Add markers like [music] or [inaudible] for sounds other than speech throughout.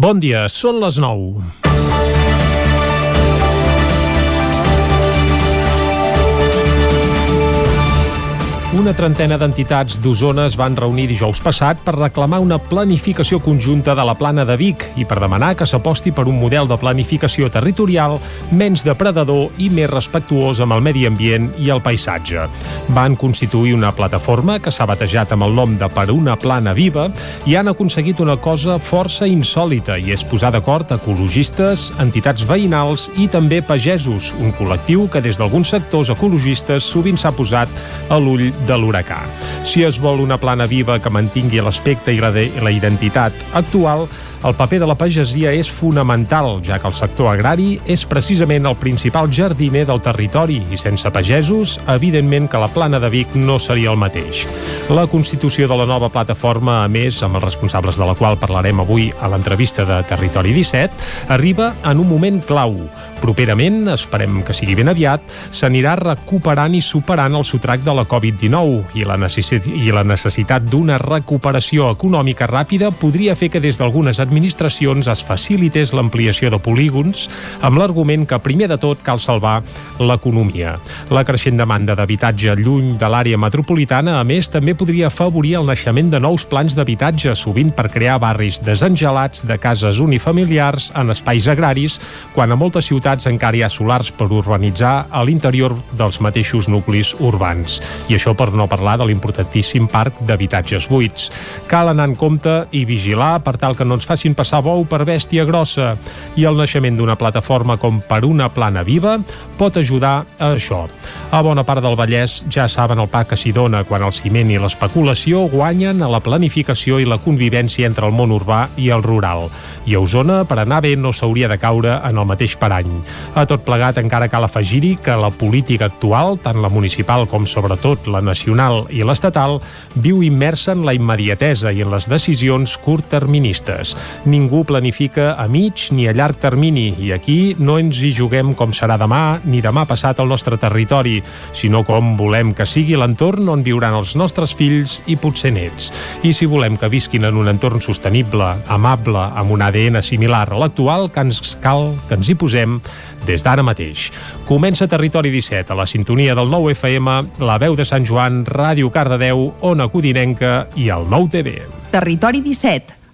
Bon dia, són les 9. Una trentena d'entitats d'Osona es van reunir dijous passat per reclamar una planificació conjunta de la plana de Vic i per demanar que s'aposti per un model de planificació territorial menys depredador i més respectuós amb el medi ambient i el paisatge. Van constituir una plataforma que s'ha batejat amb el nom de Per una plana viva i han aconseguit una cosa força insòlita i és posar d'acord ecologistes, entitats veïnals i també pagesos, un col·lectiu que des d'alguns sectors ecologistes sovint s'ha posat a l'ull de l'huracà. Si es vol una plana viva que mantingui l'aspecte i la, de, la identitat actual, el paper de la pagesia és fonamental, ja que el sector agrari és precisament el principal jardiner del territori i sense pagesos, evidentment que la plana de Vic no seria el mateix. La constitució de la nova plataforma, a més, amb els responsables de la qual parlarem avui a l'entrevista de Territori 17, arriba en un moment clau. Properament, esperem que sigui ben aviat, s'anirà recuperant i superant el sotrac de la Covid-19 i la, i la necessitat d'una recuperació econòmica ràpida podria fer que des d'algunes administracions es facilités l'ampliació de polígons amb l'argument que primer de tot cal salvar l'economia. La creixent demanda d'habitatge lluny de l'àrea metropolitana, a més, també podria afavorir el naixement de nous plans d'habitatge, sovint per crear barris desengelats de cases unifamiliars en espais agraris, quan a moltes ciutats encara hi ha solars per urbanitzar a l'interior dels mateixos nuclis urbans. I això per no parlar de l'importantíssim parc d'habitatges buits. Cal anar en compte i vigilar per tal que no ens faci facin passar bou per bèstia grossa i el naixement d'una plataforma com per una plana viva pot ajudar a això. A bona part del Vallès ja saben el pa que s'hi dona quan el ciment i l'especulació guanyen a la planificació i la convivència entre el món urbà i el rural. I a Osona, per anar bé, no s'hauria de caure en el mateix parany. A tot plegat encara cal afegir-hi que la política actual, tant la municipal com sobretot la nacional i l'estatal, viu immersa en la immediatesa i en les decisions curtterministes. Ningú planifica a mig ni a llarg termini i aquí no ens hi juguem com serà demà ni demà passat al nostre territori, sinó com volem que sigui l'entorn on viuran els nostres fills i potser nets. I si volem que visquin en un entorn sostenible, amable, amb un ADN similar a l'actual, que ens cal que ens hi posem des d'ara mateix. Comença Territori 17 a la sintonia del 9 FM, la veu de Sant Joan, Ràdio Cardedeu, Ona Codinenca i el 9 TV. Territori 17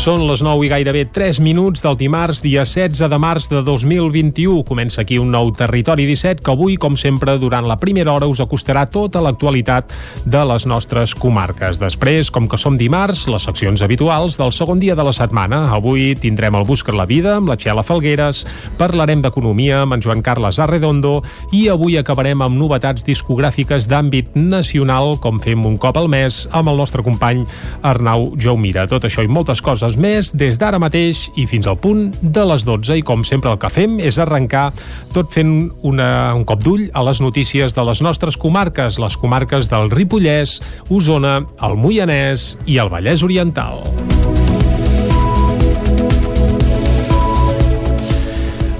Són les 9 i gairebé 3 minuts del dimarts, dia 16 de març de 2021. Comença aquí un nou Territori 17 que avui, com sempre, durant la primera hora us acostarà tota l'actualitat de les nostres comarques. Després, com que som dimarts, les seccions habituals del segon dia de la setmana. Avui tindrem el Buscar la Vida amb la Txela Falgueres, parlarem d'economia amb en Joan Carles Arredondo i avui acabarem amb novetats discogràfiques d'àmbit nacional, com fem un cop al mes, amb el nostre company Arnau Jaumira. Tot això i moltes coses hores més des d'ara mateix i fins al punt de les 12 i com sempre el que fem és arrencar tot fent una, un cop d'ull a les notícies de les nostres comarques, les comarques del Ripollès, Osona, el Moianès i el Vallès Oriental.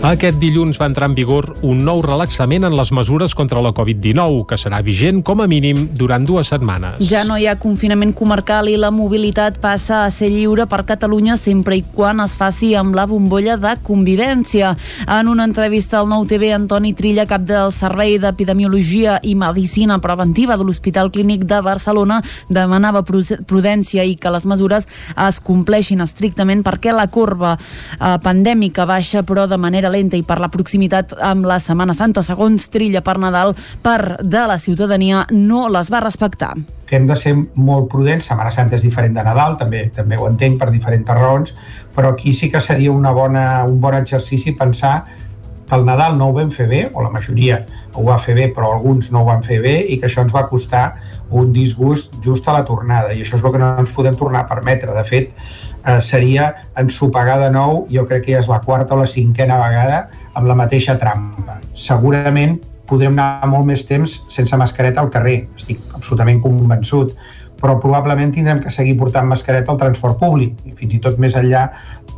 Aquest dilluns va entrar en vigor un nou relaxament en les mesures contra la Covid-19, que serà vigent com a mínim durant dues setmanes. Ja no hi ha confinament comarcal i la mobilitat passa a ser lliure per Catalunya sempre i quan es faci amb la bombolla de convivència. En una entrevista al Nou TV, Antoni Trilla, cap del Servei d'Epidemiologia i Medicina Preventiva de l'Hospital Clínic de Barcelona, demanava prudència i que les mesures es compleixin estrictament perquè la corba eh, pandèmica baixa però de manera lenta i per la proximitat amb la Setmana Santa, segons Trilla per Nadal, per de la ciutadania no les va respectar que hem de ser molt prudents. Setmana Santa és diferent de Nadal, també també ho entenc per diferents raons, però aquí sí que seria una bona, un bon exercici pensar que el Nadal no ho vam fer bé, o la majoria ho va fer bé, però alguns no ho van fer bé, i que això ens va costar un disgust just a la tornada, i això és el que no ens podem tornar a permetre. De fet, eh, seria ensopegar de nou, jo crec que ja és la quarta o la cinquena vegada, amb la mateixa trampa. Segurament podrem anar molt més temps sense mascareta al carrer, estic absolutament convençut, però probablement tindrem que seguir portant mascareta al transport públic, fins i tot més enllà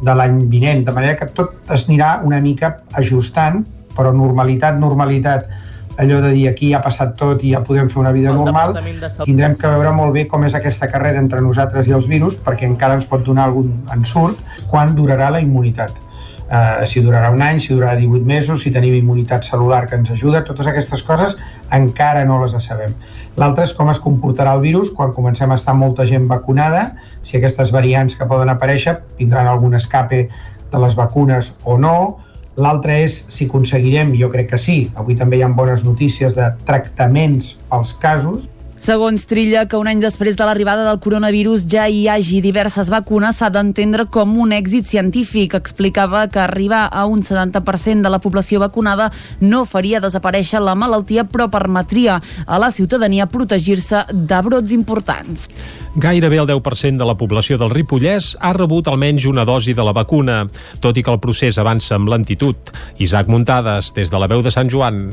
de l'any vinent, de manera que tot es anirà una mica ajustant, però normalitat, normalitat allò de dir aquí ja ha passat tot i ja podem fer una vida normal, tindrem que veure molt bé com és aquesta carrera entre nosaltres i els virus, perquè encara ens pot donar algun ensurt quan durarà la immunitat. Uh, si durarà un any, si durarà 18 mesos, si tenim immunitat celular que ens ajuda, totes aquestes coses encara no les sabem. L'altre és com es comportarà el virus quan comencem a estar molta gent vacunada, si aquestes variants que poden aparèixer tindran algun escape de les vacunes o no, L'altre és si aconseguirem, jo crec que sí, avui també hi ha bones notícies de tractaments pels casos, Segons Trilla, que un any després de l'arribada del coronavirus ja hi hagi diverses vacunes s'ha d'entendre com un èxit científic. Explicava que arribar a un 70% de la població vacunada no faria desaparèixer la malaltia, però permetria a la ciutadania protegir-se de brots importants. Gairebé el 10% de la població del Ripollès ha rebut almenys una dosi de la vacuna, tot i que el procés avança amb lentitud. Isaac Muntades, des de la veu de Sant Joan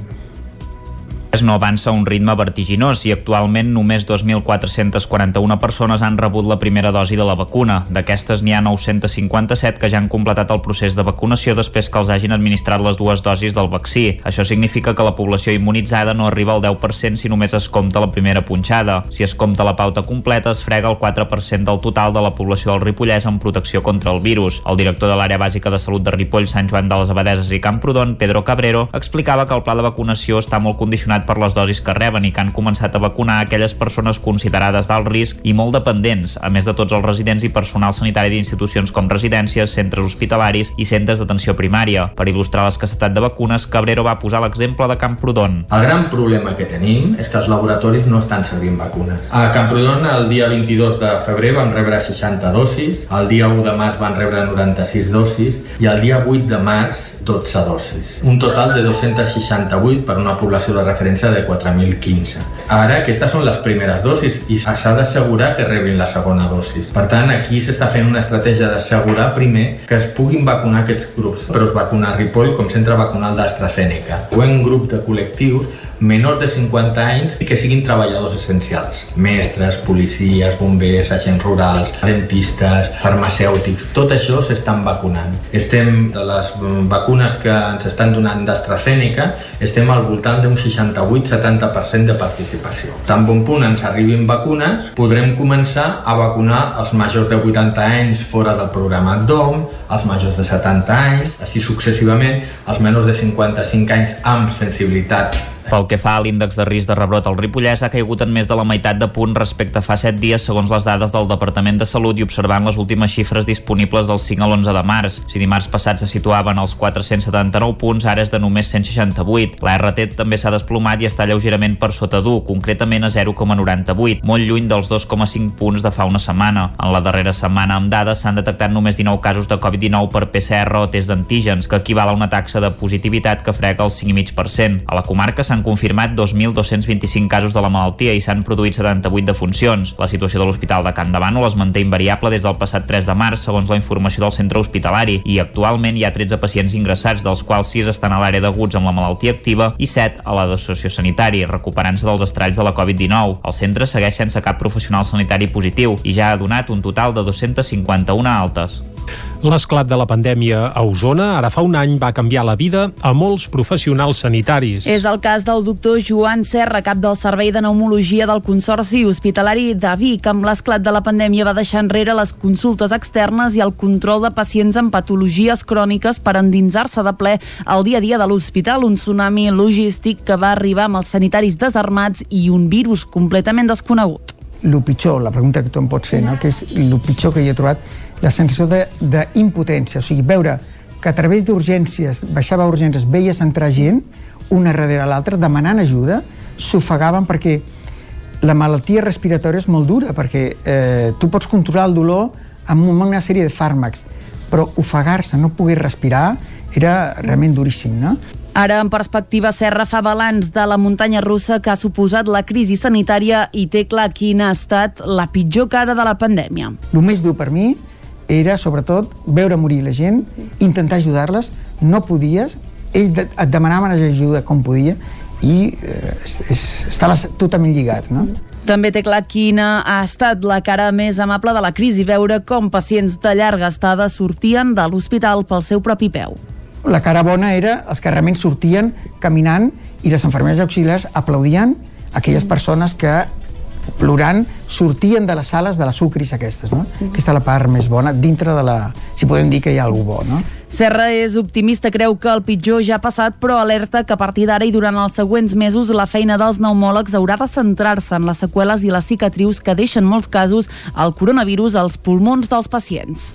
no avança a un ritme vertiginós i actualment només 2.441 persones han rebut la primera dosi de la vacuna. D'aquestes n'hi ha 957 que ja han completat el procés de vacunació després que els hagin administrat les dues dosis del vaccí. Això significa que la població immunitzada no arriba al 10% si només es compta la primera punxada. Si es compta la pauta completa, es frega el 4% del total de la població del Ripollès en protecció contra el virus. El director de l'àrea bàsica de salut de Ripoll, Sant Joan de les Abadeses i Camprodon, Pedro Cabrero, explicava que el pla de vacunació està molt condicionat per les dosis que reben i que han començat a vacunar aquelles persones considerades d'alt risc i molt dependents, a més de tots els residents i personal sanitari d'institucions com residències, centres hospitalaris i centres d'atenció primària. Per il·lustrar l'escassetat de vacunes, Cabrero va posar l'exemple de Camprodon. El gran problema que tenim és que els laboratoris no estan servint vacunes. A Camprodon el dia 22 de febrer van rebre 60 dosis, el dia 1 de març van rebre 96 dosis i el dia 8 de març 12 dosis. Un total de 268 per una població de referència referència de 4.015. Ara, aquestes són les primeres dosis i s'ha d'assegurar que rebin la segona dosis. Per tant, aquí s'està fent una estratègia d'assegurar primer que es puguin vacunar aquests grups, però es vacuna Ripoll com centre vacunal d'AstraZeneca. En grup de col·lectius menors de 50 anys i que siguin treballadors essencials. Mestres, policies, bombers, agents rurals, dentistes, farmacèutics, tot això s'estan vacunant. Estem, de les vacunes que ens estan donant d'AstraZeneca, estem al voltant d'un 68-70% de participació. Tan bon punt ens arribin vacunes, podrem començar a vacunar els majors de 80 anys fora del programa DOM, els majors de 70 anys, així successivament, els menors de 55 anys amb sensibilitat pel que fa a l'índex de risc de rebrot al Ripollès, ha caigut en més de la meitat de punt respecte a fa 7 dies segons les dades del Departament de Salut i observant les últimes xifres disponibles del 5 a l'11 de març. Si dimarts passat se situaven als 479 punts, ara és de només 168. La RT també s'ha desplomat i està lleugerament per sota d'1, concretament a 0,98, molt lluny dels 2,5 punts de fa una setmana. En la darrera setmana amb dades s'han detectat només 19 casos de Covid-19 per PCR o test d'antígens, que equival a una taxa de positivitat que frega el 5,5%. A la comarca s'han s'han confirmat 2.225 casos de la malaltia i s'han produït 78 defuncions. La situació de l'Hospital de Can Davano es manté invariable des del passat 3 de març, segons la informació del centre hospitalari, i actualment hi ha 13 pacients ingressats, dels quals 6 estan a l'àrea d'aguts amb la malaltia activa i 7 a la de sociosanitari, recuperant-se dels estralls de la Covid-19. El centre segueix sense cap professional sanitari positiu i ja ha donat un total de 251 altes. L'esclat de la pandèmia a Osona ara fa un any va canviar la vida a molts professionals sanitaris. És el cas del doctor Joan Serra, cap del Servei de Pneumologia del Consorci Hospitalari de Vic. Amb l'esclat de la pandèmia va deixar enrere les consultes externes i el control de pacients amb patologies cròniques per endinsar-se de ple al dia a dia de l'hospital, un tsunami logístic que va arribar amb els sanitaris desarmats i un virus completament desconegut. El pitjor, la pregunta que tu em pots fer, no? que és el pitjor que hi he trobat, la sensació d'impotència, o sigui, veure que a través d'urgències, baixava a urgències, veies entrar gent, una darrere l'altra, demanant ajuda, s'ofegaven perquè la malaltia respiratòria és molt dura, perquè eh, tu pots controlar el dolor amb una sèrie de fàrmacs, però ofegar-se, no poder respirar, era realment duríssim, no? Ara, en perspectiva, Serra fa balanç de la muntanya russa que ha suposat la crisi sanitària i té clar quina ha estat la pitjor cara de la pandèmia. El més dur per mi era, sobretot, veure morir la gent, intentar ajudar-les, no podies, ells et demanaven ajuda com podia i eh, estaves totalment lligat, no? També té clar quina ha estat la cara més amable de la crisi, veure com pacients de llarga estada sortien de l'hospital pel seu propi peu. La cara bona era els que realment sortien caminant i les infermeres auxiliars aplaudien aquelles persones que plorant sortien de les sales de les sucris aquestes, no? Aquesta és la part més bona dintre de la... si podem dir que hi ha algú bo, no? Serra és optimista, creu que el pitjor ja ha passat, però alerta que a partir d'ara i durant els següents mesos la feina dels pneumòlegs haurà de centrar-se en les seqüeles i les cicatrius que deixen molts casos el coronavirus als pulmons dels pacients.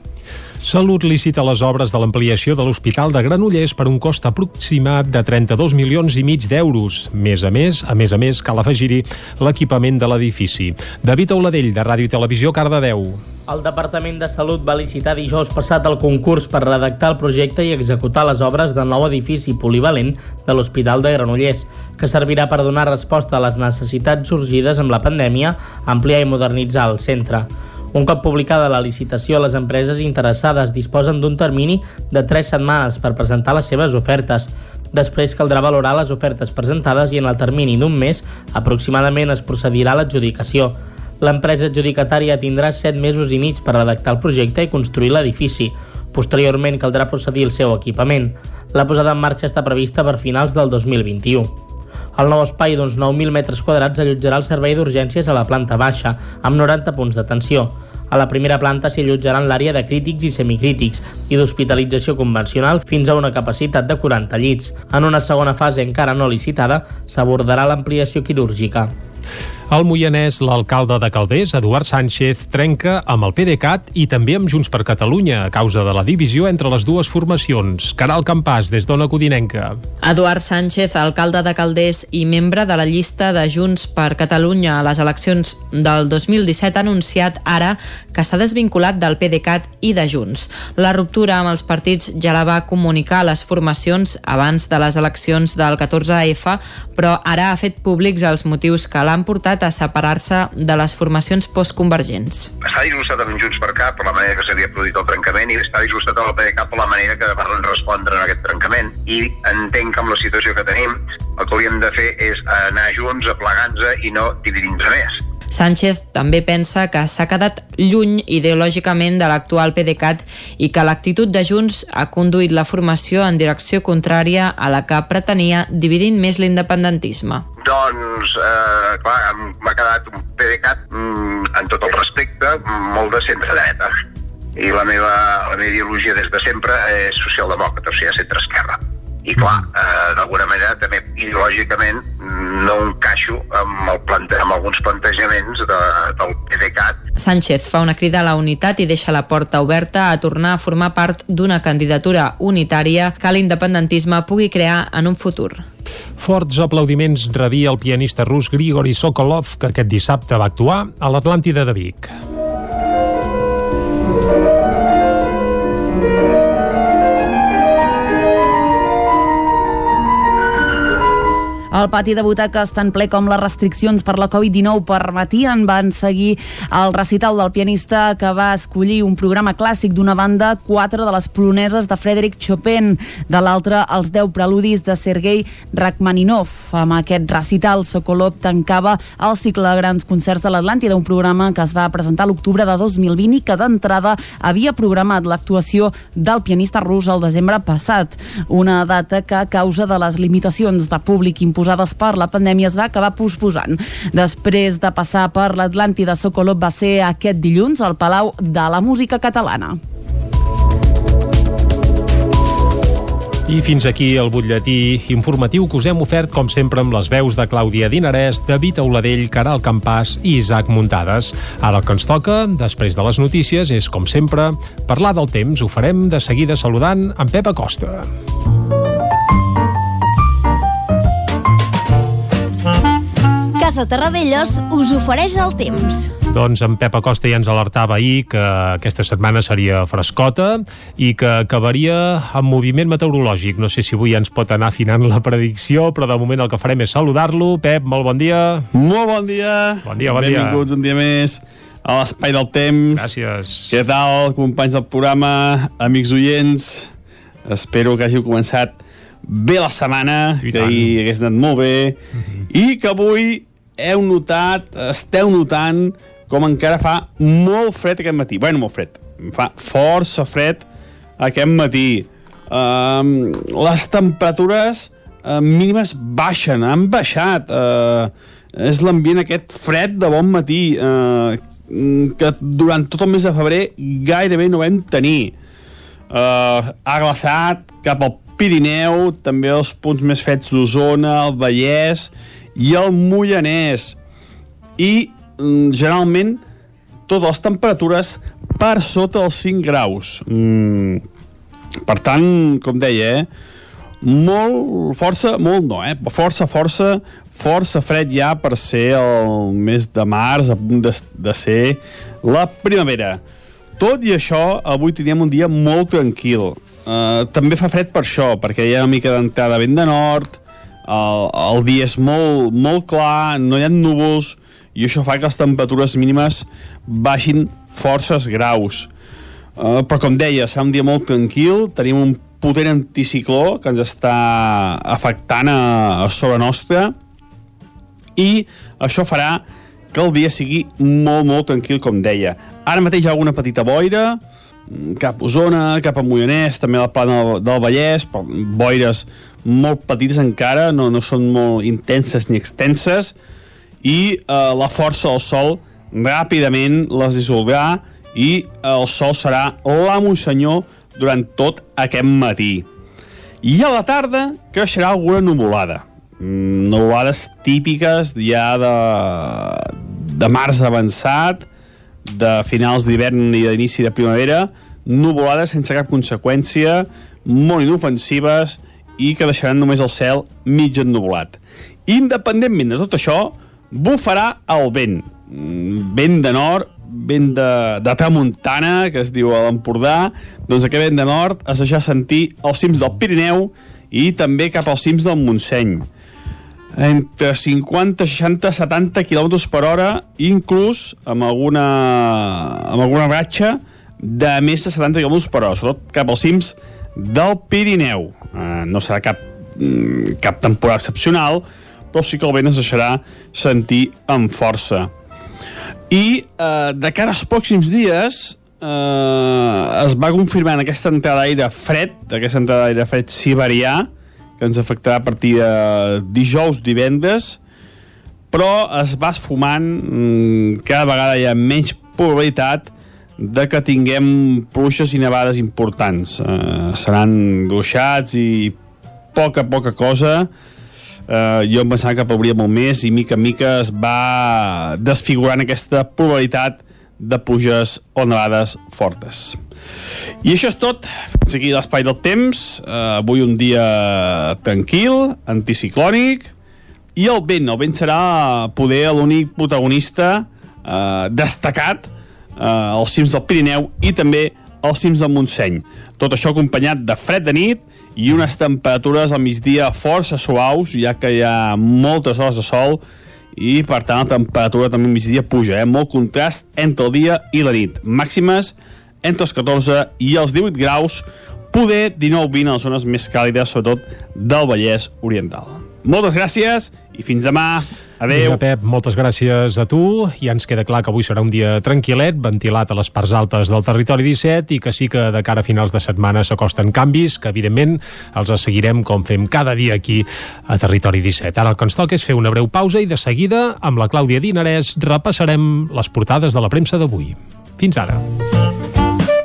Salut licita les obres de l'ampliació de l'Hospital de Granollers per un cost aproximat de 32 milions i mig d'euros. Més a més, a més a més, cal afegir-hi l'equipament de l'edifici. David Auladell, de Ràdio i Televisió, Cardedeu. El Departament de Salut va licitar dijous passat el concurs per redactar el projecte i executar les obres del nou edifici polivalent de l'Hospital de Granollers, que servirà per donar resposta a les necessitats sorgides amb la pandèmia, ampliar i modernitzar el centre. Un cop publicada la licitació, les empreses interessades disposen d'un termini de 3 setmanes per presentar les seves ofertes. Després caldrà valorar les ofertes presentades i en el termini d'un mes aproximadament es procedirà a l'adjudicació. L'empresa adjudicatària tindrà 7 mesos i mig per redactar el projecte i construir l'edifici. Posteriorment caldrà procedir el seu equipament. La posada en marxa està prevista per finals del 2021. El nou espai d'uns 9.000 metres quadrats allotjarà el servei d'urgències a la planta baixa, amb 90 punts d'atenció. A la primera planta s'hi allotjaran l'àrea de crítics i semicrítics i d'hospitalització convencional fins a una capacitat de 40 llits. En una segona fase encara no licitada s'abordarà l'ampliació quirúrgica. Al Moianès, l'alcalde de Calders, Eduard Sánchez, trenca amb el PDeCAT i també amb Junts per Catalunya a causa de la divisió entre les dues formacions. Caral Campàs, des d'Ona Codinenca. Eduard Sánchez, alcalde de Calders i membre de la llista de Junts per Catalunya a les eleccions del 2017, ha anunciat ara que s'ha desvinculat del PDeCAT i de Junts. La ruptura amb els partits ja la va comunicar a les formacions abans de les eleccions del 14F, però ara ha fet públics els motius que l'han portat a separar-se de les formacions postconvergents. Està disgustat amb Junts per Cap per la manera que s'havia produït el trencament i està disgustat amb el PDeCAT per la manera que van respondre a aquest trencament. I entenc que amb la situació que tenim el que hauríem de fer és anar junts, aplegant-nos i no dividir-nos més. Sánchez també pensa que s'ha quedat lluny ideològicament de l'actual PDeCAT i que l'actitud de Junts ha conduït la formació en direcció contrària a la que pretenia dividint més l'independentisme. Doncs, eh, clar, m'ha quedat un PDeCAT, mm, en tot el respecte, molt de centre-dreta. I la meva, la meva ideologia des de sempre és socialdemòcrata, o sigui, centre-esquerra i clar, eh, d'alguna manera també ideològicament no encaixo amb, el plante amb alguns plantejaments de, del PDeCAT. Sánchez fa una crida a la unitat i deixa la porta oberta a tornar a formar part d'una candidatura unitària que l'independentisme pugui crear en un futur. Forts aplaudiments rebia el pianista rus Grigori Sokolov, que aquest dissabte va actuar a l'Atlàntida de Vic. El pati de butaques, tan ple com les restriccions per la Covid-19 permetien, van seguir el recital del pianista que va escollir un programa clàssic d'una banda, quatre de les poloneses de Frédéric Chopin, de l'altra els deu preludis de Sergei Rachmaninov. Amb aquest recital, Sokolov tancava el cicle de grans concerts de l'Atlàntida, un programa que es va presentar l'octubre de 2020 i que d'entrada havia programat l'actuació del pianista rus el desembre passat. Una data que a causa de les limitacions de públic imposades posades per la pandèmia es va acabar posposant. Després de passar per l'Atlàntida, Sokolov va ser aquest dilluns al Palau de la Música Catalana. I fins aquí el butlletí informatiu que us hem ofert, com sempre, amb les veus de Clàudia Dinarès, David Auladell, Caral Campàs i Isaac Muntades. Ara el que ens toca, després de les notícies, és, com sempre, parlar del temps. Ho farem de seguida saludant en Pep Acosta. Casa Terradellos us ofereix el temps. Doncs en Pep Acosta ja ens alertava ahir que aquesta setmana seria frescota i que acabaria amb moviment meteorològic. No sé si avui ja ens pot anar afinant la predicció, però de moment el que farem és saludar-lo. Pep, molt bon dia. Molt bon dia. Bon dia, bon Benvinguts dia. Benvinguts un dia més a l'Espai del Temps. Gràcies. Què tal, companys del programa, amics oients? Espero que hàgiu començat bé la setmana, I que tant. ahir hagués anat molt bé, i que avui heu notat, esteu notant com encara fa molt fred aquest matí. Bueno, molt fred. Fa força fred aquest matí. Uh, les temperatures uh, mínimes baixen, han baixat. Uh, és l'ambient aquest fred de bon matí, uh, que durant tot el mes de febrer gairebé no vam tenir. Uh, ha glaçat cap al Pirineu, també els punts més freds d'Osona, el Vallès i el Moianès. I, mm, generalment, totes les temperatures per sota els 5 graus. Mm, per tant, com deia, eh, molt, força, molt no, eh? Força, força, força fred ja per ser el mes de març, a punt de, de ser la primavera. Tot i això, avui teníem un dia molt tranquil. Uh, també fa fred per això, perquè hi ha una mica d'entrada vent de nord, el, el dia és molt, molt clar, no hi ha núvols, i això fa que les temperatures mínimes baixin forces graus. Uh, però com deia, serà un dia molt tranquil, tenim un potent anticicló que ens està afectant a, a sobre nostra i això farà que el dia sigui molt, molt tranquil, com deia. Ara mateix hi ha alguna petita boira, cap Osona, cap a Moianès, també la plana del, del Vallès, boires molt petites encara, no, no són molt intenses ni extenses, i eh, la força del sol ràpidament les dissoldrà i el sol serà l'amo senyor durant tot aquest matí. I a la tarda creixerà alguna nuvolada. Mm, nuvolades típiques ja de, de març avançat, de finals d'hivern i d'inici de primavera, nuvolades sense cap conseqüència, molt inofensives i que deixaran només el cel mig ennuvolat. Independentment de tot això, bufarà el vent. Mm, vent de nord, vent de, de tramuntana, que es diu a l'Empordà, doncs aquest vent de nord es deixa sentir als cims del Pirineu i també cap als cims del Montseny entre 50, 60, 70 km per hora, inclús amb alguna, amb alguna ratxa de més de 70 km per hora, sobretot cap als cims del Pirineu. Eh, no serà cap, mm, cap temporada excepcional, però sí que el vent es deixarà sentir amb força. I eh, de cara als pròxims dies eh, es va confirmant aquesta entrada d'aire fred, aquesta entrada d'aire fred siberià, que ens afectarà a partir de dijous, divendres, però es va esfumant, mm, cada vegada hi ha menys probabilitat de que tinguem pluixes i nevades importants. Eh, seran gruixats i poca, poca cosa. Eh, jo em pensava que plouria molt més i mica en mica es va desfigurant aquesta probabilitat de pluges o nevades fortes. I això és tot. Fins aquí l'espai del temps. Uh, avui un dia tranquil, anticiclònic, i el vent. El vent serà poder l'únic protagonista uh, destacat uh, als cims del Pirineu i també als cims del Montseny. Tot això acompanyat de fred de nit i unes temperatures al migdia força suaus, ja que hi ha moltes hores de sol i per tant la temperatura també al migdia puja, eh? molt contrast entre el dia i la nit. Màximes entre els 14 i els 18 graus, poder 19-20 a les zones més càlides, sobretot del Vallès Oriental. Moltes gràcies i fins demà. Adéu. Vinga, Pep, moltes gràcies a tu. Ja ens queda clar que avui serà un dia tranquil·let, ventilat a les parts altes del territori 17 i que sí que de cara a finals de setmana s'acosten canvis, que evidentment els seguirem com fem cada dia aquí a Territori 17. Ara el que ens toca és fer una breu pausa i de seguida, amb la Clàudia Dinarès, repassarem les portades de la premsa d'avui. Fins ara.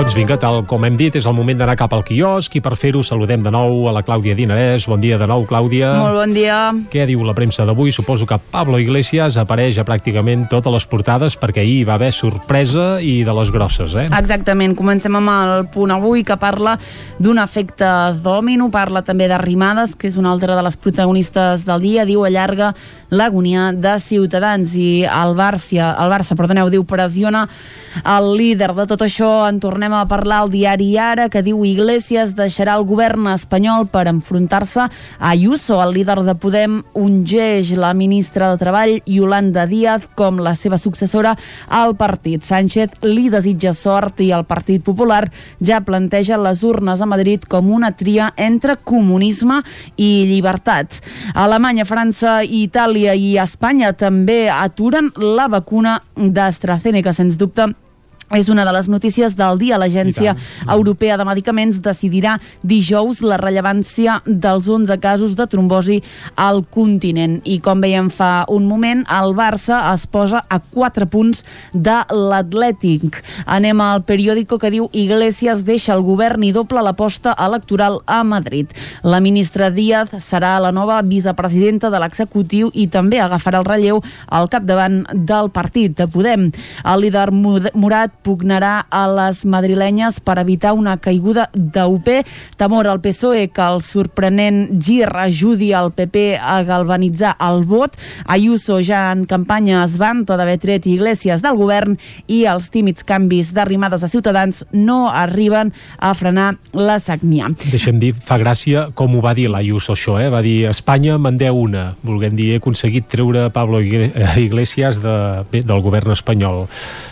Doncs vinga, tal com hem dit, és el moment d'anar cap al quiosc i per fer-ho saludem de nou a la Clàudia Dinarès. Bon dia de nou, Clàudia. Molt bon dia. Què diu la premsa d'avui? Suposo que Pablo Iglesias apareix a pràcticament totes les portades perquè ahir va haver sorpresa i de les grosses, eh? Exactament. Comencem amb el punt avui que parla d'un efecte dòmino, parla també d'arrimades, que és una altra de les protagonistes del dia, diu allarga l'agonia de Ciutadans i el Barça, el Barça, perdoneu, diu pressiona el líder de tot això en tornem a parlar al diari Ara, que diu Iglesias deixarà el govern espanyol per enfrontar-se a Ayuso, el líder de Podem, ungeix la ministra de Treball, Yolanda Díaz, com la seva successora al partit. Sánchez li desitja sort i el Partit Popular ja planteja les urnes a Madrid com una tria entre comunisme i llibertat. Alemanya, França, Itàlia i Espanya també aturen la vacuna d'AstraZeneca, sens dubte és una de les notícies del dia. L'Agència Europea de Medicaments decidirà dijous la rellevància dels 11 casos de trombosi al continent. I com veiem fa un moment, el Barça es posa a 4 punts de l'Atlètic. Anem al periòdico que diu Iglesias deixa el govern i doble l'aposta electoral a Madrid. La ministra Díaz serà la nova vicepresidenta de l'executiu i també agafarà el relleu al capdavant del partit de Podem. El líder Murat pugnarà a les madrilenyes per evitar una caiguda d'UP. Temor al PSOE que el sorprenent gir ajudi al PP a galvanitzar el vot. Ayuso ja en campanya es vanta d'haver tret Iglesias del govern i els tímids canvis d'arrimades a Ciutadans no arriben a frenar la sagnia. Deixem dir, fa gràcia com ho va dir l'Ayuso això, eh? va dir Espanya mandeu una, volguem dir, he aconseguit treure Pablo Iglesias de, bé, del govern espanyol.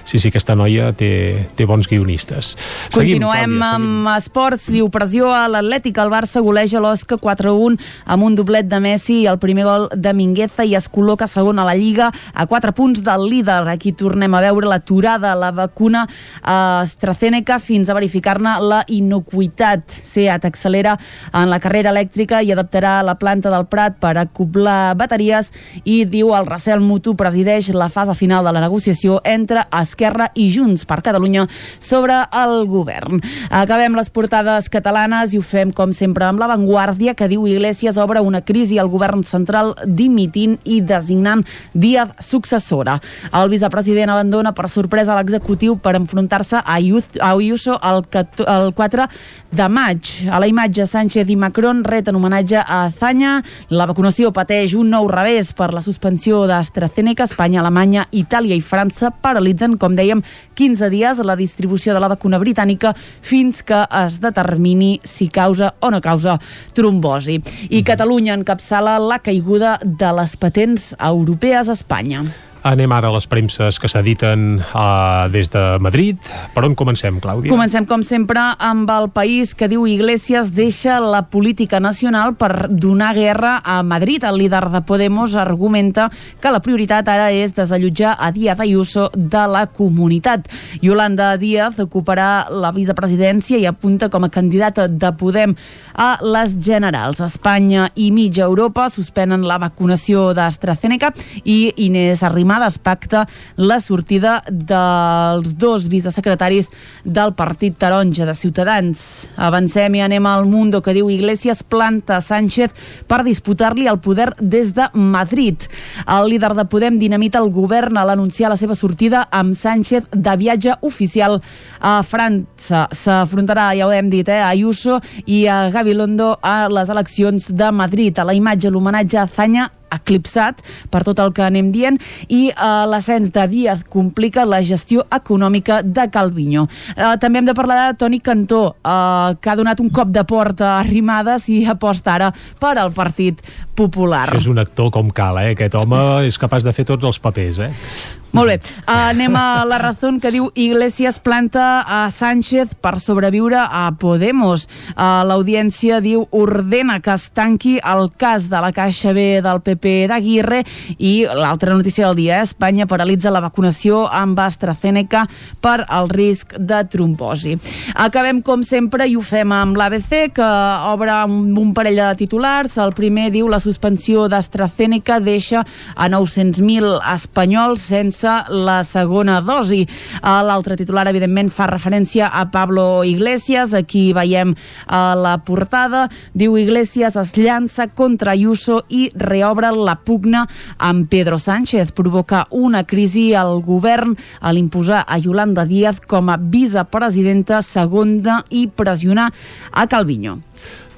Sí, sí, aquesta noia té, té bons guionistes. Seguim, Continuem Clàudia, amb esports. Diu pressió a l'Atlètic. El Barça goleja l'Osca 4-1 amb un doblet de Messi i el primer gol de Mingueza i es col·loca segon a la Lliga a 4 punts del líder. Aquí tornem a veure l'aturada la vacuna AstraZeneca fins a verificar-ne la inocuitat. SEAT accelera en la carrera elèctrica i adaptarà la planta del Prat per acoblar bateries i diu el recel mutu presideix la fase final de la negociació entre Esquerra i Junts per Catalunya sobre el govern. Acabem les portades catalanes i ho fem, com sempre, amb l'avantguàrdia que diu Iglesias obre una crisi al govern central dimitint i designant Díaz successora. El vicepresident abandona per sorpresa l'executiu per enfrontar-se a Ayuso el 4 de maig. A la imatge, Sánchez i Macron reten homenatge a Azanya. La vacunació pateix un nou revés per la suspensió d'AstraZeneca. Espanya, Alemanya, Itàlia i França paralitzen, com dèiem, 15 15 dies la distribució de la vacuna britànica fins que es determini si causa o no causa trombosi. I Catalunya encapçala la caiguda de les patents europees a Espanya. Anem ara a les premses que s'editen uh, des de Madrid. Per on comencem, Clàudia? Comencem, com sempre, amb el país que diu Iglesias deixa la política nacional per donar guerra a Madrid. El líder de Podemos argumenta que la prioritat ara és desallotjar a Díaz Ayuso de la comunitat. Yolanda Díaz ocuparà la vicepresidència i apunta com a candidata de Podem a les generals. Espanya i mitja Europa suspenen la vacunació d'AstraZeneca i Inés Arrimada Arrimadas pacta la sortida dels dos vicesecretaris del Partit Taronja de Ciutadans. Avancem i anem al Mundo que diu Iglesias planta Sánchez per disputar-li el poder des de Madrid. El líder de Podem dinamita el govern a l'anunciar la seva sortida amb Sánchez de viatge oficial a França. S'afrontarà, ja ho hem dit, eh, a Ayuso i a Gabilondo a les eleccions de Madrid. A la imatge l'homenatge a Zanya eclipsat per tot el que anem dient i eh, l'ascens de Díaz complica la gestió econòmica de Calviño. Eh, també hem de parlar de Toni Cantó, eh, que ha donat un cop de porta a Rimades i aposta ara per al Partit Popular. Això és un actor com cal, eh? Aquest home és capaç de fer tots els papers, eh? Molt bé, uh, anem a la raó que diu Iglesias planta a Sánchez per sobreviure a Podemos. Uh, L'audiència diu ordena que es tanqui el cas de la Caixa B del PP d'Aguirre i l'altra notícia del dia, Espanya paralitza la vacunació amb AstraZeneca per al risc de trombosi. Acabem com sempre i ho fem amb l'ABC que obre un parell de titulars. El primer diu la suspensió d'AstraZeneca deixa a 900.000 espanyols sense la segona dosi. L'altre titular, evidentment, fa referència a Pablo Iglesias. Aquí veiem a la portada. Diu Iglesias es llança contra Ayuso i reobre la pugna amb Pedro Sánchez. Provoca una crisi al govern a l'imposar a Yolanda Díaz com a vicepresidenta segona i pressionar a Calviño.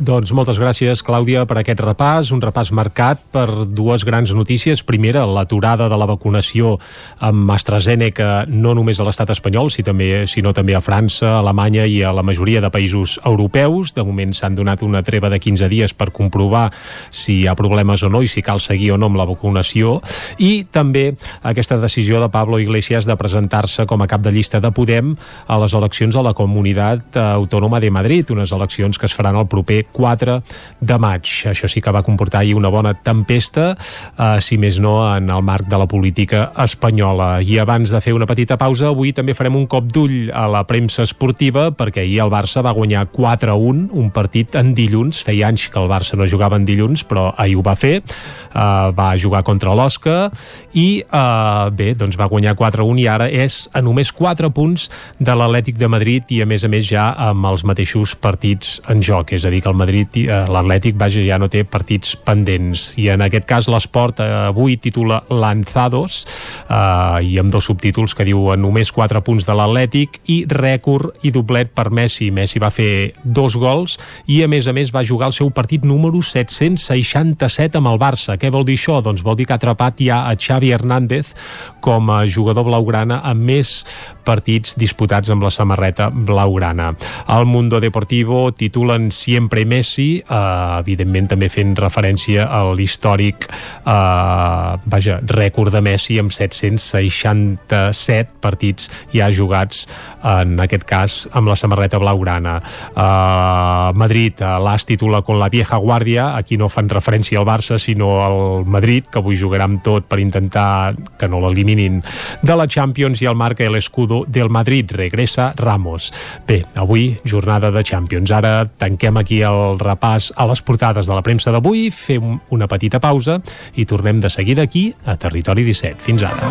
Doncs moltes gràcies, Clàudia, per aquest repàs. Un repàs marcat per dues grans notícies. Primera, l'aturada de la vacunació amb AstraZeneca no només a l'estat espanyol, si també, sinó també a França, a Alemanya i a la majoria de països europeus. De moment s'han donat una treva de 15 dies per comprovar si hi ha problemes o no i si cal seguir o no amb la vacunació. I també aquesta decisió de Pablo Iglesias de presentar-se com a cap de llista de Podem a les eleccions a la Comunitat Autònoma de Madrid, unes eleccions que es faran el proper 4 de maig. Això sí que va comportar ahir una bona tempesta, eh, si més no en el marc de la política espanyola. I abans de fer una petita pausa, avui també farem un cop d'ull a la premsa esportiva, perquè ahir el Barça va guanyar 4-1, un partit en dilluns. Feia anys que el Barça no jugava en dilluns, però ahir ho va fer. Eh, va jugar contra l'Osca i eh, bé, doncs va guanyar 4-1 i ara és a només 4 punts de l'Atlètic de Madrid i a més a més ja amb els mateixos partits en joc, és a dir que el Madrid, eh, l'Atlètic, vaja, ja no té partits pendents. I en aquest cas l'esport eh, avui titula Lanzados eh, i amb dos subtítols que diuen només 4 punts de l'Atlètic i rècord i doblet per Messi. Messi va fer dos gols i a més a més va jugar el seu partit número 767 amb el Barça. Què vol dir això? Doncs vol dir que ha atrapat ja a Xavi Hernández com a jugador blaugrana amb més partits disputats amb la samarreta blaugrana. Al Mundo Deportivo titulen Siempre Messi, eh, evidentment també fent referència a l'històric eh, vaja, rècord de Messi amb 767 partits ja jugats en aquest cas amb la samarreta blaugrana. Uh, Madrid, uh, l'AS titula con la vieja guàrdia, aquí no fan referència al Barça, sinó al Madrid, que avui jugarà amb tot per intentar que no l'eliminin de la Champions i el marca el escudo del Madrid, regressa Ramos. Bé, avui jornada de Champions. Ara tanquem aquí el repàs a les portades de la premsa d'avui, fem una petita pausa i tornem de seguida aquí a Territori 17. Fins ara.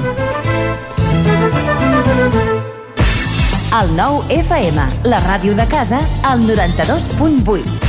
El nou FM, la ràdio de casa, al 92.8.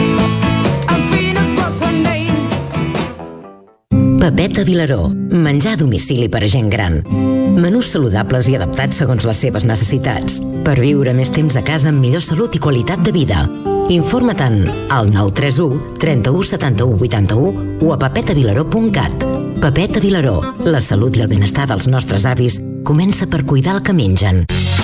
Pepeta Vilaró. Menjar a domicili per a gent gran. Menús saludables i adaptats segons les seves necessitats. Per viure més temps a casa amb millor salut i qualitat de vida. Informa-te'n al 931 31 71 81 o a pepetavilaró.cat. Pepeta Vilaró. La salut i el benestar dels nostres avis comença per cuidar el que mengen.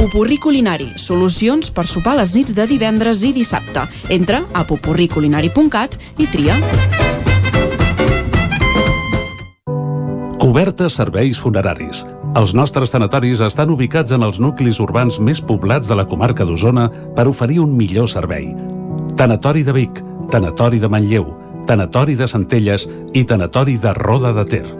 Pupurri Culinari, solucions per sopar les nits de divendres i dissabte. Entra a pupurriculinari.cat i tria. Cobertes serveis funeraris. Els nostres tanatoris estan ubicats en els nuclis urbans més poblats de la comarca d'Osona per oferir un millor servei. Tanatori de Vic, Tanatori de Manlleu, Tanatori de Centelles i Tanatori de Roda de Ter.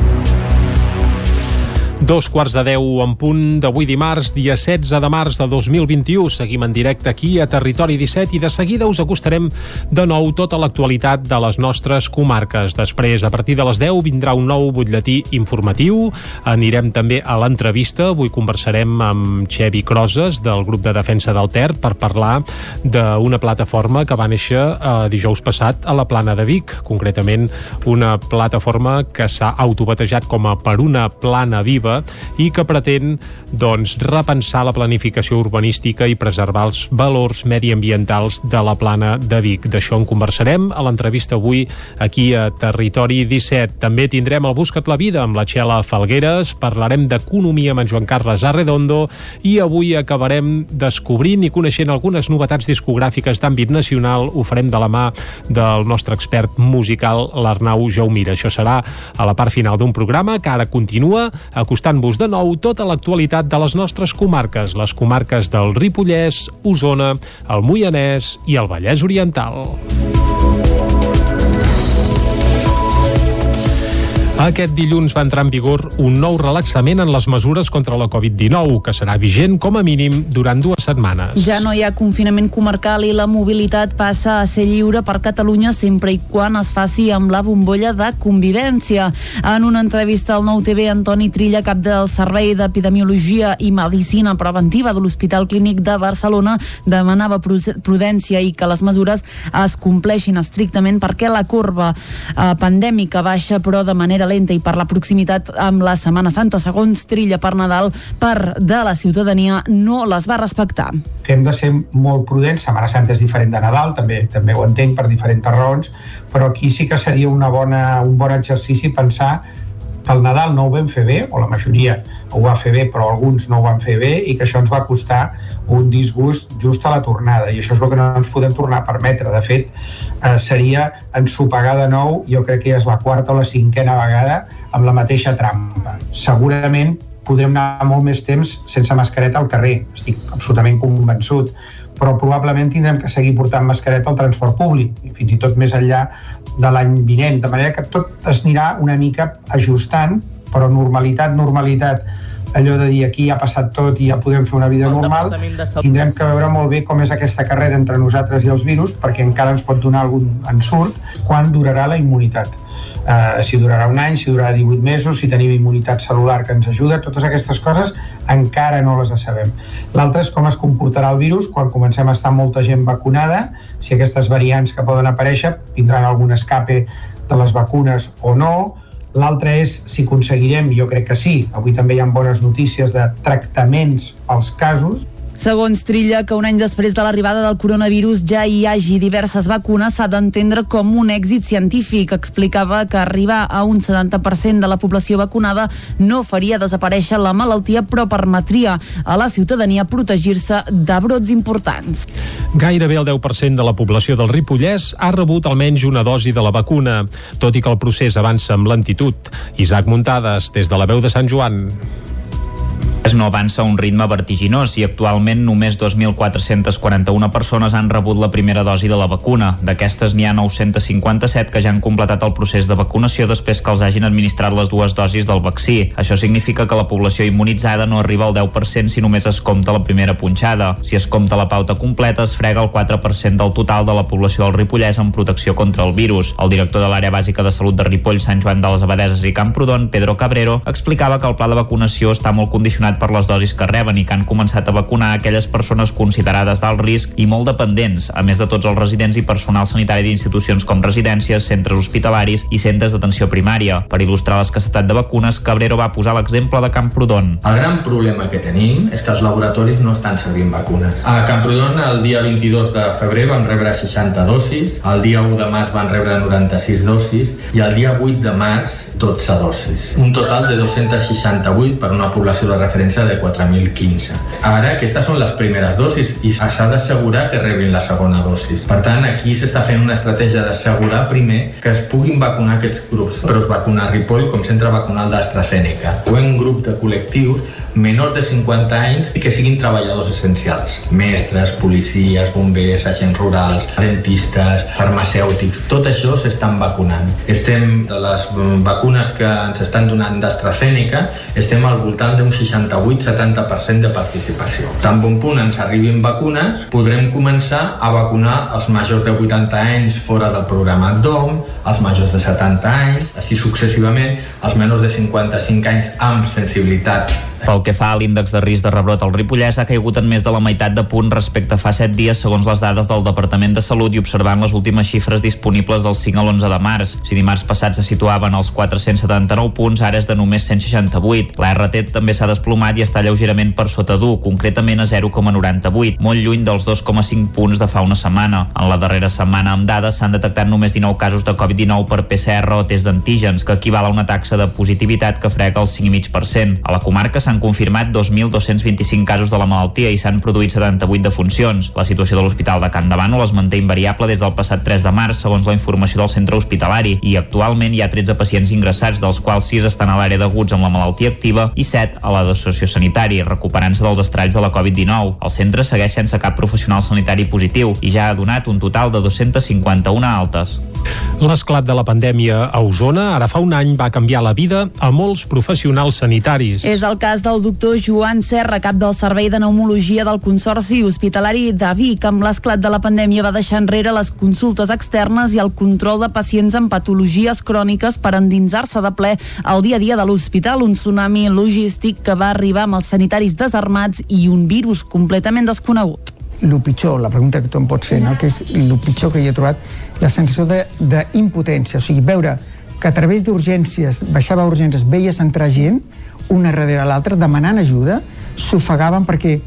Dos quarts de deu en punt d'avui dimarts, dia 16 de març de 2021. Seguim en directe aquí a Territori 17 i de seguida us acostarem de nou tota l'actualitat de les nostres comarques. Després, a partir de les 10, vindrà un nou butlletí informatiu. Anirem també a l'entrevista. Avui conversarem amb Xevi Croses, del grup de defensa del Ter, per parlar d'una plataforma que va néixer eh, dijous passat a la Plana de Vic. Concretament, una plataforma que s'ha autobatejat com a Per una plana viva i que pretén doncs, repensar la planificació urbanística i preservar els valors mediambientals de la plana de Vic. D'això en conversarem a l'entrevista avui aquí a Territori 17. També tindrem el Buscat la Vida amb la Txela Falgueres, parlarem d'economia amb en Joan Carles Arredondo i avui acabarem descobrint i coneixent algunes novetats discogràfiques d'àmbit nacional. Ho farem de la mà del nostre expert musical, l'Arnau Jaumira. Això serà a la part final d'un programa que ara continua acostant-vos de nou tota l'actualitat de les nostres comarques, les comarques del Ripollès, Osona, el Moianès i el Vallès Oriental. Aquest dilluns va entrar en vigor un nou relaxament en les mesures contra la Covid-19, que serà vigent com a mínim durant dues setmanes. Ja no hi ha confinament comarcal i la mobilitat passa a ser lliure per Catalunya sempre i quan es faci amb la bombolla de convivència. En una entrevista al Nou TV, Antoni Trilla, cap del Servei d'Epidemiologia i Medicina Preventiva de l'Hospital Clínic de Barcelona, demanava prudència i que les mesures es compleixin estrictament perquè la corba eh, pandèmica baixa però de manera lenta i per la proximitat amb la Setmana Santa, segons Trilla per Nadal, per de la ciutadania no les va respectar. Hem de ser molt prudents, Setmana Santa és diferent de Nadal, també també ho entenc per diferents raons, però aquí sí que seria una bona, un bon exercici pensar el Nadal no ho vam fer bé, o la majoria ho va fer bé, però alguns no ho van fer bé, i que això ens va costar un disgust just a la tornada, i això és el que no ens podem tornar a permetre. De fet, eh, seria ensopegar de nou, jo crec que ja és la quarta o la cinquena vegada, amb la mateixa trampa. Segurament podrem anar molt més temps sense mascareta al carrer, estic absolutament convençut, però probablement tindrem que seguir portant mascareta al transport públic, i fins i tot més enllà de l'any vinent, de manera que tot es anirà una mica ajustant, però normalitat, normalitat, allò de dir aquí ja ha passat tot i ja podem fer una vida El normal, tindrem que veure molt bé com és aquesta carrera entre nosaltres i els virus, perquè encara ens pot donar algun ensurt quan durarà la immunitat. Uh, si durarà un any, si durarà 18 mesos, si tenim immunitat celular que ens ajuda, totes aquestes coses encara no les sabem. L'altre és com es comportarà el virus quan comencem a estar molta gent vacunada, si aquestes variants que poden aparèixer tindran algun escape de les vacunes o no, L'altre és si aconseguirem, jo crec que sí, avui també hi ha bones notícies de tractaments als casos, Segons Trilla, que un any després de l'arribada del coronavirus ja hi hagi diverses vacunes s'ha d'entendre com un èxit científic. Explicava que arribar a un 70% de la població vacunada no faria desaparèixer la malaltia, però permetria a la ciutadania protegir-se de brots importants. Gairebé el 10% de la població del Ripollès ha rebut almenys una dosi de la vacuna, tot i que el procés avança amb lentitud. Isaac Muntades, des de la veu de Sant Joan. No avança a un ritme vertiginós i actualment només 2.441 persones han rebut la primera dosi de la vacuna. D'aquestes n'hi ha 957 que ja han completat el procés de vacunació després que els hagin administrat les dues dosis del vaccí. Això significa que la població immunitzada no arriba al 10% si només es compta la primera punxada. Si es compta la pauta completa, es frega el 4% del total de la població del Ripollès en protecció contra el virus. El director de l'àrea bàsica de salut de Ripoll, Sant Joan de les Abadeses i Camprodon, Pedro Cabrero, explicava que el pla de vacunació està molt condicionat vacunat per les dosis que reben i que han començat a vacunar aquelles persones considerades d'alt risc i molt dependents, a més de tots els residents i personal sanitari d'institucions com residències, centres hospitalaris i centres d'atenció primària. Per il·lustrar l'escassetat de vacunes, Cabrero va posar l'exemple de Camprodon. El gran problema que tenim és que els laboratoris no estan servint vacunes. A Camprodon el dia 22 de febrer van rebre 60 dosis, el dia 1 de març van rebre 96 dosis i el dia 8 de març 12 dosis. Un total de 268 per una població de referència referència de 4.015. Ara, aquestes són les primeres dosis i s'ha d'assegurar que rebin la segona dosis. Per tant, aquí s'està fent una estratègia d'assegurar primer que es puguin vacunar aquests grups, però es vacuna a Ripoll com centre vacunal d'AstraZeneca. Un grup de col·lectius menors de 50 anys i que siguin treballadors essencials. Mestres, policies, bombers, agents rurals, dentistes, farmacèutics, tot això s'estan vacunant. Estem, de les vacunes que ens estan donant d'AstraZeneca, estem al voltant d'un 68-70% de participació. Tan bon punt ens arribin vacunes, podrem començar a vacunar els majors de 80 anys fora del programa DOM, els majors de 70 anys, així successivament, els menors de 55 anys amb sensibilitat pel que fa a l'índex de risc de rebrot al Ripollès, ha caigut en més de la meitat de punt respecte a fa 7 dies, segons les dades del Departament de Salut i observant les últimes xifres disponibles del 5 a l'11 de març. Si dimarts passat se situaven als 479 punts, ara és de només 168. La RT també s'ha desplomat i està lleugerament per sota d'1, concretament a 0,98, molt lluny dels 2,5 punts de fa una setmana. En la darrera setmana amb dades s'han detectat només 19 casos de Covid-19 per PCR o test d'antígens, que equival a una taxa de positivitat que frega el 5,5%. A la comarca s'han s'han confirmat 2.225 casos de la malaltia i s'han produït 78 defuncions. La situació de l'Hospital de Can Davano es manté invariable des del passat 3 de març, segons la informació del centre hospitalari, i actualment hi ha 13 pacients ingressats, dels quals 6 estan a l'àrea d'aguts amb la malaltia activa i 7 a la de sociosanitari, recuperant-se dels estralls de la Covid-19. El centre segueix sense cap professional sanitari positiu i ja ha donat un total de 251 altes. L'esclat de la pandèmia a Osona ara fa un any va canviar la vida a molts professionals sanitaris. És el cas del doctor Joan Serra, cap del Servei de Pneumologia del Consorci Hospitalari de Vic. Amb l'esclat de la pandèmia va deixar enrere les consultes externes i el control de pacients amb patologies cròniques per endinsar-se de ple al dia a dia de l'hospital, un tsunami logístic que va arribar amb els sanitaris desarmats i un virus completament desconegut el pitjor, la pregunta que tu em pots fer, no? que és el pitjor que hi he trobat, la sensació d'impotència, o sigui, veure que a través d'urgències, baixava a urgències, veies entrar gent, una darrere l'altra, demanant ajuda, s'ofegaven perquè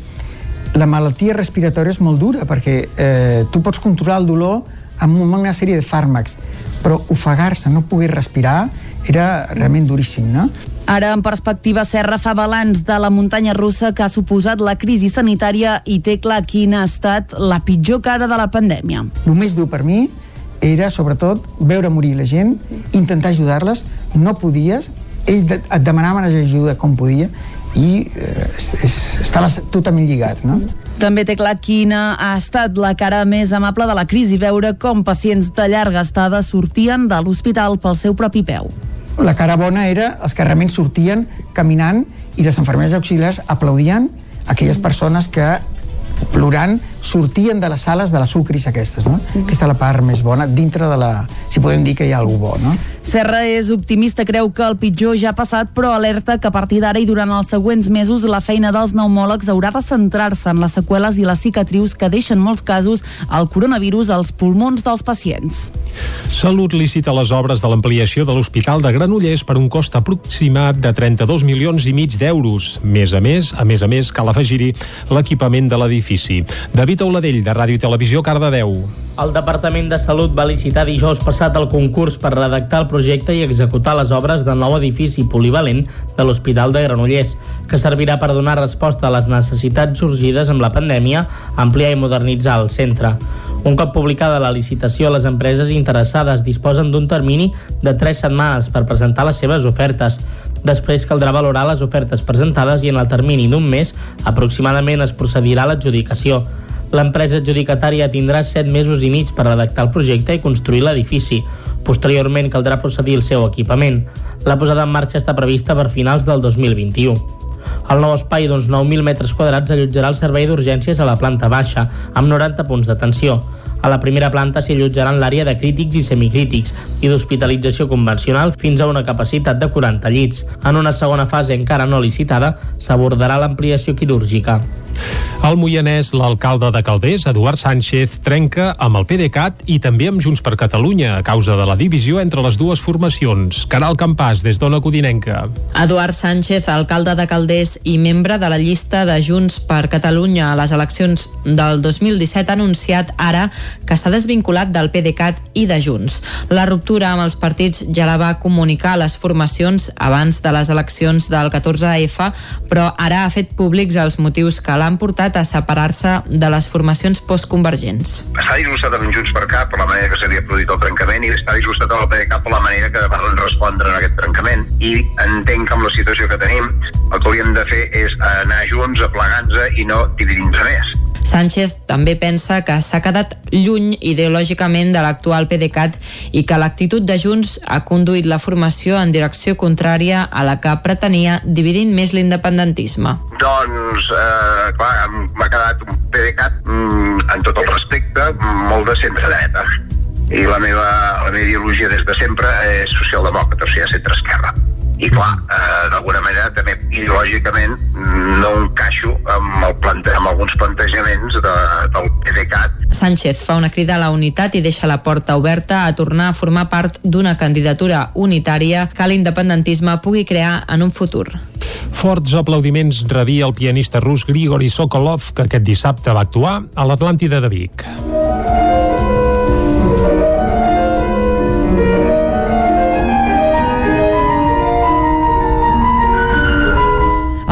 la malaltia respiratòria és molt dura, perquè eh, tu pots controlar el dolor amb una sèrie de fàrmacs, però ofegar-se, no poder respirar, era realment duríssim, no? Ara, en perspectiva, Serra fa balanç de la muntanya russa que ha suposat la crisi sanitària i té clar quina ha estat la pitjor cara de la pandèmia. El més dur per mi era, sobretot, veure morir la gent, intentar ajudar-les, no podies, ells et demanaven ajuda com podia i eh, estaves totalment lligat, no? També té clar quina ha estat la cara més amable de la crisi, veure com pacients de llarga estada sortien de l'hospital pel seu propi peu. La cara bona era els que realment sortien caminant i les infermeres auxiliars aplaudien aquelles persones que plorant sortien de les sales de les sucris aquestes, no? Aquesta és la part més bona, dintre de la... si podem dir que hi ha alguna bo, no? Serra és optimista, creu que el pitjor ja ha passat, però alerta que a partir d'ara i durant els següents mesos la feina dels pneumòlegs haurà de centrar-se en les seqüeles i les cicatrius que deixen molts casos el coronavirus als pulmons dels pacients. Salut licita les obres de l'ampliació de l'Hospital de Granollers per un cost aproximat de 32 milions i mig d'euros. Més a més, a més a més, cal afegir-hi l'equipament de l'edifici. David Auladell, de Ràdio i Televisió, Cardedeu. El Departament de Salut va licitar dijous passat el concurs per redactar el projecte i executar les obres del nou edifici polivalent de l'Hospital de Granollers, que servirà per donar resposta a les necessitats sorgides amb la pandèmia, ampliar i modernitzar el centre. Un cop publicada la licitació, les empreses interessades disposen d'un termini de 3 setmanes per presentar les seves ofertes. Després caldrà valorar les ofertes presentades i en el termini d'un mes aproximadament es procedirà a l'adjudicació. L'empresa adjudicatària tindrà 7 mesos i mig per redactar el projecte i construir l'edifici. Posteriorment caldrà procedir el seu equipament. La posada en marxa està prevista per finals del 2021. El nou espai d'uns 9.000 metres quadrats allotjarà el servei d'urgències a la planta baixa, amb 90 punts d'atenció. A la primera planta s'hi allotjaran l'àrea de crítics i semicrítics i d'hospitalització convencional fins a una capacitat de 40 llits. En una segona fase encara no licitada s'abordarà l'ampliació quirúrgica. Al Moianès, l'alcalde de Calders, Eduard Sánchez, trenca amb el PDeCAT i també amb Junts per Catalunya a causa de la divisió entre les dues formacions. Caral Campàs, des d'Ona Codinenca. Eduard Sánchez, alcalde de Calders i membre de la llista de Junts per Catalunya a les eleccions del 2017, ha anunciat ara que s'ha desvinculat del PDeCAT i de Junts. La ruptura amb els partits ja la va comunicar a les formacions abans de les eleccions del 14F, però ara ha fet públics els motius que l'han portat a separar-se de les formacions postconvergents. Està disgustat amb Junts per Cap per la manera que s'havia produït el trencament i està disgustat amb el PDeCAT per la manera que van respondre en aquest trencament. I entenc que amb la situació que tenim el que hauríem de fer és anar junts, aplegant-nos i no dividir-nos més. Sánchez també pensa que s'ha quedat lluny ideològicament de l'actual PDeCAT i que l'actitud de Junts ha conduït la formació en direcció contrària a la que pretenia dividint més l'independentisme. Doncs, eh, clar, m'ha quedat un PDeCAT, mm, en tot el respecte, molt de centre-dreta. I la meva, la meva ideologia des de sempre és socialdemòcrata, o sigui, centre-esquerra i clar, eh, d'alguna manera també ideològicament no encaixo amb, el plante amb alguns plantejaments de, del PDeCAT. Sánchez fa una crida a la unitat i deixa la porta oberta a tornar a formar part d'una candidatura unitària que l'independentisme pugui crear en un futur. Forts aplaudiments rebia el pianista rus Grigori Sokolov, que aquest dissabte va actuar a l'Atlàntida de Vic.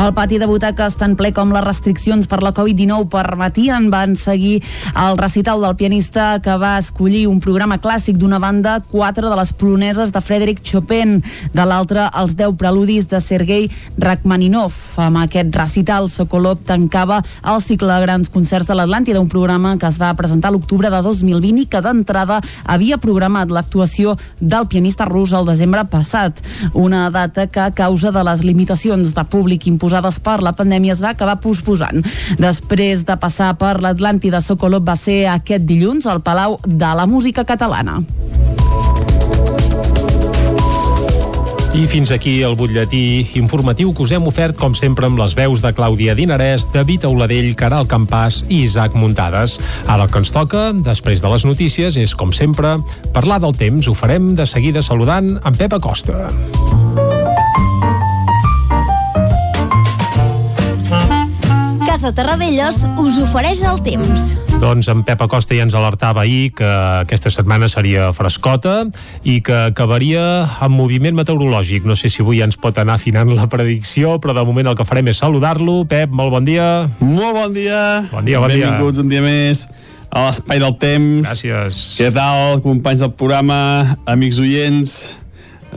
El pati de butaques tan ple com les restriccions per la Covid-19 permetien van seguir el recital del pianista que va escollir un programa clàssic d'una banda, quatre de les poloneses de Frédéric Chopin, de l'altra els deu preludis de Sergei Rachmaninov. Amb aquest recital, Sokolov tancava el cicle de grans concerts de l'Atlàntida, un programa que es va presentar l'octubre de 2020 i que d'entrada havia programat l'actuació del pianista rus el desembre passat, una data que a causa de les limitacions de públic imposades per la pandèmia es va acabar posposant. Després de passar per l'Atlàntida, Sokolov va ser aquest dilluns al Palau de la Música Catalana. I fins aquí el butlletí informatiu que us hem ofert, com sempre, amb les veus de Clàudia Dinarès, David Auladell, Caral Campàs i Isaac Muntades. Ara el que ens toca, després de les notícies, és, com sempre, parlar del temps. Ho farem de seguida saludant en Pep Acosta. Casa Terradellos us ofereix el temps. Doncs en Pep Acosta ja ens alertava ahir que aquesta setmana seria frescota i que acabaria amb moviment meteorològic. No sé si avui ja ens pot anar afinant la predicció, però de moment el que farem és saludar-lo. Pep, molt bon dia. Molt bon dia. Bon dia, bon dia. Benvinguts un dia més a l'Espai del Temps. Gràcies. Què tal, companys del programa, amics oients?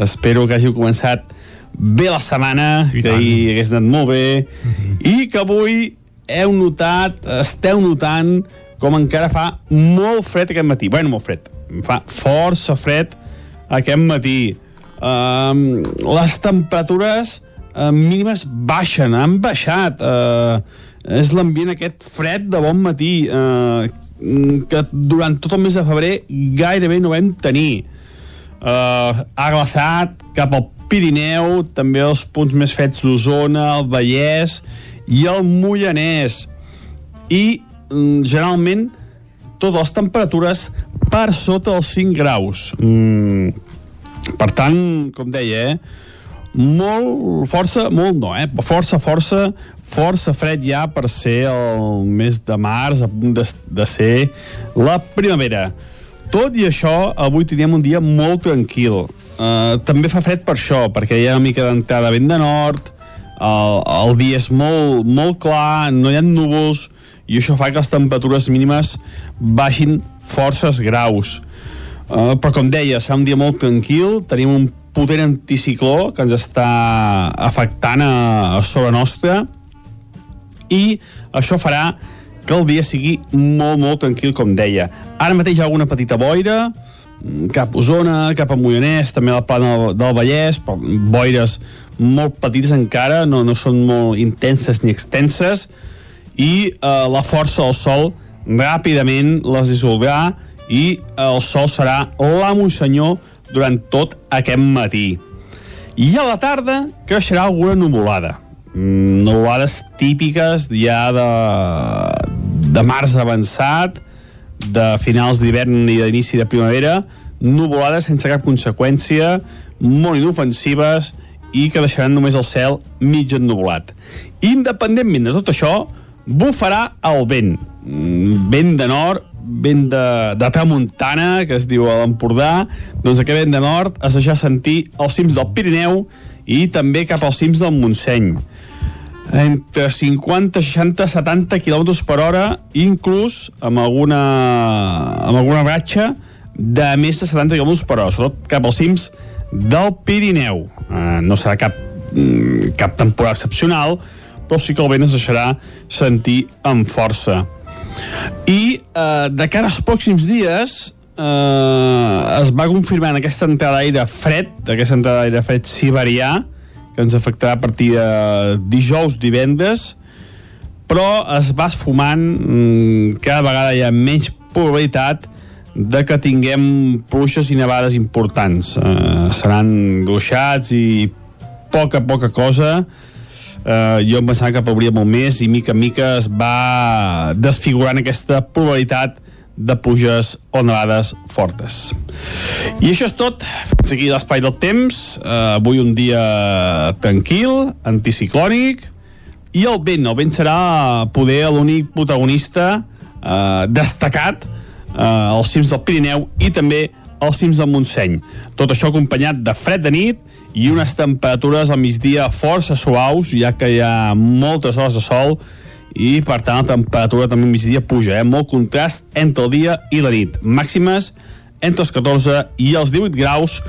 Espero que hàgiu començat bé la setmana, I que tant. ahir hagués anat molt bé, i que avui heu notat, esteu notant com encara fa molt fred aquest matí. Bueno, molt fred. Fa força fred aquest matí. Um, les temperatures uh, mínimes baixen, han baixat. Uh, és l'ambient aquest fred de bon matí uh, que durant tot el mes de febrer gairebé no vam tenir. Uh, ha glaçat cap al Pirineu, també els punts més freds d'Osona, el Vallès i el Moianès. I, mm, generalment, totes les temperatures per sota dels 5 graus. Mm, per tant, com deia, eh, molt, força, molt no, eh? Força, força, força fred ja per ser el mes de març, a punt de, de ser la primavera. Tot i això, avui teníem un dia molt tranquil. Uh, també fa fred per això, perquè hi ha una mica d'entrada vent de nord, el, el dia és molt, molt clar, no hi ha núvols, i això fa que les temperatures mínimes baixin forces graus. Uh, però com deia, serà un dia molt tranquil, tenim un potent anticicló que ens està afectant a, a sobre nostra i això farà que el dia sigui molt, molt tranquil, com deia. Ara mateix hi ha alguna petita boira, cap a Osona, cap a Moianès, també al Pla del, del Vallès, boires molt petites encara, no, no són molt intenses ni extenses, i eh, la força del sol ràpidament les dissoldrà i el sol serà l'amo i senyor durant tot aquest matí. I a la tarda creixerà alguna nuvolada. Mm, nuvolades típiques ja de, de març avançat, de finals d'hivern i d'inici de primavera, nuvolades sense cap conseqüència, molt inofensives i que deixaran només el cel mig ennuvolat. Independentment de tot això, bufarà el vent. Mm, Vent de nord, vent de, de tramuntana, que es diu a l'Empordà, doncs aquest vent de nord es deixarà sentir als cims del Pirineu i també cap als cims del Montseny entre 50, 60, 70 km per hora, inclús amb alguna, amb alguna ratxa de més de 70 km per hora, sobretot cap als cims del Pirineu. Eh, no serà cap, mm, cap temporada excepcional, però sí que el vent es deixarà sentir amb força. I eh, de cara als pròxims dies eh, es va confirmant aquesta entrada d'aire fred, aquesta entrada d'aire fred siberià, que ens afectarà a partir de dijous, divendres, però es va esfumant, mm, cada vegada hi ha menys probabilitat de que tinguem pluges i nevades importants. Eh, seran gruixats i poca, poca cosa. Eh, jo em pensava que plouria molt més i mica en mica es va desfigurant aquesta probabilitat de pluges o nevades fortes. I això és tot. Fins aquí l'espai del temps. Uh, avui un dia tranquil, anticiclònic, i el vent. El vent serà poder l'únic protagonista uh, destacat uh, als cims del Pirineu i també als cims del Montseny. Tot això acompanyat de fred de nit i unes temperatures al migdia força suaus, ja que hi ha moltes hores de sol i per tant la temperatura també migdia puja, eh? molt contrast entre el dia i la nit. Màximes entre els 14 i els 18 graus,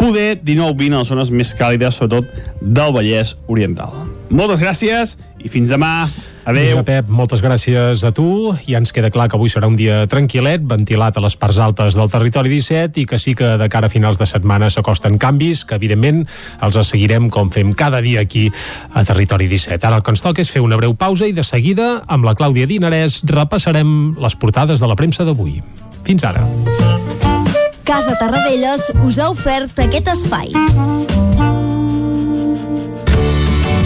poder 19-20 a les zones més càlides, sobretot del Vallès Oriental. Moltes gràcies i fins demà. Adéu. Vinga, Pep, moltes gràcies a tu. Ja ens queda clar que avui serà un dia tranquil·let, ventilat a les parts altes del territori 17 i que sí que de cara a finals de setmana s'acosten canvis, que evidentment els seguirem com fem cada dia aquí a Territori 17. Ara el que ens toca és fer una breu pausa i de seguida, amb la Clàudia Dinarès, repassarem les portades de la premsa d'avui. Fins ara. Casa Tarradellas us ha ofert aquest espai.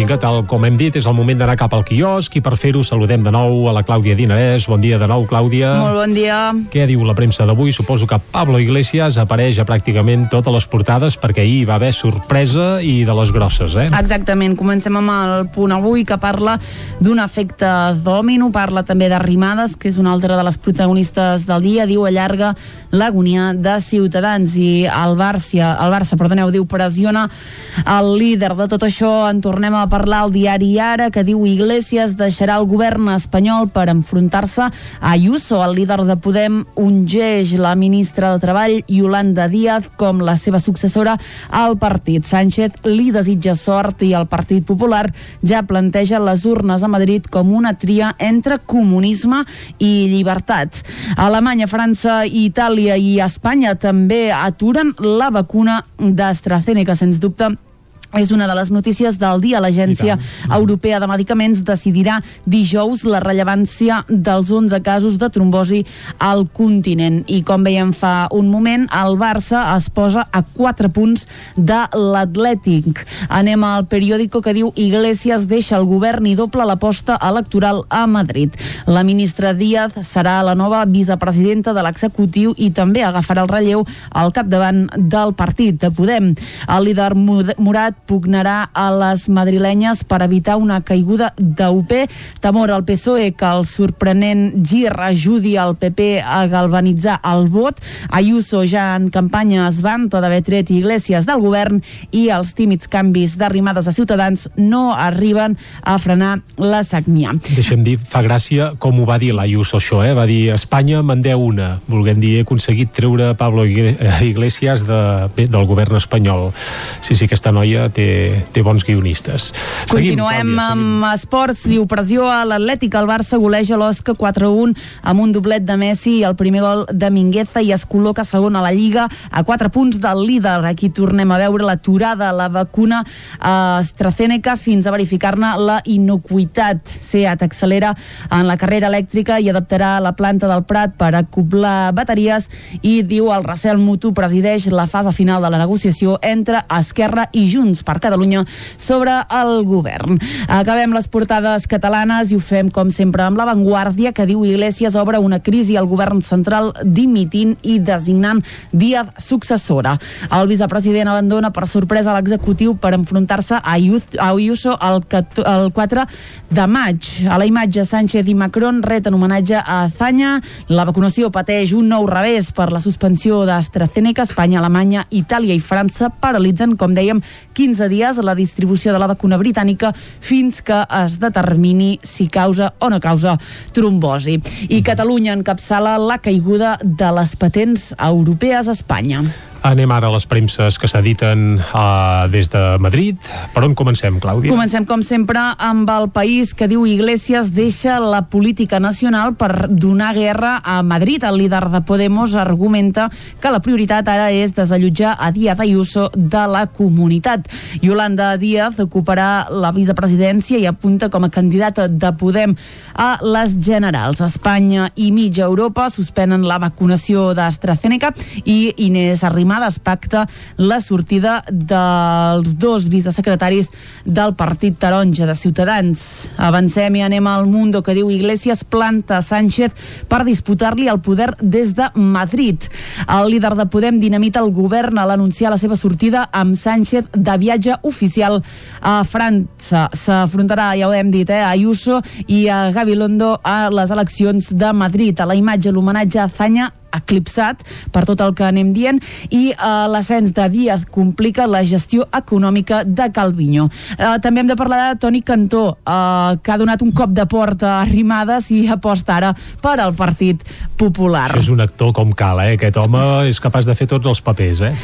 Vinga, tal com hem dit, és el moment d'anar cap al quiosc i per fer-ho saludem de nou a la Clàudia Dinarès. Bon dia de nou, Clàudia. Molt bon dia. Què diu la premsa d'avui? Suposo que Pablo Iglesias apareix a pràcticament totes les portades perquè ahir va haver sorpresa i de les grosses, eh? Exactament, comencem amb el punt avui que parla d'un efecte dòmino, parla també d'Arrimades, que és una altra de les protagonistes del dia, diu allarga l'agonia de Ciutadans i el Barça, el Barça, perdoneu, diu pressiona el líder de tot això, en tornem a parlar al diari Ara, que diu Iglesias deixarà el govern espanyol per enfrontar-se a Ayuso, el líder de Podem ungeix la ministra de Treball Yolanda Díaz com la seva successora al partit. Sánchez li desitja sort i el Partit Popular ja planteja les urnes a Madrid com una tria entre comunisme i llibertat. Alemanya, França, Itàlia i Espanya també aturen la vacuna d'AstraZeneca, sens dubte és una de les notícies del dia. L'Agència Europea de Medicaments decidirà dijous la rellevància dels 11 casos de trombosi al continent. I com veiem fa un moment, el Barça es posa a 4 punts de l'Atlètic. Anem al periòdico que diu Iglesias deixa el govern i doble l'aposta electoral a Madrid. La ministra Díaz serà la nova vicepresidenta de l'executiu i també agafarà el relleu al capdavant del partit de Podem. El líder Murat pugnarà a les madrilenyes per evitar una caiguda d'UP. Temor al PSOE que el sorprenent gir ajudi al PP a galvanitzar el vot. Ayuso ja en campanya es vanta d'haver tret Iglesias del govern i els tímids canvis d'arrimades a Ciutadans no arriben a frenar la sagnia. Deixem dir, fa gràcia com ho va dir l'Ayuso això, eh? va dir Espanya me'n deu una, volguem dir he aconseguit treure Pablo Iglesias de, bé, del govern espanyol. Sí, sí, aquesta noia té, té bons guionistes. Continuem seguim, Clàudia, amb esports. Diu pressió a l'Atlètic. El Barça goleja l'Osca 4-1 amb un doblet de Messi i el primer gol de Mingueza i es col·loca segon a la Lliga a 4 punts del líder. Aquí tornem a veure l'aturada, la vacuna eh, AstraZeneca fins a verificar-ne la inocuitat. SEAT accelera en la carrera elèctrica i adaptarà la planta del Prat per acoblar bateries i diu el recel mutu presideix la fase final de la negociació entre Esquerra i Junts per Catalunya sobre el govern. Acabem les portades catalanes i ho fem com sempre amb l'avantguàrdia que diu Iglesias obre una crisi al govern central dimitint i designant Díaz successora. El vicepresident abandona per sorpresa l'executiu per enfrontar-se a Ayuso el, el 4 de maig. A la imatge, Sánchez i Macron reten homenatge a Azanya. La vacunació pateix un nou revés per la suspensió d'AstraZeneca. Espanya, Alemanya, Itàlia i França paralitzen, com dèiem, 15 dies la distribució de la vacuna britànica fins que es determini si causa o no causa trombosi. I Catalunya encapçala la caiguda de les patents europees a Espanya. Anem ara a les premses que s'editen uh, des de Madrid. Per on comencem, Clàudia? Comencem, com sempre, amb el país que diu Iglesias deixa la política nacional per donar guerra a Madrid. El líder de Podemos argumenta que la prioritat ara és desallotjar a Díaz Ayuso de la comunitat. Yolanda Díaz ocuparà la vicepresidència i apunta com a candidata de Podem a les generals. Espanya i mitja Europa suspenen la vacunació d'AstraZeneca i Inés Arrimadas pacta la sortida dels dos vicesecretaris del Partit Taronja de Ciutadans. Avancem i anem al Mundo que diu Iglesias planta Sánchez per disputar-li el poder des de Madrid. El líder de Podem dinamita el govern a l'anunciar la seva sortida amb Sánchez de viatge oficial a França. S'afrontarà, ja ho hem dit, eh, a Ayuso i a Gabilondo a les eleccions de Madrid. A la imatge l'homenatge a Zanya eclipsat per tot el que anem dient i eh, l'ascens de Díaz complica la gestió econòmica de Calviño. Eh, també hem de parlar de Toni Cantó, eh, que ha donat un cop de porta a Rimades i aposta ara per al Partit Popular. Això és un actor com cal, eh? Aquest home és capaç de fer tots els papers, eh?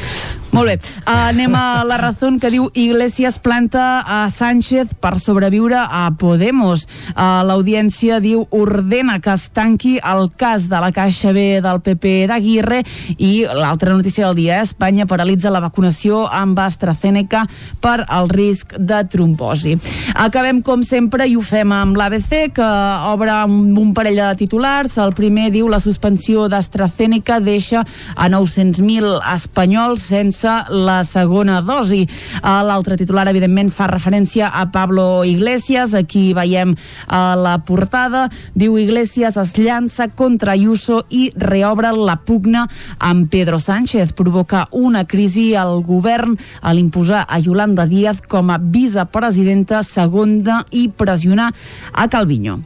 Molt bé. Uh, anem a la raó que diu Iglesias planta a Sánchez per sobreviure a Podemos. Uh, L'audiència diu ordena que es tanqui el cas de la Caixa B del PP d'Aguirre i l'altra notícia del dia, Espanya paralitza la vacunació amb AstraZeneca per al risc de trombosi. Acabem com sempre i ho fem amb l'ABC que obre un parell de titulars. El primer diu la suspensió d'AstraZeneca deixa a 900.000 espanyols sense la segona dosi. L'altre titular, evidentment, fa referència a Pablo Iglesias. Aquí veiem a la portada. Diu Iglesias es llança contra Ayuso i reobre la pugna amb Pedro Sánchez. Provoca una crisi al govern a l'imposar a Yolanda Díaz com a vicepresidenta segona i pressionar a Calviño.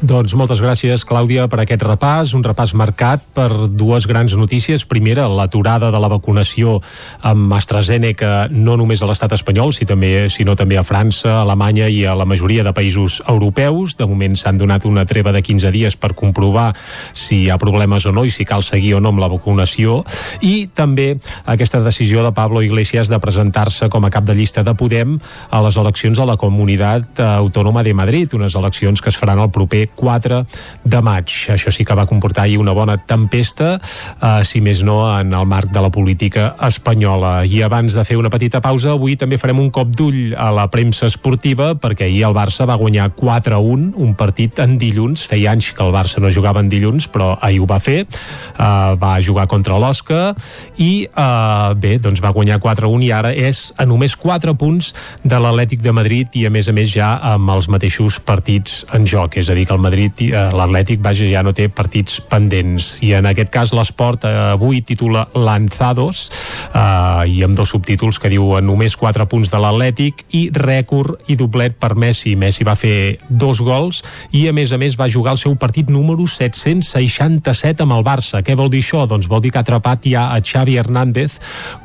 Doncs moltes gràcies, Clàudia, per aquest repàs. Un repàs marcat per dues grans notícies. Primera, l'aturada de la vacunació amb AstraZeneca no només a l'estat espanyol, sinó també, sinó també a França, a Alemanya i a la majoria de països europeus. De moment s'han donat una treva de 15 dies per comprovar si hi ha problemes o no i si cal cal seguir o no amb la vacunació i també aquesta decisió de Pablo Iglesias de presentar-se com a cap de llista de Podem a les eleccions a la Comunitat Autònoma de Madrid, unes eleccions que es faran el proper 4 de maig. Això sí que va comportar ahir una bona tempesta, eh, si més no en el marc de la política espanyola. I abans de fer una petita pausa, avui també farem un cop d'ull a la premsa esportiva perquè ahir el Barça va guanyar 4-1, un partit en dilluns. Feia anys que el Barça no jugava en dilluns, però ahir ho va fer. Uh, va jugar contra l'Osca i uh, bé, doncs va guanyar 4-1 i ara és a només 4 punts de l'Atlètic de Madrid i a més a més ja amb els mateixos partits en joc, és a dir que el Madrid, uh, l'Atlètic, vaja, ja no té partits pendents i en aquest cas l'esport uh, avui titula Lanzados uh, i amb dos subtítols que diuen només 4 punts de l'Atlètic i rècord i doblet per Messi. Messi va fer dos gols i a més a més va jugar el seu partit número 767 amb el Barça. Què vol dir això? Doncs vol dir que ha atrapat ja a Xavi Hernández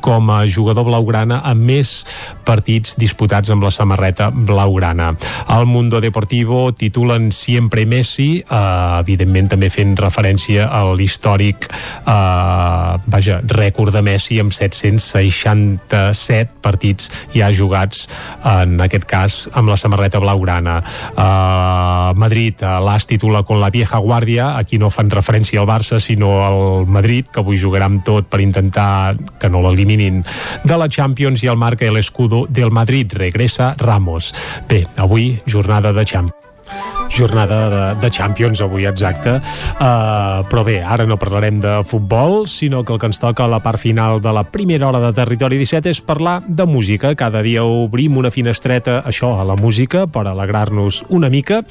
com a jugador blaugrana amb més partits disputats amb la samarreta blaugrana. Al Mundo Deportivo titulen Siempre Messi, eh, evidentment també fent referència a l'històric eh, vaja, rècord de Messi amb 767 partits ja jugats en aquest cas amb la samarreta blaugrana. Uh, Madrid, uh, l'As titula con la vieja guàrdia, aquí no fan referència al Barça sinó al Madrid, que avui jugarà amb tot per intentar que no l'eliminin de la Champions i el marca el escudo del Madrid, regressa Ramos. Bé, avui jornada de Champions jornada de, de Champions avui, exacte. Uh, però bé, ara no parlarem de futbol, sinó que el que ens toca a la part final de la primera hora de Territori 17 és parlar de música. Cada dia obrim una finestreta, això, a la música, per alegrar-nos una mica,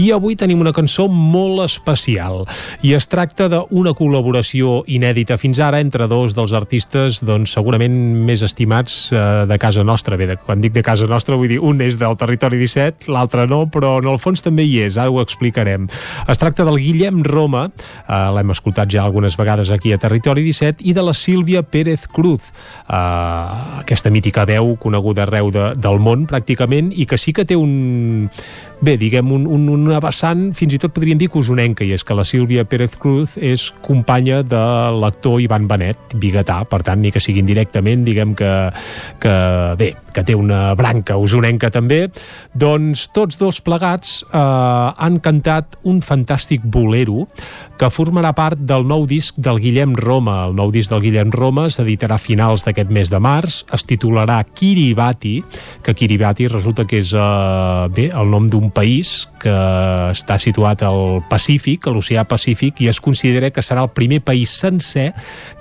i avui tenim una cançó molt especial. I es tracta d'una col·laboració inèdita fins ara entre dos dels artistes, doncs, segurament més estimats uh, de casa nostra. Bé, de, quan dic de casa nostra, vull dir, un és del Territori 17, l'altre no, però en el fons també hi és, ara ho explicarem. Es tracta del Guillem Roma, eh, l'hem escoltat ja algunes vegades aquí a Territori 17, i de la Sílvia Pérez Cruz, eh, aquesta mítica veu coneguda arreu de, del món pràcticament, i que sí que té un bé, diguem, un, un, una vessant, fins i tot podríem dir que usonenca, i és que la Sílvia Pérez Cruz és companya de l'actor Ivan Benet, biguetà, per tant, ni que siguin directament, diguem que, que bé, que té una branca usonenca també, doncs tots dos plegats eh, han cantat un fantàstic bolero que formarà part del nou disc del Guillem Roma. El nou disc del Guillem Roma s'editarà a finals d'aquest mes de març, es titularà Kiribati, que Kiribati resulta que és eh, bé, el nom d'un país que està situat al Pacífic, a l'oceà Pacífic, i es considera que serà el primer país sencer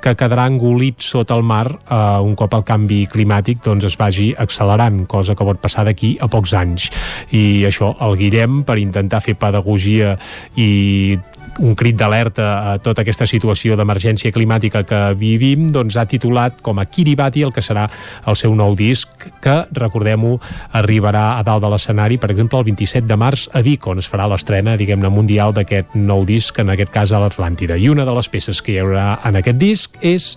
que quedarà engolit sota el mar eh, un cop el canvi climàtic doncs, es vagi accelerant, cosa que pot passar d'aquí a pocs anys. I això, el Guillem, per intentar fer pedagogia i un crit d'alerta a tota aquesta situació d'emergència climàtica que vivim, doncs ha titulat com a Kiribati el que serà el seu nou disc, que, recordem-ho, arribarà a dalt de l'escenari, per exemple, el 27 de març a Vic, on es farà l'estrena, diguem-ne, mundial d'aquest nou disc, en aquest cas a l'Atlàntida. I una de les peces que hi haurà en aquest disc és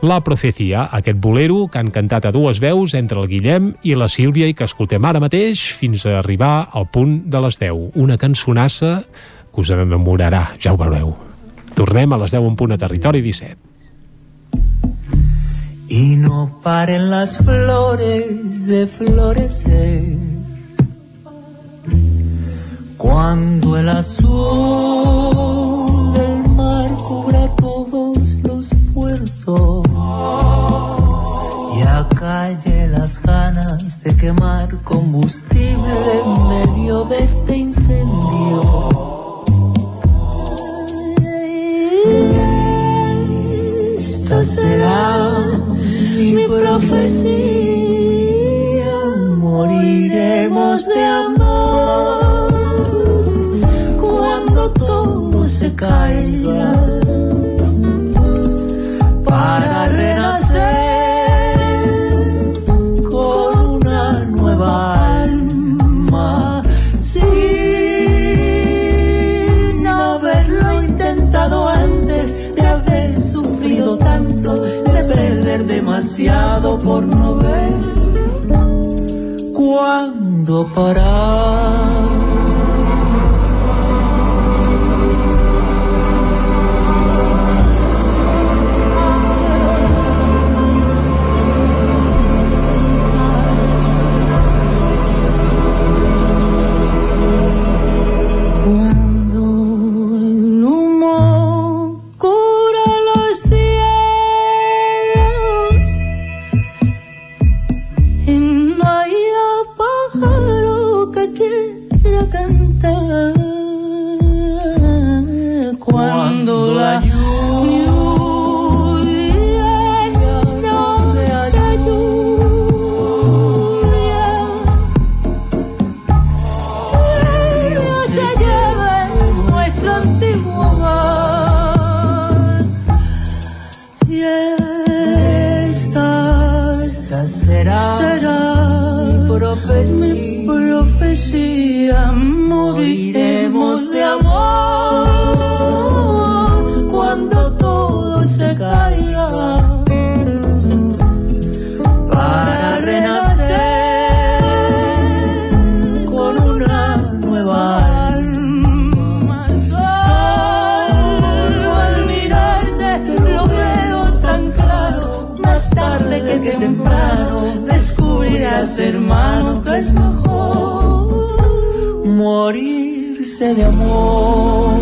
la Profecia, aquest bolero que han cantat a dues veus entre el Guillem i la Sílvia i que escoltem ara mateix fins a arribar al punt de les 10. Una cançonassa que us enamorarà, ja ho veureu. Tornem a les 10 en punt a Territori 17. Y no paren las flores de florecer cuando el azul del mar cubra todos los puertos y acalle las ganas de quemar combustible en medio de este incendio. Profecía, moriremos de amor demasiado por no ver cuándo parar. Morirse de Descubrirás,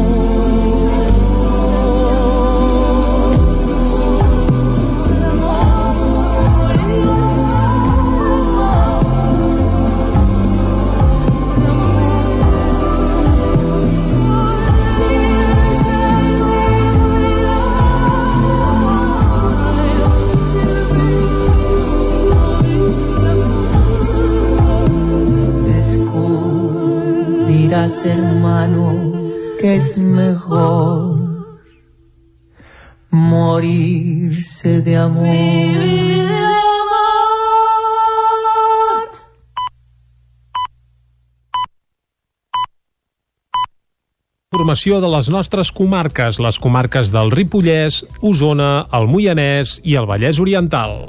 es mejor morirse de amor. Formació de les nostres comarques, les comarques del Ripollès, Osona, el Moianès i el Vallès Oriental.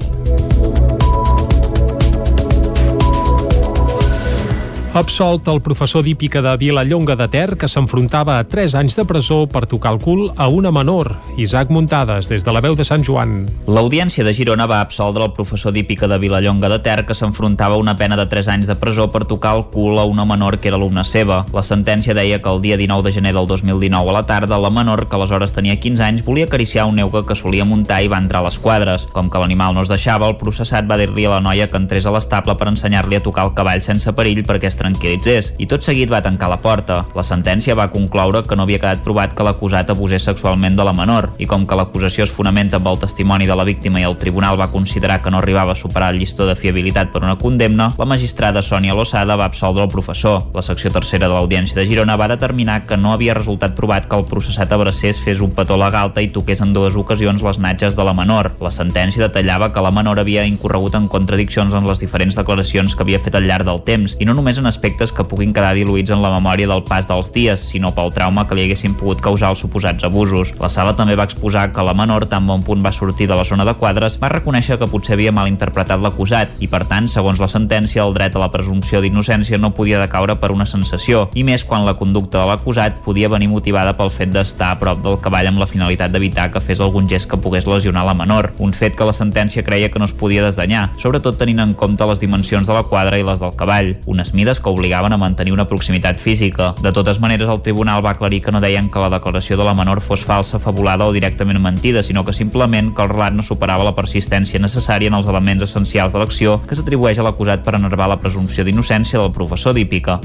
Absolt el professor d'hípica de Vilallonga de Ter que s'enfrontava a 3 anys de presó per tocar el cul a una menor. Isaac Muntades, des de la veu de Sant Joan. L'Audiència de Girona va absoldre el professor d'hípica de Vilallonga de Ter que s'enfrontava a una pena de 3 anys de presó per tocar el cul a una menor que era alumna seva. La sentència deia que el dia 19 de gener del 2019 a la tarda, la menor, que aleshores tenia 15 anys, volia acariciar un neuga que solia muntar i va entrar a les quadres. Com que l'animal no es deixava, el processat va dir-li a la noia que entrés a l'estable per ensenyar-li a tocar el cavall sense perill perquè tranquil·litzés i tot seguit va tancar la porta. La sentència va concloure que no havia quedat provat que l'acusat abusés sexualment de la menor i com que l'acusació es fonamenta amb el testimoni de la víctima i el tribunal va considerar que no arribava a superar el llistó de fiabilitat per una condemna, la magistrada Sònia Losada va absoldre el professor. La secció tercera de l'Audiència de Girona va determinar que no havia resultat provat que el processat abracés fes un petó a la galta i toqués en dues ocasions les natges de la menor. La sentència detallava que la menor havia incorregut en contradiccions en les diferents declaracions que havia fet al llarg del temps i no només en aspectes que puguin quedar diluïts en la memòria del pas dels dies, sinó pel trauma que li haguessin pogut causar els suposats abusos. La sala també va exposar que la menor, tan bon punt va sortir de la zona de quadres, va reconèixer que potser havia malinterpretat l'acusat i, per tant, segons la sentència, el dret a la presumpció d'innocència no podia decaure per una sensació, i més quan la conducta de l'acusat podia venir motivada pel fet d'estar a prop del cavall amb la finalitat d'evitar que fes algun gest que pogués lesionar la menor, un fet que la sentència creia que no es podia desdanyar, sobretot tenint en compte les dimensions de la quadra i les del cavall, unes mides que obligaven a mantenir una proximitat física. De totes maneres, el tribunal va aclarir que no deien que la declaració de la menor fos falsa, fabulada o directament mentida, sinó que simplement que el relat no superava la persistència necessària en els elements essencials de l'acció que s'atribueix a l'acusat per enervar la presumpció d'innocència del professor d'hípica.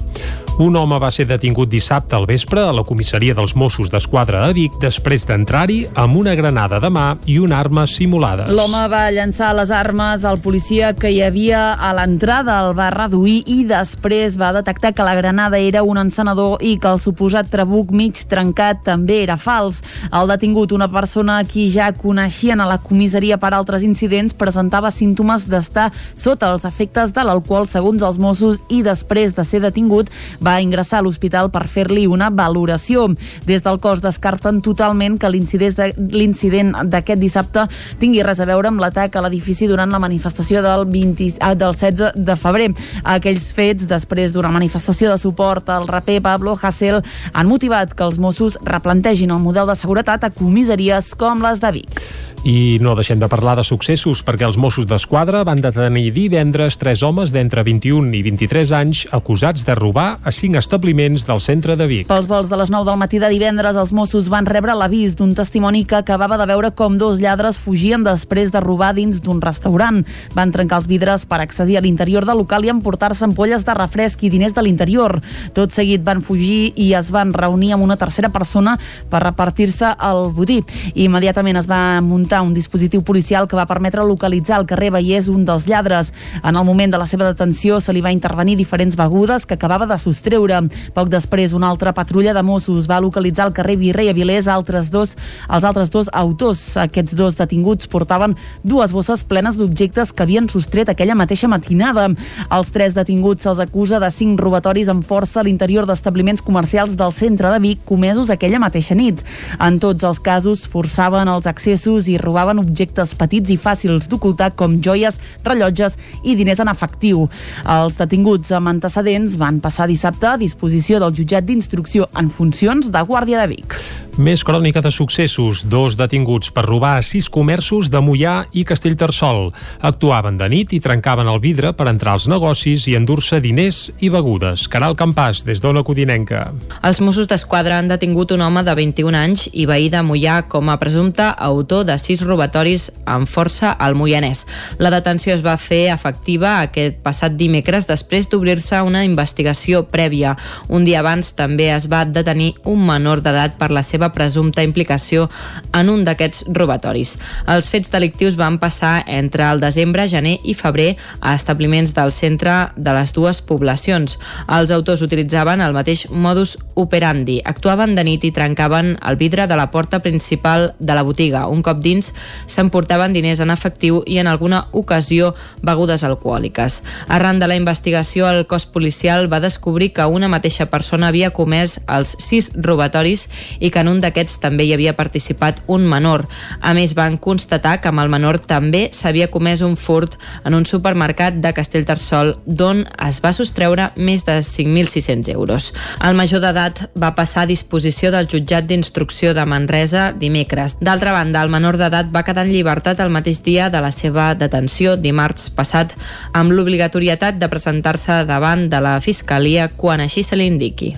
Un home va ser detingut dissabte al vespre a la comissaria dels Mossos d'Esquadra a Vic després d'entrar-hi amb una granada de mà i una arma simulada. L'home va llançar les armes al policia que hi havia a l'entrada, el va reduir i després va detectar que la granada era un encenedor i que el suposat trabuc mig trencat també era fals. El detingut, una persona qui ja coneixien a la comissaria per altres incidents, presentava símptomes d'estar sota els efectes de l'alcohol segons els Mossos i després de ser detingut va ingressar a l'hospital per fer-li una valoració. Des del cos descarten totalment que l'incident d'aquest dissabte tingui res a veure amb l'atac a l'edifici durant la manifestació del, 20, ah, del 16 de febrer. Aquells fets, després d'una manifestació de suport al raper Pablo Hasél, han motivat que els Mossos replantegin el model de seguretat a comissaries com les de Vic. I no deixem de parlar de successos perquè els Mossos d'Esquadra van detenir divendres tres homes d'entre 21 i 23 anys acusats de robar a cinc establiments del centre de Vic. Pels vols de les 9 del matí de divendres, els Mossos van rebre l'avís d'un testimoni que acabava de veure com dos lladres fugien després de robar dins d'un restaurant. Van trencar els vidres per accedir a l'interior del local i emportar-se ampolles de refresc i diners de l'interior. Tot seguit van fugir i es van reunir amb una tercera persona per repartir-se el botí. Immediatament es va muntar un dispositiu policial que va permetre localitzar el carrer Vallès un dels lladres. En el moment de la seva detenció se li va intervenir diferents begudes que acabava de sostreure. Poc després, una altra patrulla de Mossos va localitzar al carrer Virrei Avilés altres dos, els altres dos autors. Aquests dos detinguts portaven dues bosses plenes d'objectes que havien sostret aquella mateixa matinada. Els tres detinguts se'ls acusa de cinc robatoris amb força a l'interior d'establiments comercials del centre de Vic comesos aquella mateixa nit. En tots els casos forçaven els accessos i robaven objectes petits i fàcils d'ocultar com joies, rellotges i diners en efectiu. Els detinguts amb antecedents van passar dissabte a disposició del jutjat d'instrucció en funcions de Guàrdia de Vic. Més crònica de successos. Dos detinguts per robar a sis comerços de Mollà i Castellterçol. Actuaven de nit i trencaven el vidre per entrar als negocis i endur-se diners i begudes. Caral Campàs, des d'Ona Codinenca. Els Mossos d'Esquadra han detingut un home de 21 anys i veí de Mollà com a presumpte autor de sis robatoris amb força al Moianès. La detenció es va fer efectiva aquest passat dimecres després d'obrir-se una investigació prèvia. Un dia abans també es va detenir un menor d'edat per la seva seva presumpta implicació en un d'aquests robatoris. Els fets delictius van passar entre el desembre, gener i febrer a establiments del centre de les dues poblacions. Els autors utilitzaven el mateix modus operandi. Actuaven de nit i trencaven el vidre de la porta principal de la botiga. Un cop dins s'emportaven diners en efectiu i en alguna ocasió begudes alcohòliques. Arran de la investigació, el cos policial va descobrir que una mateixa persona havia comès els sis robatoris i que en un d'aquests també hi havia participat un menor. A més, van constatar que amb el menor també s'havia comès un furt en un supermercat de Castellterçol d'on es va sostreure més de 5.600 euros. El major d'edat va passar a disposició del jutjat d'instrucció de Manresa dimecres. D'altra banda, el menor d'edat va quedar en llibertat el mateix dia de la seva detenció, dimarts passat, amb l'obligatorietat de presentar-se davant de la Fiscalia quan així se li indiqui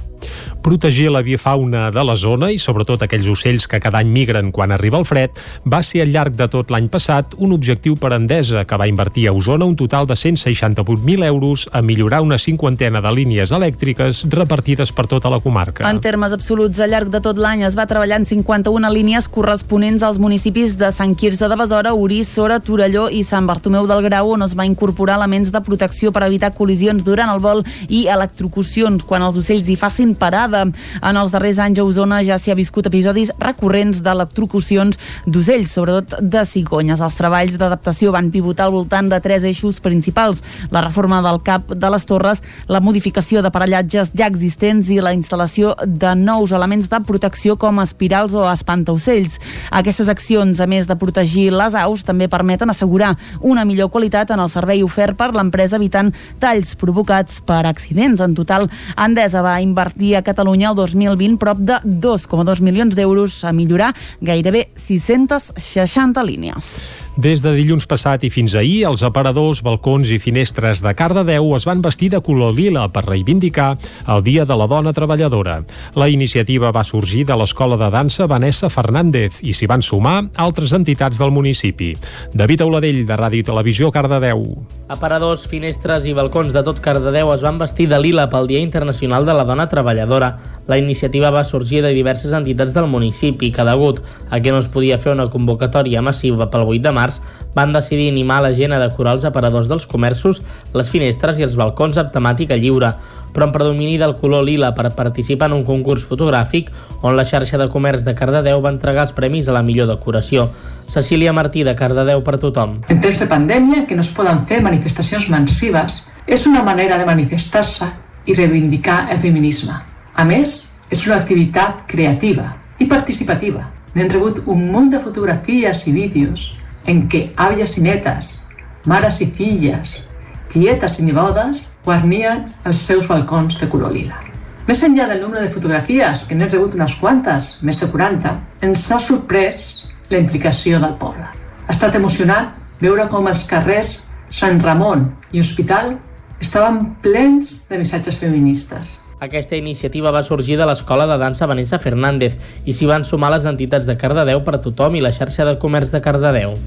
protegir la biofauna de la zona i sobretot aquells ocells que cada any migren quan arriba el fred va ser al llarg de tot l'any passat un objectiu per Endesa que va invertir a Osona un total de 168.000 euros a millorar una cinquantena de línies elèctriques repartides per tota la comarca. En termes absoluts, al llarg de tot l'any es va treballar en 51 línies corresponents als municipis de Sant Quirze de Besora, Orís, Sora, Torelló i Sant Bartomeu del Grau, on es va incorporar elements de protecció per evitar col·lisions durant el vol i electrocucions quan els ocells hi facin parada. En els darrers anys a Osona ja s'hi ha viscut episodis recurrents d'electrocucions d'ocells, sobretot de cigonyes. Els treballs d'adaptació van pivotar al voltant de tres eixos principals. La reforma del cap de les torres, la modificació de parellatges ja existents i la instal·lació de nous elements de protecció com espirals o espantaocells. Aquestes accions, a més de protegir les aus, també permeten assegurar una millor qualitat en el servei ofert per l'empresa evitant talls provocats per accidents. En total, Endesa va invertir a Catalunya Catalunya el 2020 prop de 2,2 milions d'euros a millorar gairebé 660 línies. Des de dilluns passat i fins ahir, els aparadors, balcons i finestres de Cardedeu es van vestir de color lila per reivindicar el Dia de la Dona Treballadora. La iniciativa va sorgir de l'Escola de Dansa Vanessa Fernández i s'hi van sumar altres entitats del municipi. David Auladell, de Ràdio i Televisió, Cardedeu. Aparadors, finestres i balcons de tot Cardedeu es van vestir de lila pel Dia Internacional de la Dona Treballadora. La iniciativa va sorgir de diverses entitats del municipi que, degut a que no es podia fer una convocatòria massiva pel 8 de març, març, van decidir animar la gent a decorar els aparadors dels comerços, les finestres i els balcons amb temàtica lliure, però amb predomini del color lila per participar en un concurs fotogràfic on la xarxa de comerç de Cardedeu va entregar els premis a la millor decoració. Cecília Martí, de Cardedeu per tothom. En temps de pandèmia, que no es poden fer manifestacions massives, és una manera de manifestar-se i reivindicar el feminisme. A més, és una activitat creativa i participativa. N'hem rebut un munt de fotografies i vídeos en què àvies i netes, mares i filles, tietes i nebodes guarnien els seus balcons de color lila. Més enllà del nombre de fotografies, que n'hem rebut unes quantes, més de 40, ens ha sorprès la implicació del poble. Ha estat emocionant veure com els carrers Sant Ramon i Hospital estaven plens de missatges feministes. Aquesta iniciativa va sorgir de l'Escola de Dansa Vanessa Fernández i s'hi van sumar les entitats de Cardedeu per a tothom i la xarxa de comerç de Cardedeu.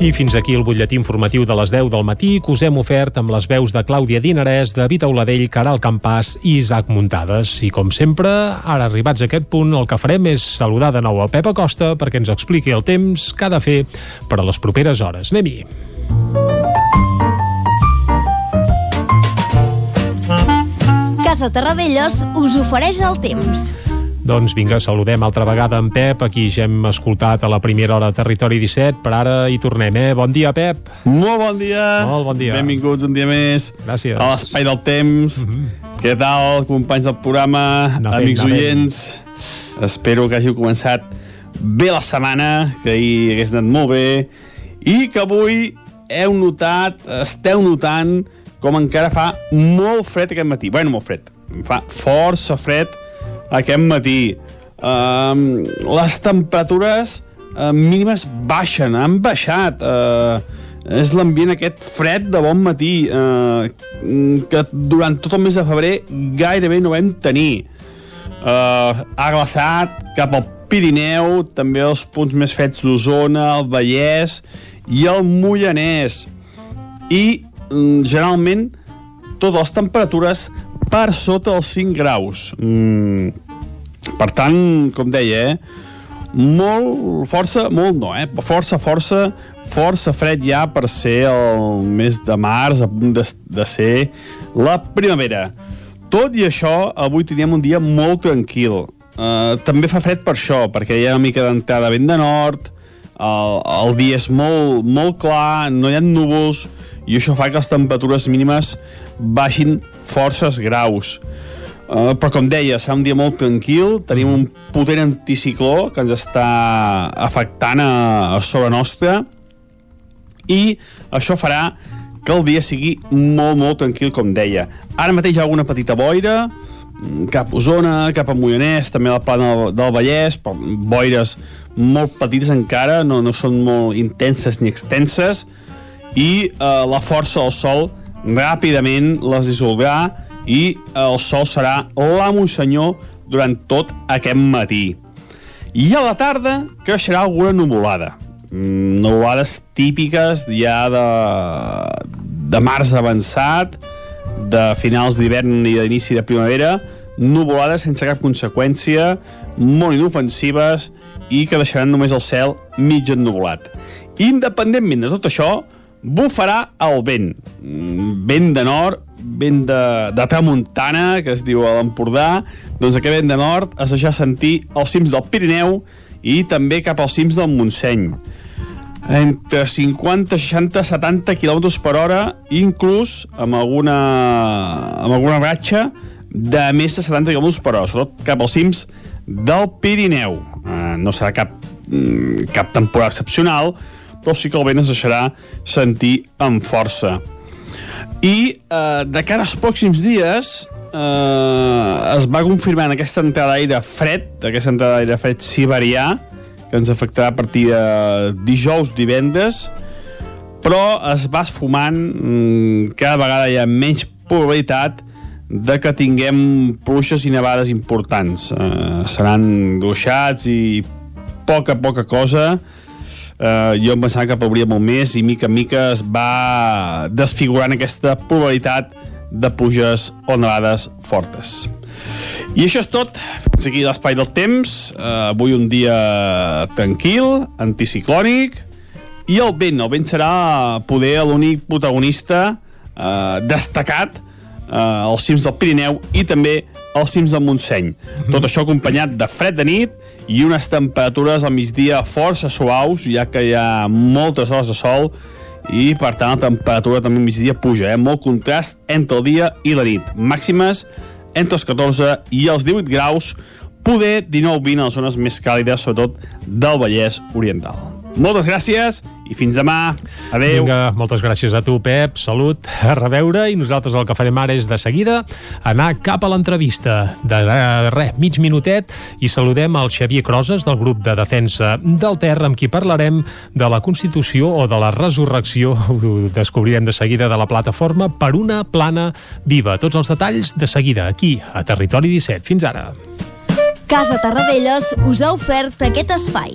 I fins aquí el butlletí informatiu de les 10 del matí que us hem ofert amb les veus de Clàudia Dinarès, David Auladell, Caral Campàs i Isaac Muntades. I com sempre, ara arribats a aquest punt, el que farem és saludar de nou el Pep Acosta perquè ens expliqui el temps que ha de fer per a les properes hores. Anem-hi! Casa Terradellos us ofereix el temps. Doncs vinga, saludem altra vegada en Pep, aquí ja hem escoltat a la primera hora de Territori 17, per ara hi tornem, eh? Bon dia, Pep. Molt bon dia. Molt bon dia. Benvinguts un dia més Gràcies. a l'Espai del Temps. Mm -hmm. Què tal, companys del programa, fent, amics fent. oients? Espero que hàgiu començat bé la setmana, que ahir hagués anat molt bé, i que avui heu notat, esteu notant, com encara fa molt fred aquest matí. Bueno, molt fred. Fa força fred aquest matí. Um, les temperatures uh, mínimes baixen, han baixat. Uh, és l'ambient aquest fred de bon matí uh, que durant tot el mes de febrer gairebé no vam tenir. Uh, ha glaçat cap al Pirineu, també els punts més freds d'Osona, el Vallès i el Moianès. I generalment totes les temperatures per sota els 5 graus. Mm, per tant, com deia, eh, molt, força, molt no, eh? Força, força, força fred ja per ser el mes de març, a punt de, de ser la primavera. Tot i això, avui teníem un dia molt tranquil. Uh, també fa fred per això, perquè hi ha una mica d'entrada vent de nord, el, el dia és molt, molt clar, no hi ha núvols, i això fa que les temperatures mínimes baixin forces graus. Uh, però com deia, serà un dia molt tranquil, tenim un potent anticicló que ens està afectant a, a sobre nostra i això farà que el dia sigui molt, molt tranquil, com deia. Ara mateix hi ha alguna petita boira, mm, cap a Osona, cap a Moianès, també a la plana del, del Vallès, boires molt petites encara, no, no són molt intenses ni extenses, i eh, la força del sol ràpidament les dissoldrà i el sol serà l'amo i senyor durant tot aquest matí. I a la tarda creixerà alguna nuvolada. Mm, nuvolades típiques ja de, de març avançat, de finals d'hivern i d'inici de primavera, nuvolades sense cap conseqüència, molt inofensives i que deixaran només el cel mig ennuvolat. Independentment de tot això, bufarà el vent. Mm, Vent de nord, vent de, de tramuntana, que es diu a l'Empordà, doncs aquest vent de nord es deixa sentir als cims del Pirineu i també cap als cims del Montseny. Entre 50, 60, 70 km per hora, inclús amb alguna, amb alguna ratxa de més de 70 km per hora, sobretot cap als cims del Pirineu. Eh, no serà cap, mm, cap temporada excepcional, però sí que el vent es deixarà sentir amb força. I eh, de cara als pròxims dies eh, es va confirmant aquesta entrada d'aire fred, aquesta entrada d'aire fred siberià, que ens afectarà a partir de dijous, divendres, però es va esfumant, mm, cada vegada hi ha menys probabilitat de que tinguem pluges i nevades importants. Eh, seran gruixats i poca, poca cosa. Eh, jo em pensava que plouria molt més i mica en mica es va desfigurant aquesta probabilitat de pluges o nevades fortes. I això és tot. Fins aquí l'espai del temps. Uh, avui un dia tranquil, anticiclònic, i el vent. El vent serà poder l'únic protagonista uh, destacat uh, als cims del Pirineu i també als cims del Montseny. Mm -hmm. Tot això acompanyat de fred de nit i unes temperatures al migdia força suaus, ja que hi ha moltes hores de sol i per tant la temperatura també al migdia puja, eh? molt contrast entre el dia i la nit. Màximes entre els 14 i els 18 graus, poder 19-20 a les zones més càlides, sobretot del Vallès Oriental. Moltes gràcies i fins demà. Adéu. Vinga, moltes gràcies a tu, Pep. Salut, a reveure, i nosaltres el que farem ara és de seguida anar cap a l'entrevista. De eh, res, mig minutet, i saludem el Xavier Croses, del grup de defensa del Ter, amb qui parlarem de la Constitució o de la resurrecció, ho descobrirem de seguida, de la plataforma per una plana viva. Tots els detalls de seguida, aquí, a Territori 17. Fins ara. Casa Tarradellas us ha ofert aquest espai.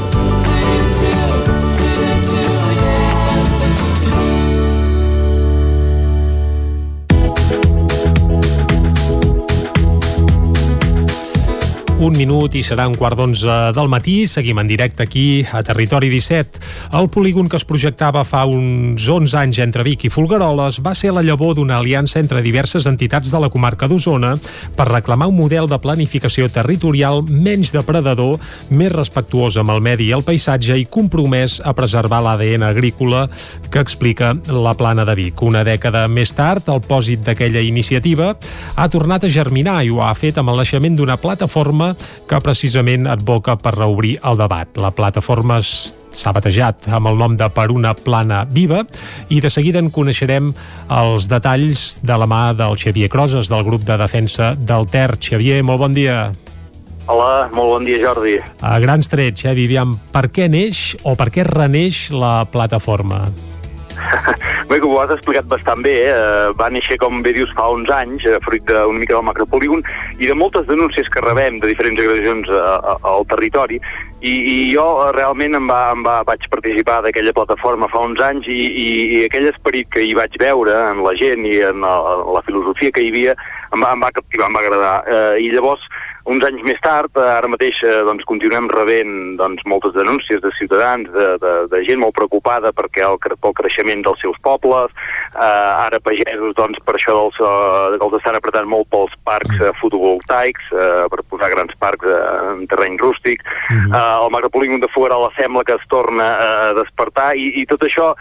Un minut i serà un quart d'onze del matí. Seguim en directe aquí a Territori 17. El polígon que es projectava fa uns 11 anys entre Vic i Folgueroles va ser la llavor d'una aliança entre diverses entitats de la comarca d'Osona per reclamar un model de planificació territorial menys depredador, més respectuós amb el medi i el paisatge i compromès a preservar l'ADN agrícola que explica la plana de Vic. Una dècada més tard, el pòsit d'aquella iniciativa ha tornat a germinar i ho ha fet amb el naixement d'una plataforma que precisament advoca per reobrir el debat. La plataforma s'ha batejat amb el nom de Per una plana viva i de seguida en coneixerem els detalls de la mà del Xavier Croses del grup de defensa del Ter. Xavier, molt bon dia. Hola, molt bon dia, Jordi. A grans trets, Xavi, aviam, per què neix o per què reneix la plataforma? [laughs] Bé, que ho has explicat bastant bé, eh? va néixer, com bé dius, fa uns anys, eh, fruit d'una mica del macropolígon, i de moltes denúncies que rebem de diferents agressions a, a, al territori, i, i jo eh, realment em va, em va, vaig participar d'aquella plataforma fa uns anys i, i, i aquell esperit que hi vaig veure en la gent i en la, la filosofia que hi havia em va, em va captivar, em va agradar. Eh, I llavors, uns anys més tard, eh, ara mateix eh, doncs, continuem rebent doncs, moltes denúncies de ciutadans, de, de, de gent molt preocupada perquè el, pel creixement dels seus pobles, eh, ara pagesos doncs, per això dels, eh, els estan apretant molt pels parcs eh, fotovoltaics, eh, per posar grans parcs eh, en terreny rústic, eh, el macropolígon de Foguerola sembla que es torna eh, a despertar. I, i tot això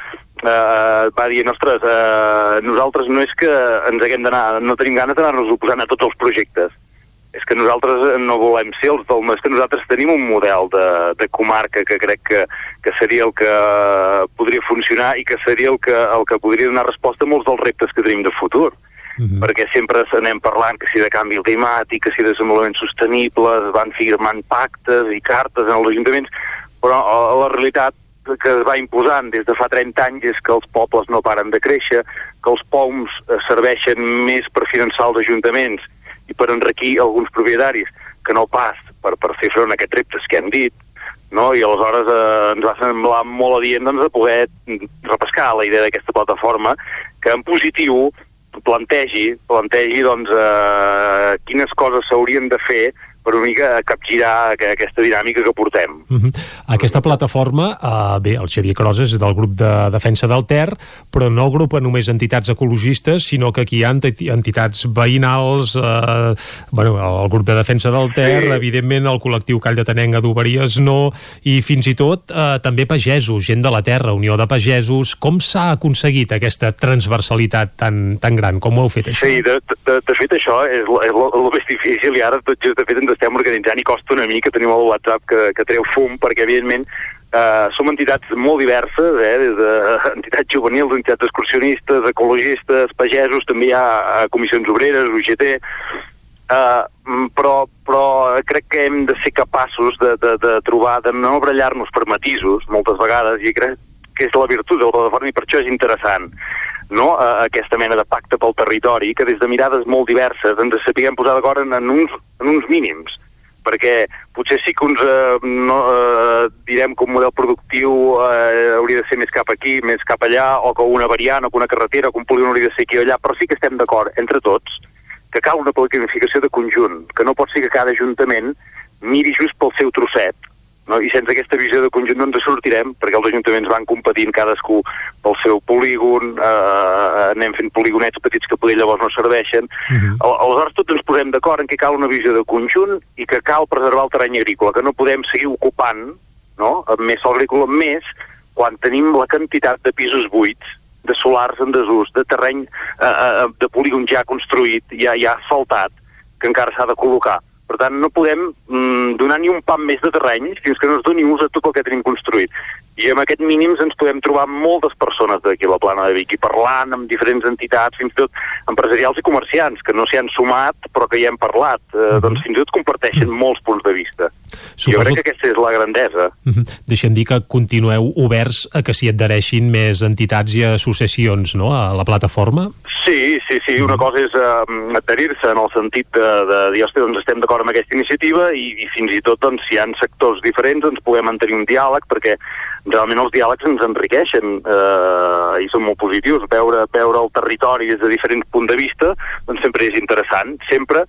eh, va dir, ostres, eh, nosaltres no és que ens haguem d'anar, no tenim ganes d'anar-nos oposant a tots els projectes, és que nosaltres no volem ser els del... És que nosaltres tenim un model de, de comarca que crec que, que seria el que podria funcionar i que seria el que, el que podria donar resposta a molts dels reptes que tenim de futur. Mm -hmm. perquè sempre anem parlant que si de canvi climàtic, que si de desenvolupament sostenible, es van firmant pactes i cartes en els ajuntaments, però la realitat que es va imposant des de fa 30 anys és que els pobles no paren de créixer, que els POMs serveixen més per finançar els ajuntaments i per enriquir alguns propietaris que no pas per, per fer front a aquests reptes que hem dit, no? i aleshores eh, ens va semblar molt adient doncs, de poder repescar la idea d'aquesta plataforma que en positiu plantegi, plantegi doncs, eh, quines coses s'haurien de fer per una mica capgirar aquesta dinàmica que portem. Uh -huh. Aquesta plataforma, uh, bé, el Xavier Croses és del grup de defensa del Ter, però no agrupa només entitats ecologistes, sinó que aquí hi ha entitats veïnals, uh, bueno, el grup de defensa del Ter, sí. evidentment el col·lectiu Call de Tenenga d'Oberies no, i fins i tot uh, també pagesos, gent de la terra, Unió de Pagesos. Com s'ha aconseguit aquesta transversalitat tan, tan gran? Com ho heu fet, això? Sí, de, de, de fet, això és el més difícil i ara tot just de fet ens estem organitzant i costa una mica, tenim el WhatsApp que, que treu fum, perquè evidentment eh, som entitats molt diverses, eh, des d'entitats de [laughs] juvenils, entitats excursionistes, ecologistes, pagesos, també hi ha comissions obreres, UGT, eh, però, però crec que hem de ser capaços de, de, de trobar, de no brallar-nos per matisos, moltes vegades, i crec que és la virtut de la plataforma i per això és interessant no? a aquesta mena de pacte pel territori, que des de mirades molt diverses ens sapiguem posar d'acord en, uns, en uns mínims perquè potser sí que uns eh, no, eh, direm que un model productiu eh, hauria de ser més cap aquí, més cap allà, o que una variant, o que una carretera, o que un polígon hauria de ser aquí o allà, però sí que estem d'acord entre tots que cal una planificació de conjunt, que no pot ser que cada ajuntament miri just pel seu trosset, no? i sense aquesta visió de conjunt no ens sortirem, perquè els ajuntaments van competint cadascú pel seu polígon, eh, anem fent poligonets petits que poder llavors no serveixen. Uh -huh. Aleshores tots ens posem d'acord en que cal una visió de conjunt i que cal preservar el terreny agrícola, que no podem seguir ocupant no? amb més sol agrícola, més quan tenim la quantitat de pisos buits de solars en desús, de terreny eh, eh, de polígon ja construït, ja, ja asfaltat, que encara s'ha de col·locar. Per tant, no podem mm, donar ni un pam més de terreny fins que no es doni ús a tot el que tenim construït. I amb aquests mínims ens podem trobar moltes persones d'aquí a la plana de Vic i parlant amb diferents entitats, fins i tot empresarials i comerciants, que no s'hi han sumat però que hi hem parlat. Eh, mhm. Doncs fins i tot comparteixen molts punts de vista. Suposo... Jo crec que aquesta és la grandesa. Mhm. -huh. Deixem dir que continueu oberts a que s'hi adhereixin més entitats i associacions no? a la plataforma? Sí, sí, sí. Una mhm. cosa és uh, adherir-se en el sentit de, de dir, hòstia, doncs estem d'acord amb aquesta iniciativa i, i fins i tot, doncs, si hi ha sectors diferents, ens puguem mantenir un diàleg perquè realment els diàlegs ens enriqueixen eh, i són molt positius. Veure, veure el territori des de diferents punts de vista doncs sempre és interessant. Sempre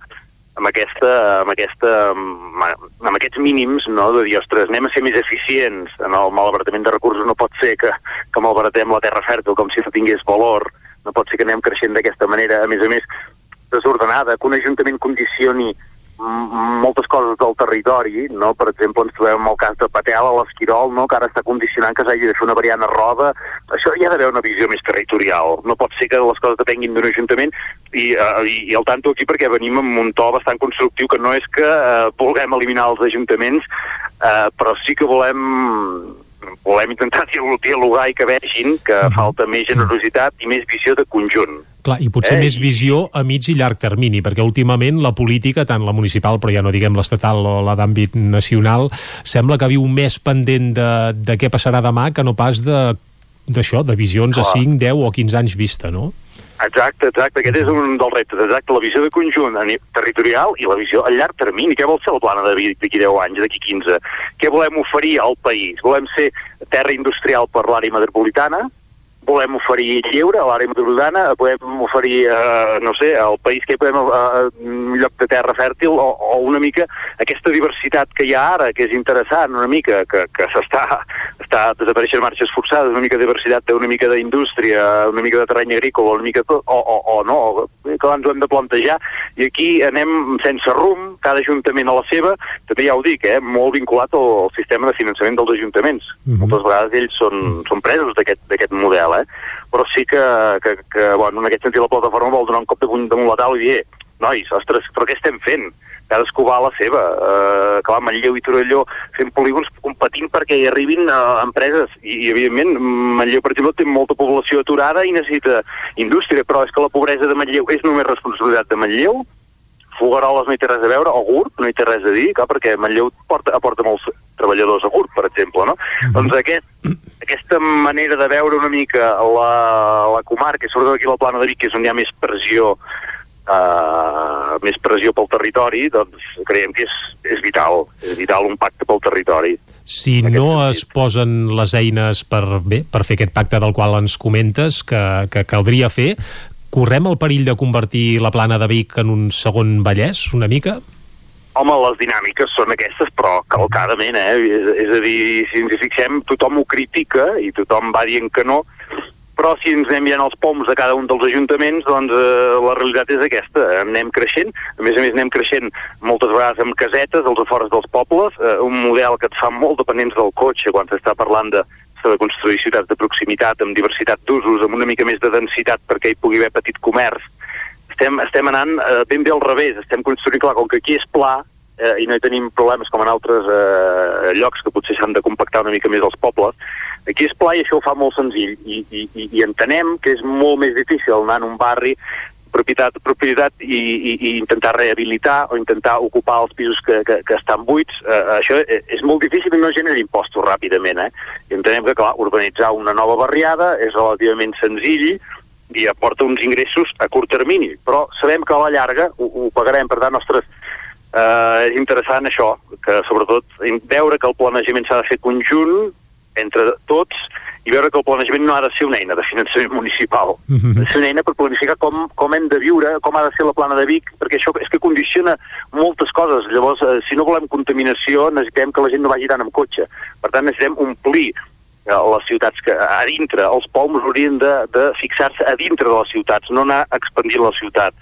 amb, aquesta, amb, aquesta, amb aquests mínims no, de dir, ostres, anem a ser més eficients en el malbaratament de recursos. No pot ser que, que malbaratem la terra fèrtil com si no tingués valor. No pot ser que anem creixent d'aquesta manera, a més a més, desordenada, que un ajuntament condicioni moltes coses del territori, no? per exemple ens trobem el cas de Patel a l'Esquirol, no? que ara està condicionant que s'hagi de fer una variant a roda, això hi ha d'haver una visió més territorial, no pot ser que les coses depenguin d'un ajuntament i, uh, i, i el tanto aquí perquè venim amb un to bastant constructiu que no és que uh, vulguem eliminar els ajuntaments, uh, però sí que volem volem intentar dialogar i que vegin que falta més generositat i més visió de conjunt. Clar, i potser eh? més visió a mig i llarg termini, perquè últimament la política, tant la municipal, però ja no diguem l'estatal o la d'àmbit nacional, sembla que viu més pendent de, de què passarà demà que no pas de d'això, de visions Clar. a 5, 10 o 15 anys vista, no? Exacte, exacte. Aquest és un dels reptes, exacte. La visió de conjunt territorial i la visió a llarg termini. Què vol ser el plana d'aquí 10 anys, d'aquí 15? Què volem oferir al país? Volem ser terra industrial per l'àrea metropolitana? Volem oferir lleure a l'àrea metropolitana, podem oferir, eh, no sé, al país que podem eh, un lloc de terra fèrtil o, o una mica aquesta diversitat que hi ha ara, que és interessant una mica, que, que s'està està desapareixent marxes forçades, una mica de diversitat, una mica d'indústria, una mica de terreny agrícola, una mica tot, o, o, o no, que ens ho hem de plantejar, i aquí anem sense rumb, cada ajuntament a la seva, també ja ho dic, eh, molt vinculat al, al sistema de finançament dels ajuntaments. Mm -hmm. Moltes vegades ells són, són presos d'aquest model, eh? però sí que, que, que bueno, en aquest sentit la plataforma vol donar un cop de puny damunt la taula i dir, eh, nois, ostres, però què estem fent? Cadascú va a la seva. Uh, clar, Manlleu i Torelló fent polígons competint perquè hi arribin uh, empreses. I, I, evidentment, Manlleu, per exemple, té molta població aturada i necessita indústria, però és que la pobresa de Manlleu és només responsabilitat de Manlleu, Fogaroles no hi té res a veure, o GURB no hi té res a dir, clar, perquè Manlleu porta, aporta molts treballadors a GURB, per exemple, no? Mm. Doncs aquest, aquesta manera de veure una mica la, la comarca, sobretot aquí a la plana de Vic, que és on hi ha més pressió Uh, més pressió pel territori, doncs creiem que és, és vital, és vital un pacte pel territori. Si no sentit. es posen les eines per, bé, per fer aquest pacte del qual ens comentes, que, que caldria fer, correm el perill de convertir la plana de Vic en un segon Vallès, una mica? Home, les dinàmiques són aquestes, però calcadament, eh? És, és a dir, si ens hi fixem, tothom ho critica i tothom va dient que no, però si ens anem mirant els poms de cada un dels ajuntaments, doncs eh, la realitat és aquesta, anem creixent, a més a més anem creixent moltes vegades amb casetes als afores dels pobles, eh, un model que et fa molt dependents del cotxe quan s'està parlant de, de construir ciutats de proximitat, amb diversitat d'usos, amb una mica més de densitat perquè hi pugui haver petit comerç. Estem, estem anant eh, ben bé al revés, estem construint, clar, com que aquí és pla eh, i no hi tenim problemes com en altres eh, llocs que potser s'han de compactar una mica més els pobles, aquí és pla i això ho fa molt senzill i, i, i entenem que és molt més difícil anar en un barri propietat, propietat i, i, i intentar rehabilitar o intentar ocupar els pisos que, que, que estan buits, eh, això és molt difícil i no genera impostos ràpidament. Eh? I entenem que, clar, urbanitzar una nova barriada és relativament senzill i aporta uns ingressos a curt termini, però sabem que a la llarga ho, ho pagarem, per tant, ostres, eh, és interessant això, que sobretot veure que el planejament s'ha de fer conjunt entre tots i veure que el planejament no ha de ser una eina de finançament municipal, Mhm. ha de ser una eina per planificar com, com hem de viure, com ha de ser la plana de Vic, perquè això és que condiciona moltes coses. Llavors, eh, si no volem contaminació, necessitem que la gent no vagi tant amb cotxe. Per tant, necessitem omplir eh, les ciutats que a dintre, els poums haurien de, de fixar-se a dintre de les ciutats, no anar expandint la ciutat.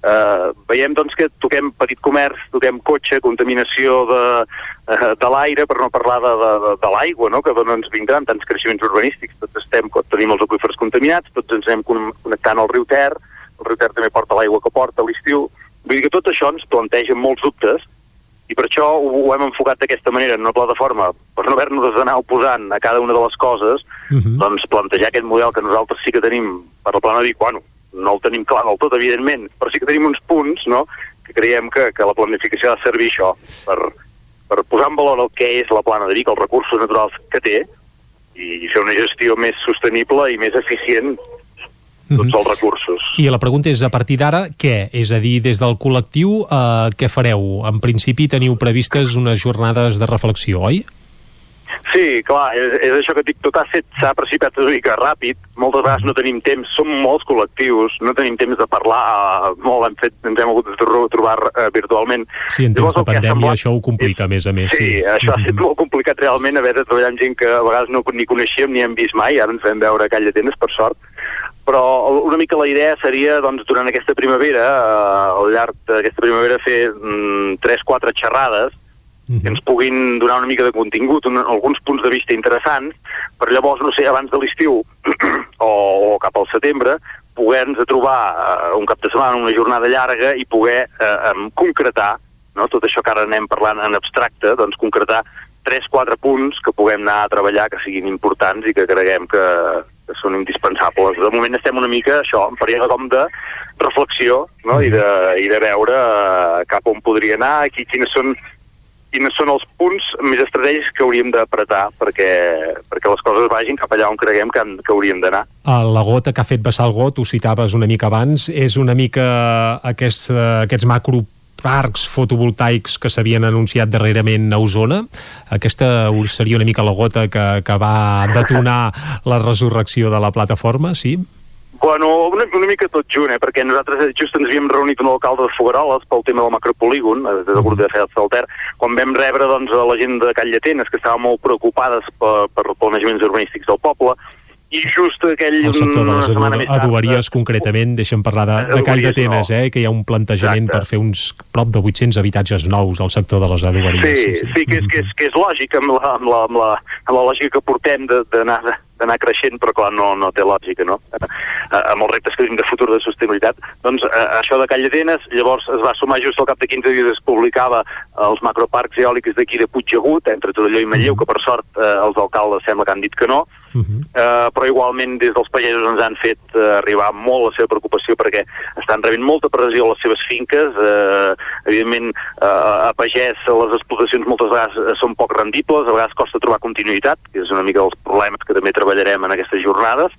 Uh, veiem doncs que toquem petit comerç, toquem cotxe, contaminació de, uh, de l'aire, per no parlar de, de, de, de l'aigua, no? que d'on ens vindran tants creixements urbanístics. Tots estem, tenim els aquífers contaminats, tots ens anem con- connectant al riu Ter, el riu Ter també porta l'aigua que porta a l'estiu. Vull dir que tot això ens planteja molts dubtes i per això ho, ho hem enfocat d'aquesta manera, en una plataforma, per no haver-nos d'anar oposant a cada una de les coses, doncs plantejar aquest model que nosaltres sí que tenim per la plana de Vic, bueno, no el tenim clar del tot, evidentment, però sí que tenim uns punts, no?, que creiem que, que la planificació ha de servir això, per, per posar en valor el que és la plana de Vic, els recursos naturals que té, i fer una gestió més sostenible i més eficient tots els recursos. I la pregunta és, a partir d'ara, què? És a dir, des del col·lectiu, eh, què fareu? En principi teniu previstes unes jornades de reflexió, oi? Sí, clar, és, és això que dic, tot s'ha precipitat una mica ràpid, moltes vegades no tenim temps, som molts col·lectius, no tenim temps de parlar, eh, molt hem fet, ens hem hagut de tro- trobar eh, virtualment. Sí, en temps Llavors, de pandèmia semblat- això ho complica, a més a més. Sí, això ha estat molt complicat realment haver de treballar amb gent que a vegades no ni coneixíem ni hem vist mai, ara ens vam veure a Call d'Atenes, per sort, però una mica la idea seria, doncs, durant aquesta primavera, eh, al llarg d'aquesta primavera, fer mm, 3-4 xerrades que ens puguin donar una mica de contingut, un, alguns punts de vista interessants, per llavors, no sé, abans de l'estiu [clears throat] o, o cap al setembre, poder-nos trobar eh, un cap de setmana, una jornada llarga i poder eh, em, concretar no? tot això que ara anem parlant en abstracte, doncs concretar 3-4 punts que puguem anar a treballar que siguin importants i que creguem que, que són indispensables. De moment estem una mica, això, en període com de reflexió no? I, de, i de veure eh, cap on podria anar, aquí, quines són quines són els punts més estratègics que hauríem d'apretar perquè, perquè les coses vagin cap allà on creguem que, han, que hauríem d'anar. La gota que ha fet vessar el got, ho citaves una mica abans, és una mica aquests, eh, aquests macro parcs fotovoltaics que s'havien anunciat darrerament a Osona. Aquesta seria una mica la gota que, que va detonar la resurrecció de la plataforma, sí? Bueno, una, una mica tot junt, eh? perquè nosaltres just ens havíem reunit amb l'alcalde de Fogaroles pel tema del macropolígon, eh, des del grup de Federació Salter, quan vam rebre doncs, la gent de Call d'Atenes, que estaven molt preocupades per, per planejaments urbanístics del poble, i just aquell... El sector de les setmana adu més tard, adoberies, concretament, deixem parlar de, de Call Adoberies d'Atenes, no. eh, que hi ha un plantejament per fer uns prop de 800 habitatges nous al sector de les adoberies. Sí, sí, que, és, que, és, que és lògic amb la, amb la, amb la, amb la lògica que portem de- d'anar creixent, però clar, no, no té lògica, no? Eh, amb els reptes que tenim de futur de sostenibilitat. Doncs eh, això de Call d'Atenes, llavors es va sumar just al cap de 15 dies es publicava els macroparcs eòlics d'aquí de Puigdegut, entre Torelló i Manlleu, que per sort eh, els alcaldes sembla que han dit que no, eh, però igualment des dels pagesos ens han fet eh, arribar molt la seva preocupació perquè estan rebent molta pressió a les seves finques, eh, evidentment eh, a pagès les explotacions moltes vegades eh, són poc rendibles, a vegades costa trobar continuïtat, que és una mica dels problemes que també treballarem en aquestes jornades,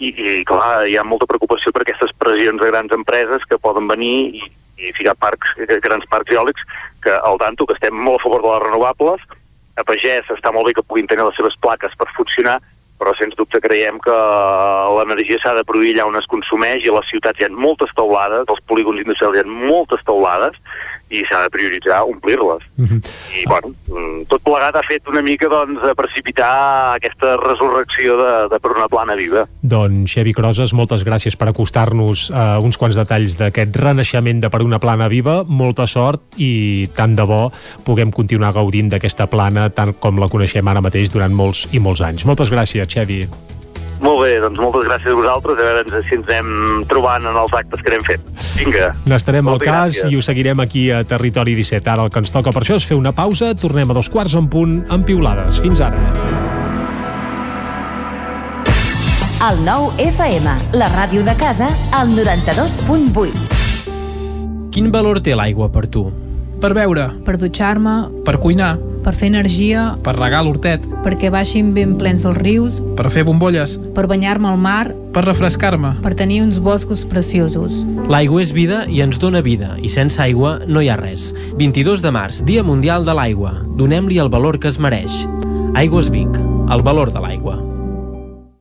i, i clar, hi ha molta preocupació per aquestes pressions de grans empreses que poden venir i, i ficar parcs, grans parcs eòlics, que al tanto, que estem molt a favor de les renovables, a pagès està molt bé que puguin tenir les seves plaques per funcionar, però sens dubte creiem que l'energia s'ha de produir allà on es consumeix i a les ciutats hi ha moltes teulades, als polígons industrials hi ha moltes teulades i s'ha de prioritzar omplir-les. I, bueno, tot plegat ha fet una mica, doncs, a precipitar aquesta resurrecció de, de per una plana viva. Doncs, Xevi Croses, moltes gràcies per acostar-nos a uns quants detalls d'aquest renaixement de per una plana viva. Molta sort i tant de bo puguem continuar gaudint d'aquesta plana tant com la coneixem ara mateix durant molts i molts anys. Moltes gràcies, Xevi. Molt bé, doncs moltes gràcies a vosaltres, a veure si ens anem trobant en els actes que anem fent. Vinga. N'estarem al cas gràcies. i ho seguirem aquí a Territori 17. Ara el que ens toca per això és fer una pausa. Tornem a dos quarts en punt amb piulades. Fins ara. El nou FM, la ràdio de casa, al 92.8. Quin valor té l'aigua per tu? Per beure, per dutxar-me, per cuinar, per fer energia, per regar l'hortet, perquè baixin ben plens els rius, per fer bombolles, per banyar-me al mar, per refrescar-me. per tenir uns boscos preciosos. L'aigua és vida i ens dona vida, i sense aigua no hi ha res. 22 de març, Dia Mundial de l'Aigua. Donem-li el valor que es mereix. Aigües Vic, el valor de l'aigua.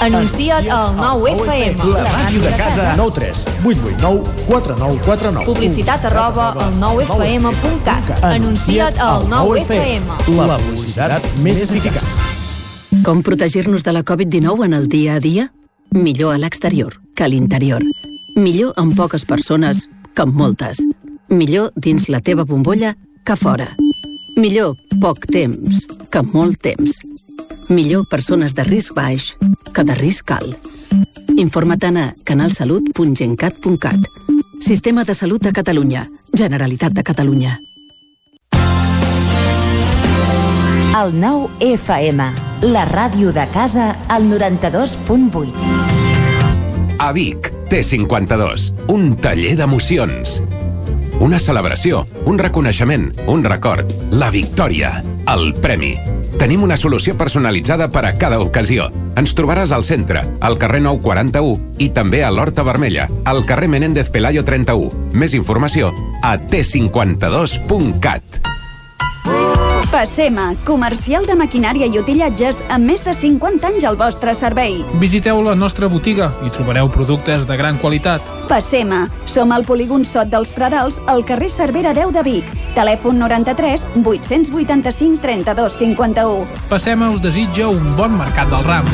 Anuncia't al 9FM. La màquina de casa. 9 3 8 8 9 4 9 4 9. Publicitat arroba al 9FM.cat. Anuncia't al 9FM. La publicitat més eficaç. Com protegir-nos de la Covid-19 en el dia a dia? Millor a l'exterior que a l'interior. Millor amb poques persones que amb moltes. Millor dins la teva bombolla que fora. Millor poc temps que molt temps. Millor persones de risc baix que de risc alt. Informa't a canalsalut.gencat.cat. Sistema de Salut de Catalunya. Generalitat de Catalunya. El 9 FM, la ràdio de casa, al 92.8. A Vic, T52, un taller d'emocions. Una celebració, un reconeixement, un record, la victòria, el premi. Tenim una solució personalitzada per a cada ocasió. Ens trobaràs al centre, al carrer 941 i també a l'Horta Vermella, al carrer Menéndez Pelayo 31. Més informació a t52.cat. Passema, comercial de maquinària i utillatges amb més de 50 anys al vostre servei. Visiteu la nostra botiga i trobareu productes de gran qualitat. Passema, som al polígon Sot dels Pradals, al carrer Cervera 10 de Vic. Telèfon 93 885 32 51. Passema us desitja un bon mercat del ram.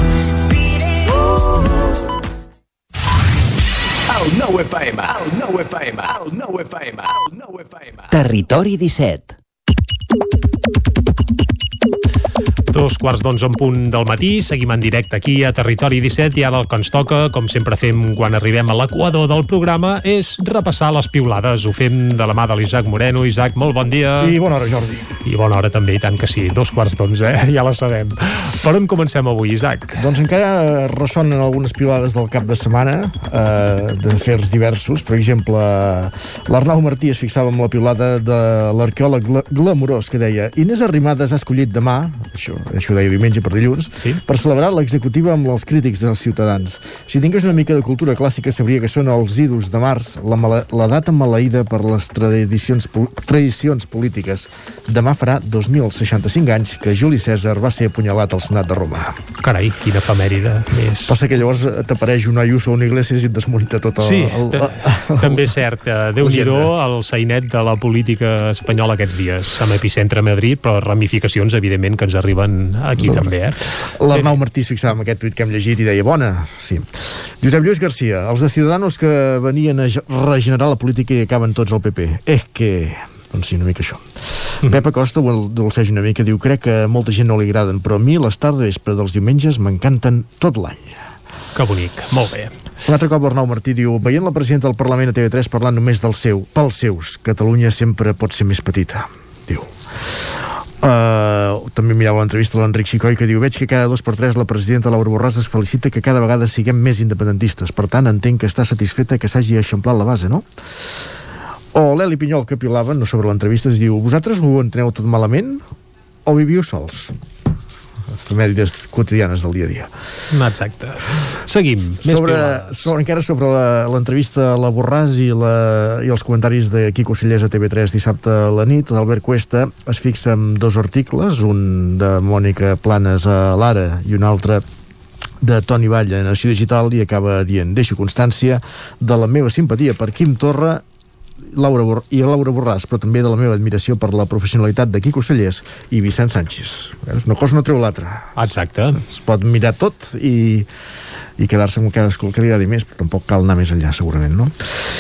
El 9 FM, el 9 FM, el 9 FM, el 9 FM. Territori 17. thank Dos quarts d'onze en punt del matí, seguim en directe aquí a Territori 17 i ara el que ens toca, com sempre fem quan arribem a l'equador del programa, és repassar les piulades. Ho fem de la mà de l'Isaac Moreno. Isaac, molt bon dia. I bona hora, Jordi. I bona hora també, i tant que sí. Dos quarts d'onze, eh? ja la sabem. Per on comencem avui, Isaac? Doncs encara ressonen algunes piulades del cap de setmana, eh, d'afers diversos. Per exemple, l'Arnau Martí es fixava amb la piulada de l'arqueòleg gla glamurós que deia Inés Arrimadas ha escollit demà, això, això deia diumenge per dilluns, sí? per celebrar l'executiva amb els crítics dels ciutadans. Si tingués una mica de cultura clàssica, sabria que són els ídols de març, la, mala, la data maleïda per les tradicions, tradicions polítiques. Demà farà 2.065 anys que Juli César va ser apunyalat al Senat de Roma. Carai, quina efemèride més. Passa que llavors t'apareix un Ayuso o una Iglesias i et desmunta tot el... Sí, el, el, el, també és cert. Eh, Déu-n'hi-do el sainet de la política espanyola aquests dies, amb epicentre a Madrid, però ramificacions, evidentment, que ens arriben aquí no. també. Eh? L'Arnau Martí es fixava en aquest tuit que hem llegit i deia, bona, sí. Josep Lluís Garcia, els de Ciudadanos que venien a regenerar la política i acaben tots al PP. És que doncs sí, una mica això. Mm. Pep Acosta ho dolceja una mica, diu, crec que molta gent no li agraden, però a mi les tardes vespre dels diumenges m'encanten tot l'any. Que bonic, molt bé. Un altre cop l'Arnau Martí diu veient la presidenta del Parlament a TV3 parlant només del seu, pels seus, Catalunya sempre pot ser més petita, diu. Uh, també mirava l'entrevista a l'Enric Xicoi que diu veig que cada dos per tres la presidenta Laura Borràs es felicita que cada vegada siguem més independentistes per tant entenc que està satisfeta que s'hagi eixamplat la base, no? O l'Eli Pinyol que pilava, no sobre l'entrevista, es diu vosaltres ho enteneu tot malament o viviu sols? Efemèrides quotidianes del dia a dia. Exacte. Seguim. Més sobre, sobre, encara sobre l'entrevista a la Borràs i, la, i els comentaris de Quico Sillés a TV3 dissabte a la nit, Albert Cuesta es fixa en dos articles, un de Mònica Planes a l'Ara i un altre de Toni Valla a Nació Digital i acaba dient deixo constància de la meva simpatia per Quim Torra Laura Bor i Laura Borràs, però també de la meva admiració per la professionalitat de Quico Cellers i Vicent Sánchez. Una cosa no treu l'altra. Exacte. Es pot mirar tot i i quedar-se amb cadascú el que li agradi més, però tampoc cal anar més enllà, segurament, no?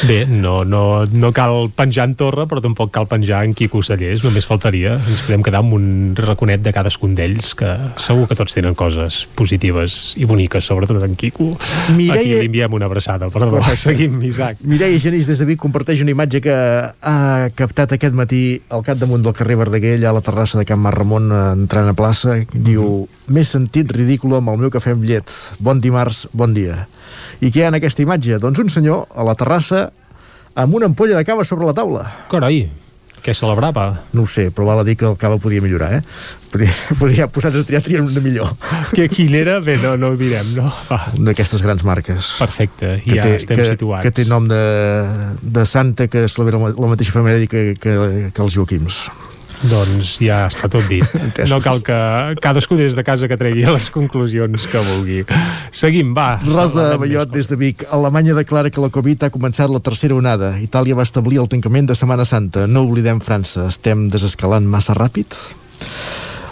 Bé, no, no, no cal penjar en Torra, però tampoc cal penjar en Quico Sallés, només faltaria. Ens podem quedar amb un raconet de cadascun d'ells, que segur que tots tenen coses positives i boniques, sobretot en Quico. Mireia... Aquí li enviem una abraçada, perdó. Correcte. [laughs] Seguim, Isaac. Mireia Genís des de Vic comparteix una imatge que ha captat aquest matí al capdamunt del carrer Verdaguer, allà a la terrassa de Can Mar Ramon, eh, entrant a plaça. Diu, m'he sentit ridícul amb el meu cafè amb llet. Bon dimarts, bon dia. I què hi ha en aquesta imatge? Doncs un senyor a la terrassa amb una ampolla de cava sobre la taula. Carai, què celebrava? No ho sé, però val a dir que el cava podia millorar, eh? Podia, [laughs] podia posar-se a triar, triar una millor. [laughs] Que quin era? Bé, no, no ho direm, no? D'aquestes grans marques. Perfecte, ja té, estem que, situats. Que té nom de, de santa que celebra la, la mateixa família que, que, que els Joaquims. Doncs ja està tot dit. [laughs] No cal que cadascú des de casa que tregui les conclusions que vulgui. Seguim, va. Rosa més des de Vic. Alemanya declara que la Covid ha començat la tercera onada. Itàlia va establir el tancament de Setmana Santa. No oblidem França. Estem desescalant massa ràpid?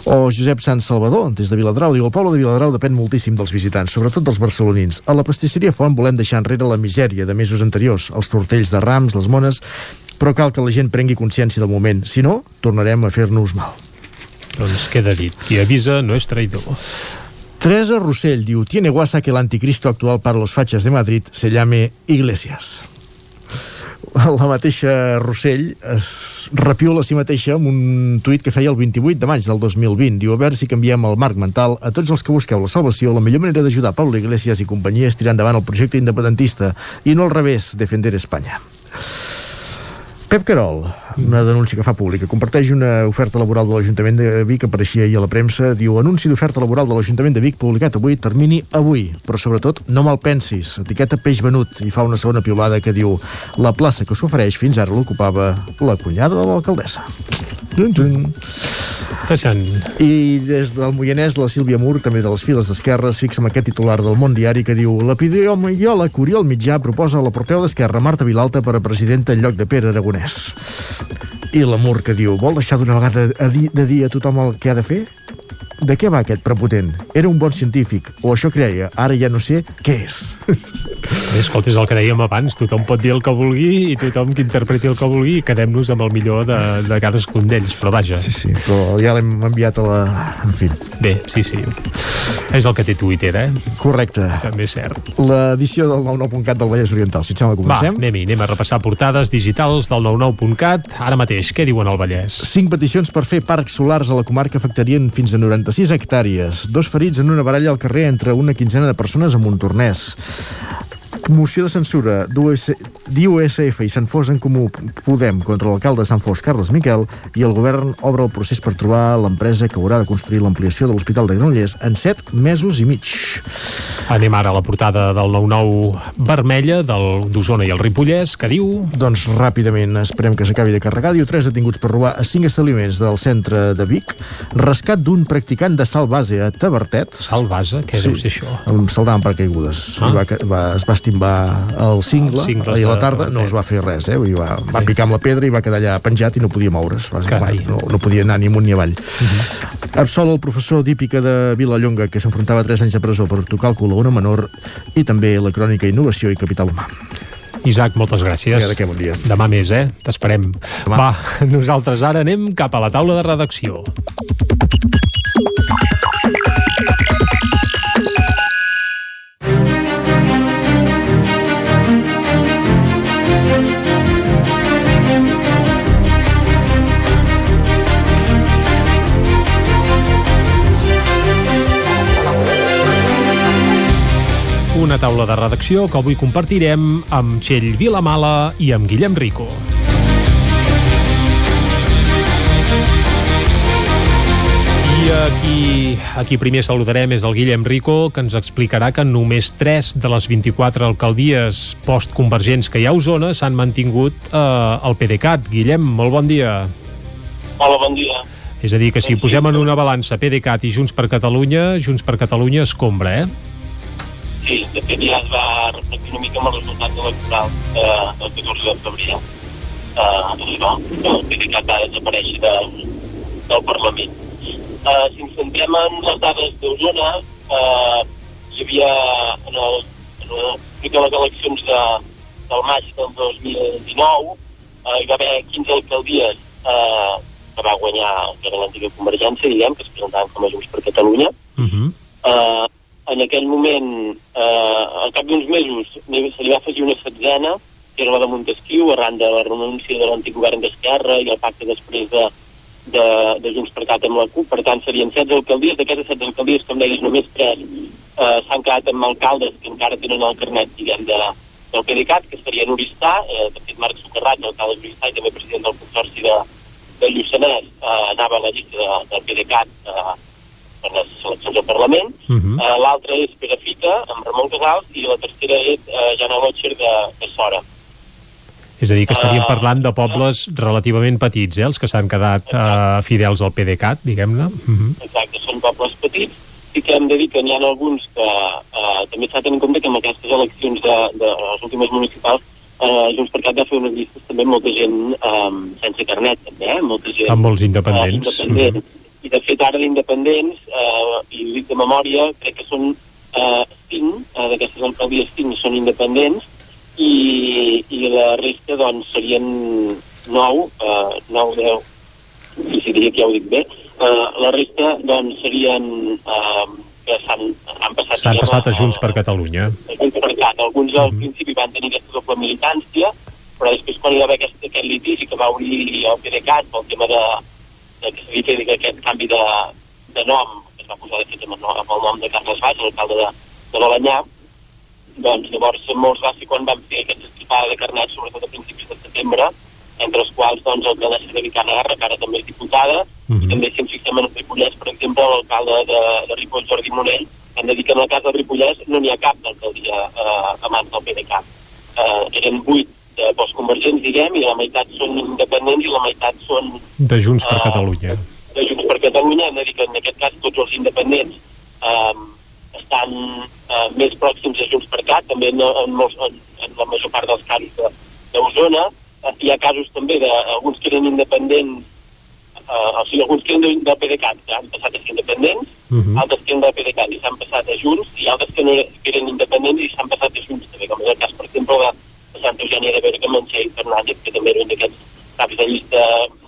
O Josep Sant Salvador, des de Viladrau, diu el poble de Viladrau depèn moltíssim dels visitants, sobretot dels barcelonins. A la pastisseria Font volem deixar enrere la misèria de mesos anteriors, els tortells de rams, les mones, però cal que la gent prengui consciència del moment, si no, tornarem a fer-nos mal. Doncs queda dit, qui avisa no és traïdor. Teresa Rossell diu, tiene guasa que el anticristo actual para los fachas de Madrid se llame Iglesias. La mateixa Rossell es repiula a si mateixa amb un tuit que feia el 28 de maig del 2020. Diu, a veure si canviem el marc mental a tots els que busqueu la salvació. La millor manera d'ajudar Pablo Iglesias i companyia és tirar endavant el projecte independentista i no al revés, defender Espanya. Pep Carol, una denúncia que fa pública, comparteix una oferta laboral de l'Ajuntament de Vic, apareixia ahir a la premsa, diu anunci d'oferta laboral de l'Ajuntament de Vic publicat avui, termini avui, però sobretot no me'l pensis, etiqueta peix venut, i fa una segona piulada que diu la plaça que s'ofereix fins ara l'ocupava la cunyada de l'alcaldessa. I des del Moianès, la Sílvia Mur, també de les files d'Esquerra, es fixa amb aquest titular del Món Diari que diu l'epidemiòleg Oriol Mitjà proposa la porteu d'Esquerra Marta Vilalta per a presidenta en lloc de Pere Aragonès. I la Mur que diu vol deixar d'una vegada de dir a tothom el que ha de fer? De què va aquest prepotent? Era un bon científic, o això creia, ara ja no sé què és. Bé, escolta, és el que dèiem abans, tothom pot dir el que vulgui i tothom que interpreti el que vulgui i quedem-nos amb el millor de, de cadascun d'ells, però vaja. Sí, sí, però ja l'hem enviat a la... En fi. Bé, sí, sí. És el que té Twitter, eh? Correcte. També és cert. L'edició del 99.cat del Vallès Oriental, si et sembla, Va, comencem? anem-hi, anem a repassar portades digitals del 99.cat. Ara mateix, què diuen al Vallès? Cinc peticions per fer parcs solars a la comarca afectarien fins a 96 hectàrees. Dos ferits en una baralla al carrer entre una quinzena de persones a Montornès. Moció de censura d'US d'USF i Sant Fos en Comú Podem contra l'alcalde de Sant Fos, Carles Miquel, i el govern obre el procés per trobar l'empresa que haurà de construir l'ampliació de l'Hospital de Granollers en 7 mesos i mig. Anem ara a la portada del 99 vermella del d'Osona i el Ripollès, que diu... Doncs ràpidament esperem que s'acabi de carregar. Diu tres detinguts per robar a cinc establiments del centre de Vic. Rescat d'un practicant de salt base a Tabertet. Salt base? Què deu ser això? Saltant per caigudes. Ah. Va, va, es va estimbar el cingle, i a la tarda no es va fer res, eh? Dir, va, va picar amb la pedra i va quedar allà penjat i no podia moure's. Va, no, no podia anar ni amunt ni avall. Uh -huh. Absol el professor d'hípica de Vilallonga, que s'enfrontava a 3 anys de presó per tocar el cul a una menor, i també la crònica Innovació i Capital Humà. Isaac, moltes gràcies. Ja, de què, bon dia. Demà més, eh? T'esperem. Va, [laughs] nosaltres ara anem cap a la taula de redacció. Una taula de redacció que avui compartirem amb Txell Vilamala i amb Guillem Rico. I aquí, aquí primer saludarem és el Guillem Rico, que ens explicarà que només 3 de les 24 alcaldies postconvergents que hi ha a Osona s'han mantingut eh, al PDeCAT. Guillem, molt bon dia. Hola, bon dia. És a dir, que si posem en una balança PDeCAT i Junts per Catalunya, Junts per Catalunya escombra, eh? Sí, de fet ja es va reflectir una mica amb els resultats electorals eh, del 14 de febrer. Eh, això, que el PDeCAT va desaparèixer de, del Parlament. Eh, si ens centrem en les dades d'Osona, eh, hi havia en, el, en, el, en les eleccions de, del maig del 2019 eh, hi va haver 15 alcaldies eh, que va guanyar que era l'antiga Convergència, diguem, que es presentaven com a Junts per Catalunya. Uh -huh. eh, en aquell moment, eh, al cap d'uns mesos, se li va afegir una setzena, que era la de Montesquieu, arran de la renúncia de l'antic govern d'Esquerra i el pacte després de, de, de Junts per Cat amb la CUP. Per tant, serien 16 alcaldies. D'aquestes 16 alcaldies, com deies, només 3 eh, s'han quedat amb alcaldes que encara tenen el carnet, diguem, de, del PDeCAT, que serien Oristà, eh, de fet Marc Socarrat, l'alcalde d'Oristà i també president del Consorci de, de Lluçanès, eh, anava a la llista de, del PDeCAT eh, per les eleccions al Parlament. Uh -huh. eh, L'altra és Perafita, amb Ramon Casals, i la tercera és eh, Jana Lotxer de, de Sora. És a dir, que estaríem Ah. parlant de pobles relativament petits, eh, els que s'han quedat eh, fidels al PDeCAT, diguem-ne. Uh -huh. Exacte, són pobles petits. Sí que hem de dir que n'hi ha alguns que eh, també s'ha de tenir en compte que en aquestes eleccions de, de les últimes municipals eh, Junts per Cat va fer unes llistes també amb molta gent eh, sense carnet, també, eh? molta gent Amb molts independents. eh, independents. I de fet ara d'independents, eh, i ho dic de memòria, crec que són eh, 5, eh, d'aquestes alcaldies 5 són independents, i, i la resta doncs serien 9, eh, 9, 10, i si diria que ja ho dic bé, eh, la resta doncs serien eh, que s'han han passat, S'han passat a Junts per Catalunya. a Junts per Cat. Alguns al principi van tenir aquesta doble militància, però després quan hi va haver aquest, aquest litigi que va obrir el PDeCAT pel tema de, de que aquest canvi de, de nom, que es va posar de fet amb el nom, amb el nom de Carles Valls, l'alcalde de, de l'Alanyà, doncs llavors molts va ser quan van fer aquesta estripada de carnets, sobretot a principis de setembre, entre els quals doncs l'alcaldessa de Vicana Guerra, que ara també és diputada, i també si ens fixem en el Ripollès, per exemple, l'alcalde de, de Ripoll, Jordi Monell, hem de dir que en el cas del Ripollès no n'hi ha cap d'alcaldia eh, a mans del PDeCAT. Eh, eren vuit eh, postconvergents, diguem, i la meitat són independents i la meitat són De Junts per Ah. Catalunya. de Junts per Catalunya, hem de dir que en aquest cas tots els independents eh, estan eh, més pròxims a Junts per Cat, també en, en, molts, en, en la major part dels casos de- d'Osona. Eh, hi ha casos també d'alguns que eren independents, eh, o sigui, alguns que eren de- del PDeCAT, que han passat a ser independents, Mhm. altres que eren del PDeCAT i s'han passat a Junts, i altres que, no, eren- que eren independents i s'han passat a Junts, també, com és el cas, per exemple, de, de Santa Eugènia de Berga, Manxer i Fernández, que també eren d'aquests caps de llista,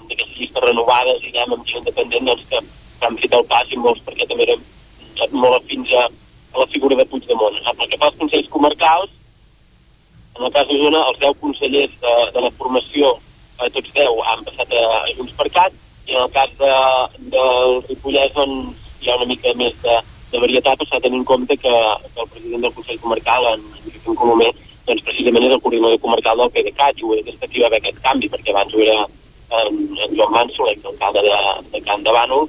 d'aquestes llistes renovades, diguem, amb gent independent, doncs, que, que han fet el pas i molts, perquè també eren molt afins a, a la figura de Puigdemont. Ah, Pel que fa als consells comarcals, en el cas d'Osona, els 10 consellers de, de la formació, eh, tots 10, han passat a, a Junts per Cat, i en el cas de, del Ripollès, doncs, hi ha una mica més de, de varietat, però s'ha de tenir en compte que, que el president del Consell Comarcal, en Joaquim Colomer, doncs precisament és el coordinador comarcal del PDeCAT, i ho és que hi va haver aquest canvi, perquè abans ho era en, en Joan Manso, l'exalcalde de, de Can de Bànol,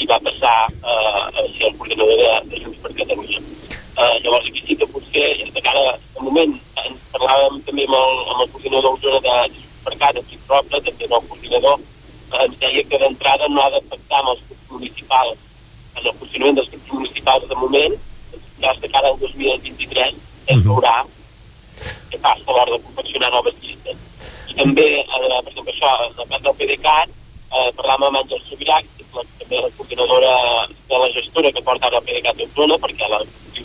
i va passar eh, a ser el coordinador de, de Junts per Catalunya. Eh, llavors aquí sí que potser, de cara al moment, ens parlàvem també amb el, amb el coordinador d'Osona de Junts per Cat, Quic Roble, també nou coordinador, eh, ens deia que d'entrada no ha d'afectar amb els grups municipals, en el funcionament dels grups municipals de moment, ja de cara al 2023 es veurà què passa a l'hora de confeccionar noves llistes. I també, eh, per exemple, això, cas del PDeCAT, eh, parlàvem amb Àngel Sobirà, que és la, també la coordinadora de la gestora que porta ara el PDeCAT d'Osona, perquè la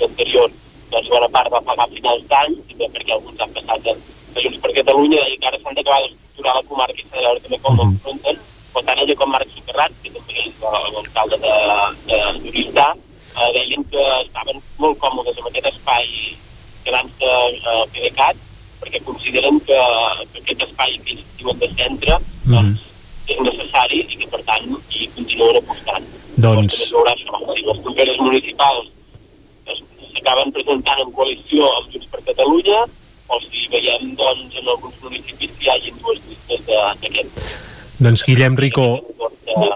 anterior doncs, bona part va pagar a finals d'any, també perquè alguns han passat a, a Junts per Catalunya i que ara s'han d'acabar d'estructurar la comarca i s'ha de veure també com l'enfronten. Per tant, ella com Marc Socarrat, que també és la- l'alcalde de, de, d'Oristà, eh, deien que estaven molt còmodes amb aquest espai eh, PDeCAT, perquè consideren que, que aquest espai que diuen de centre doncs, és necessari i que, per tant, hi continuen apostant. Doncs- També es veurà això. Si les properes municipals s'acaben presentant en coalició amb Junts per Catalunya o si veiem doncs, en alguns municipis que hi hagin dues llistes d'aquest Doncs Guillem Rico, de,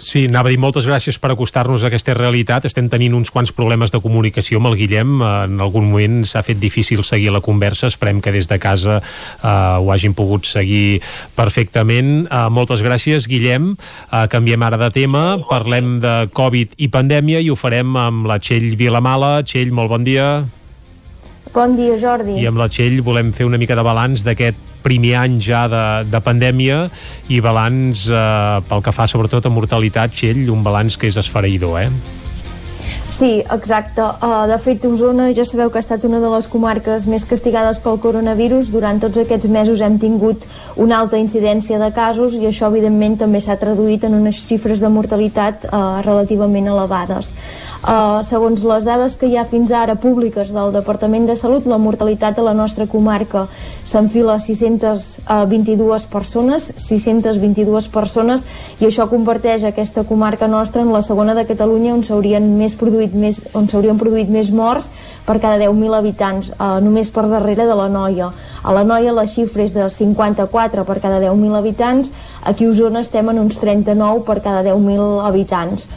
Sí, anava a dir moltes gràcies per acostar-nos a aquesta realitat. Estem tenint uns quants problemes de comunicació amb el Guillem. En algun moment s'ha fet difícil seguir la conversa. Esperem que des de casa eh, ho hagin pogut seguir perfectament. Eh, moltes gràcies, Guillem. Eh, canviem ara de tema. Parlem de Covid i pandèmia i ho farem amb la Txell Vilamala. Txell, molt bon dia. Bon dia, Jordi. I amb la Txell volem fer una mica de balanç d'aquest primer any ja de, de pandèmia i balanç eh, pel que fa sobretot a mortalitat, Txell, un balanç que és esfereïdor, eh? Sí, exacte. Uh, de fet, Osona ja sabeu que ha estat una de les comarques més castigades pel coronavirus. Durant tots aquests mesos hem tingut una alta incidència de casos i això, evidentment, també s'ha traduït en unes xifres de mortalitat uh, relativament elevades. Uh, segons les dades que hi ha fins ara públiques del Departament de Salut, la mortalitat a la nostra comarca s'enfila a 622 persones, 622 persones, i això converteix aquesta comarca nostra en la segona de Catalunya on s'haurien més produït més, on s'haurien produït més morts per cada 10.000 habitants, uh, només per darrere de la Noia. A la Noia la xifra és de 54 per cada 10.000 habitants, aquí a Osona estem en uns 39 per cada 10.000 habitants.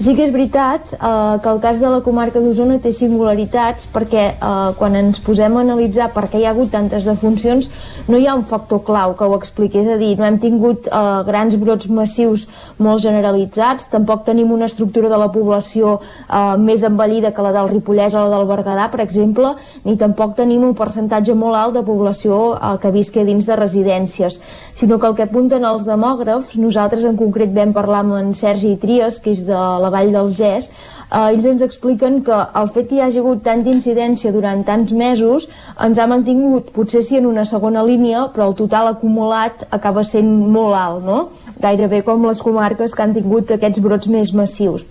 Sí que és veritat eh, que el cas de la comarca d'Osona té singularitats perquè eh, quan ens posem a analitzar per què hi ha hagut tantes defuncions no hi ha un factor clau que ho expliqui, és a dir, no hem tingut eh, grans brots massius molt generalitzats, tampoc tenim una estructura de la població eh, més envellida que la del Ripollès o la del Berguedà, per exemple, ni tampoc tenim un percentatge molt alt de població eh, que visqui dins de residències, sinó que el que apunten els demògrafs, nosaltres en concret vam parlar amb en Sergi Trias, que és de la Vall del Gès, eh, ells ens expliquen que el fet que hi hagi hagut tanta incidència durant tants mesos ens ha mantingut, potser sí en una segona línia, però el total acumulat acaba sent molt alt, no? Gairebé com les comarques que han tingut aquests brots més massius.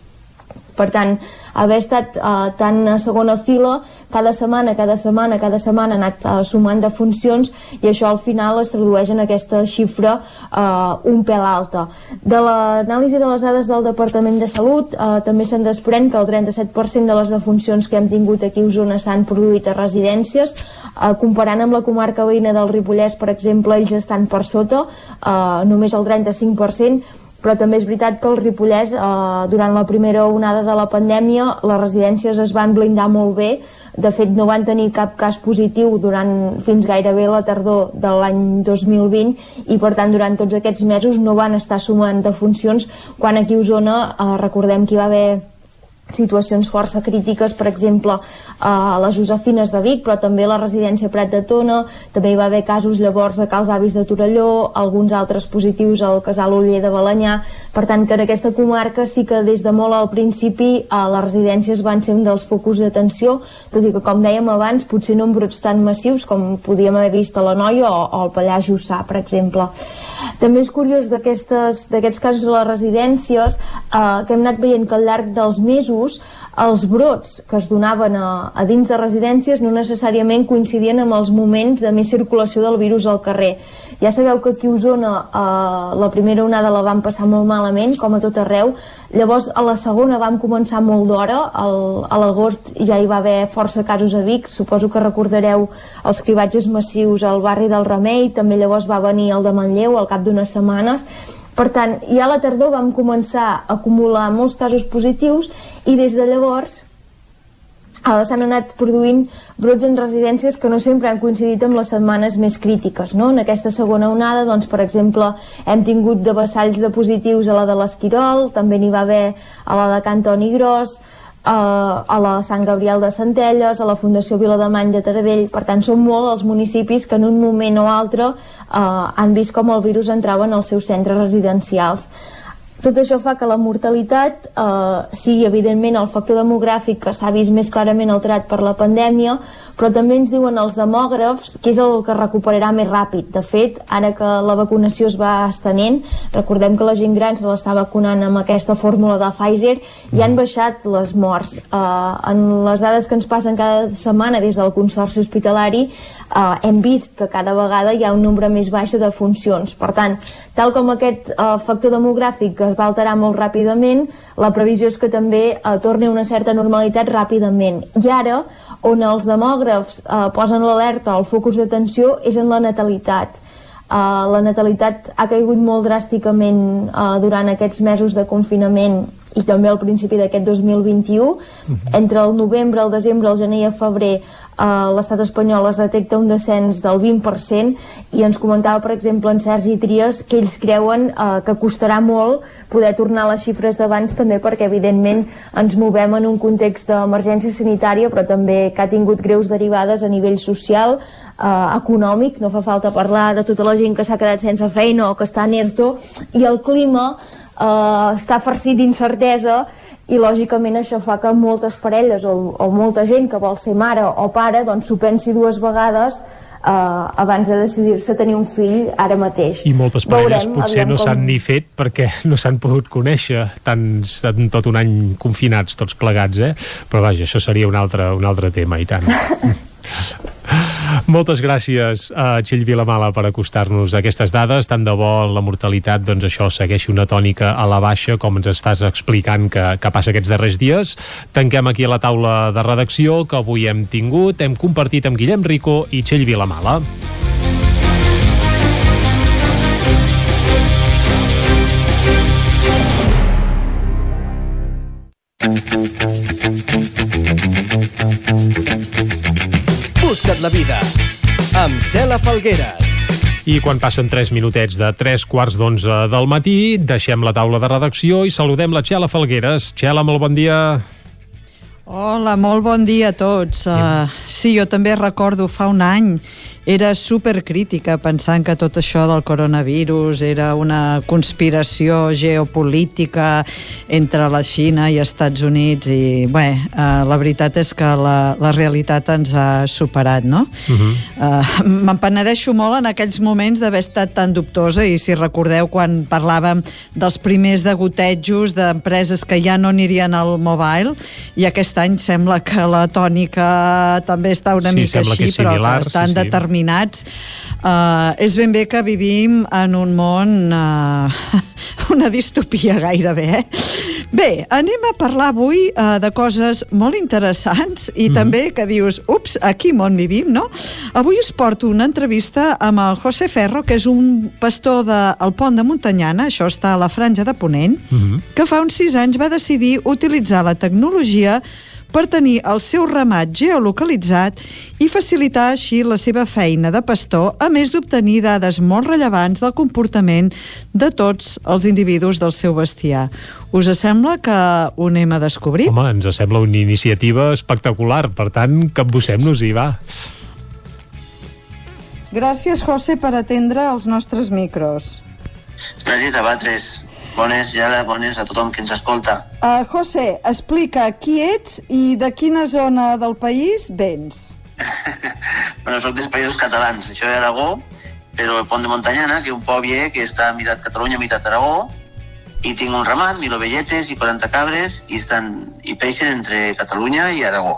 Per tant, haver estat eh, tan a segona fila cada setmana, cada setmana, cada setmana ha anat uh, sumant de funcions i això al final es tradueix en aquesta xifra uh, un pèl alta. De l'anàlisi de les dades del Departament de Salut uh, també se'n desprèn que el 37% de les defuncions que hem tingut aquí a Osona s'han produït a residències, uh, comparant amb la comarca veïna del Ripollès, per exemple, ells estan per sota, uh, només el 35%, però també és veritat que el Ripollès, eh, durant la primera onada de la pandèmia, les residències es van blindar molt bé, de fet no van tenir cap cas positiu durant fins gairebé la tardor de l'any 2020 i per tant durant tots aquests mesos no van estar sumant defuncions. Quan aquí a Osona eh, recordem que hi va haver situacions força crítiques, per exemple, a les Josefines de Vic, però també a la residència Prat de Tona, també hi va haver casos llavors de Cals Avis de Torelló, alguns altres positius al Casal Oller de Balanyà, per tant que en aquesta comarca sí que des de molt al principi a les residències van ser un dels focus d'atenció, tot i que com dèiem abans, potser no en brots tan massius com podíem haver vist a la Noia o, o al Pallars Jussà, per exemple. També és curiós d'aquests casos de les residències eh, que hem anat veient que al llarg dels mesos casos els brots que es donaven a, a dins de residències no necessàriament coincidien amb els moments de més circulació del virus al carrer. Ja sabeu que aquí a Osona eh, la primera onada la van passar molt malament, com a tot arreu, llavors a la segona vam començar molt d'hora, a l'agost ja hi va haver força casos a Vic, suposo que recordareu els cribatges massius al barri del Remei, també llavors va venir el de Manlleu al cap d'unes setmanes, per tant, ja a la tardor vam començar a acumular molts casos positius i des de llavors s'han anat produint brots en residències que no sempre han coincidit amb les setmanes més crítiques. No? En aquesta segona onada, doncs, per exemple, hem tingut de vassalls de positius a la de l'Esquirol, també n'hi va haver a la de Cantoni Gros, a la Sant Gabriel de Centelles, a la Fundació Vilademany de Taradell. Per tant, són molt els municipis que en un moment o altre eh, han vist com el virus entrava en els seus centres residencials. Tot això fa que la mortalitat eh, sigui, evidentment, el factor demogràfic que s'ha vist més clarament alterat per la pandèmia, però també ens diuen els demògrafs que és el que recuperarà més ràpid. De fet, ara que la vacunació es va estenent, recordem que la gent gran se l'està vacunant amb aquesta fórmula de Pfizer i han baixat les morts. Eh, en les dades que ens passen cada setmana des del Consorci Hospitalari eh, hem vist que cada vegada hi ha un nombre més baix de funcions. Per tant, tal com aquest eh, factor demogràfic es va alterar molt ràpidament, la previsió és que també eh, torni una certa normalitat ràpidament. I ara, on els demògrafs eh, posen l'alerta, el focus d'atenció, és en la natalitat. Uh, la natalitat ha caigut molt dràsticament uh, durant aquests mesos de confinament i també al principi d'aquest 2021. Uh -huh. Entre el novembre, el desembre, el gener i el febrer uh, l'estat espanyol es detecta un descens del 20% i ens comentava, per exemple, en Sergi Trias que ells creuen uh, que costarà molt poder tornar a les xifres d'abans també perquè, evidentment, ens movem en un context d'emergència sanitària però també que ha tingut greus derivades a nivell social, eh, econòmic, no fa falta parlar de tota la gent que s'ha quedat sense feina o que està en ERTO, i el clima eh, està farcit d'incertesa i lògicament això fa que moltes parelles o, o molta gent que vol ser mare o pare doncs s'ho pensi dues vegades uh, abans de decidir-se tenir un fill ara mateix. I moltes parelles Veurem, potser no com- s'han ni fet perquè [laughs] no s'han pogut conèixer tant, tant tot un any confinats tots plegats, eh? Però vaja, això seria un altre, un altre tema, i tant. [laughs] Moltes gràcies a Txell Vilamala per acostar-nos a aquestes dades. Tant de bo la mortalitat, doncs això, segueixi una tònica a la baixa, com ens estàs explicant que, que passa aquests darrers dies. Tanquem aquí la taula de redacció que avui hem tingut. Hem compartit amb Guillem Rico i Txell Vilamala. Busca't la vida amb Cela Falgueres. I quan passen 3 minutets de 3 quarts d'11 del matí, deixem la taula de redacció i saludem la Txela Falgueres. Txela, molt bon dia. Hola, molt bon dia a tots. Uh, sí, jo també recordo fa un any era supercrítica pensant que tot això del coronavirus era una conspiració geopolítica entre la Xina i Estats Units i bé, uh, la veritat és que la, la realitat ens ha superat, no? Uh -huh. uh, Me'n penedeixo molt en aquells moments d'haver estat tan dubtosa i si recordeu quan parlàvem dels primers degotejos d'empreses que ja no anirien al mobile i aquest any sembla que la tònica també està una Sí, mica així, però similar, que estan sí, sí. determinats. Uh, és ben bé que vivim en un món, uh, [laughs] una distopia gairebé, eh? Bé, anem a parlar avui uh, de coses molt interessants i mm. també que dius, ups, aquí món vivim, no? Avui us porto una entrevista amb el José Ferro, que és un pastor del de, Pont de Montanyana, això està a la franja de Ponent, mm -hmm. que fa uns sis anys va decidir utilitzar la tecnologia per tenir el seu ramat geolocalitzat i facilitar així la seva feina de pastor, a més d'obtenir dades molt rellevants del comportament de tots els individus del seu bestiar. Us sembla que ho anem a descobrir? Home, ens sembla una iniciativa espectacular, per tant, capbussem-nos-hi, va. Gràcies, José, per atendre els nostres micros. Gràcies a vosaltres. Bones, ja bones a tothom que ens escolta. Uh, José, explica qui ets i de quina zona del país vens. [laughs] Bueno, soc dels països catalans, això d'Aragó, però el Pont de Montanyana, que és un poble que està a meitat Catalunya, a meitat Aragó, i tinc un ramat, mil ovelletes i 40 cabres, i, estan, i peixen entre Catalunya i Aragó.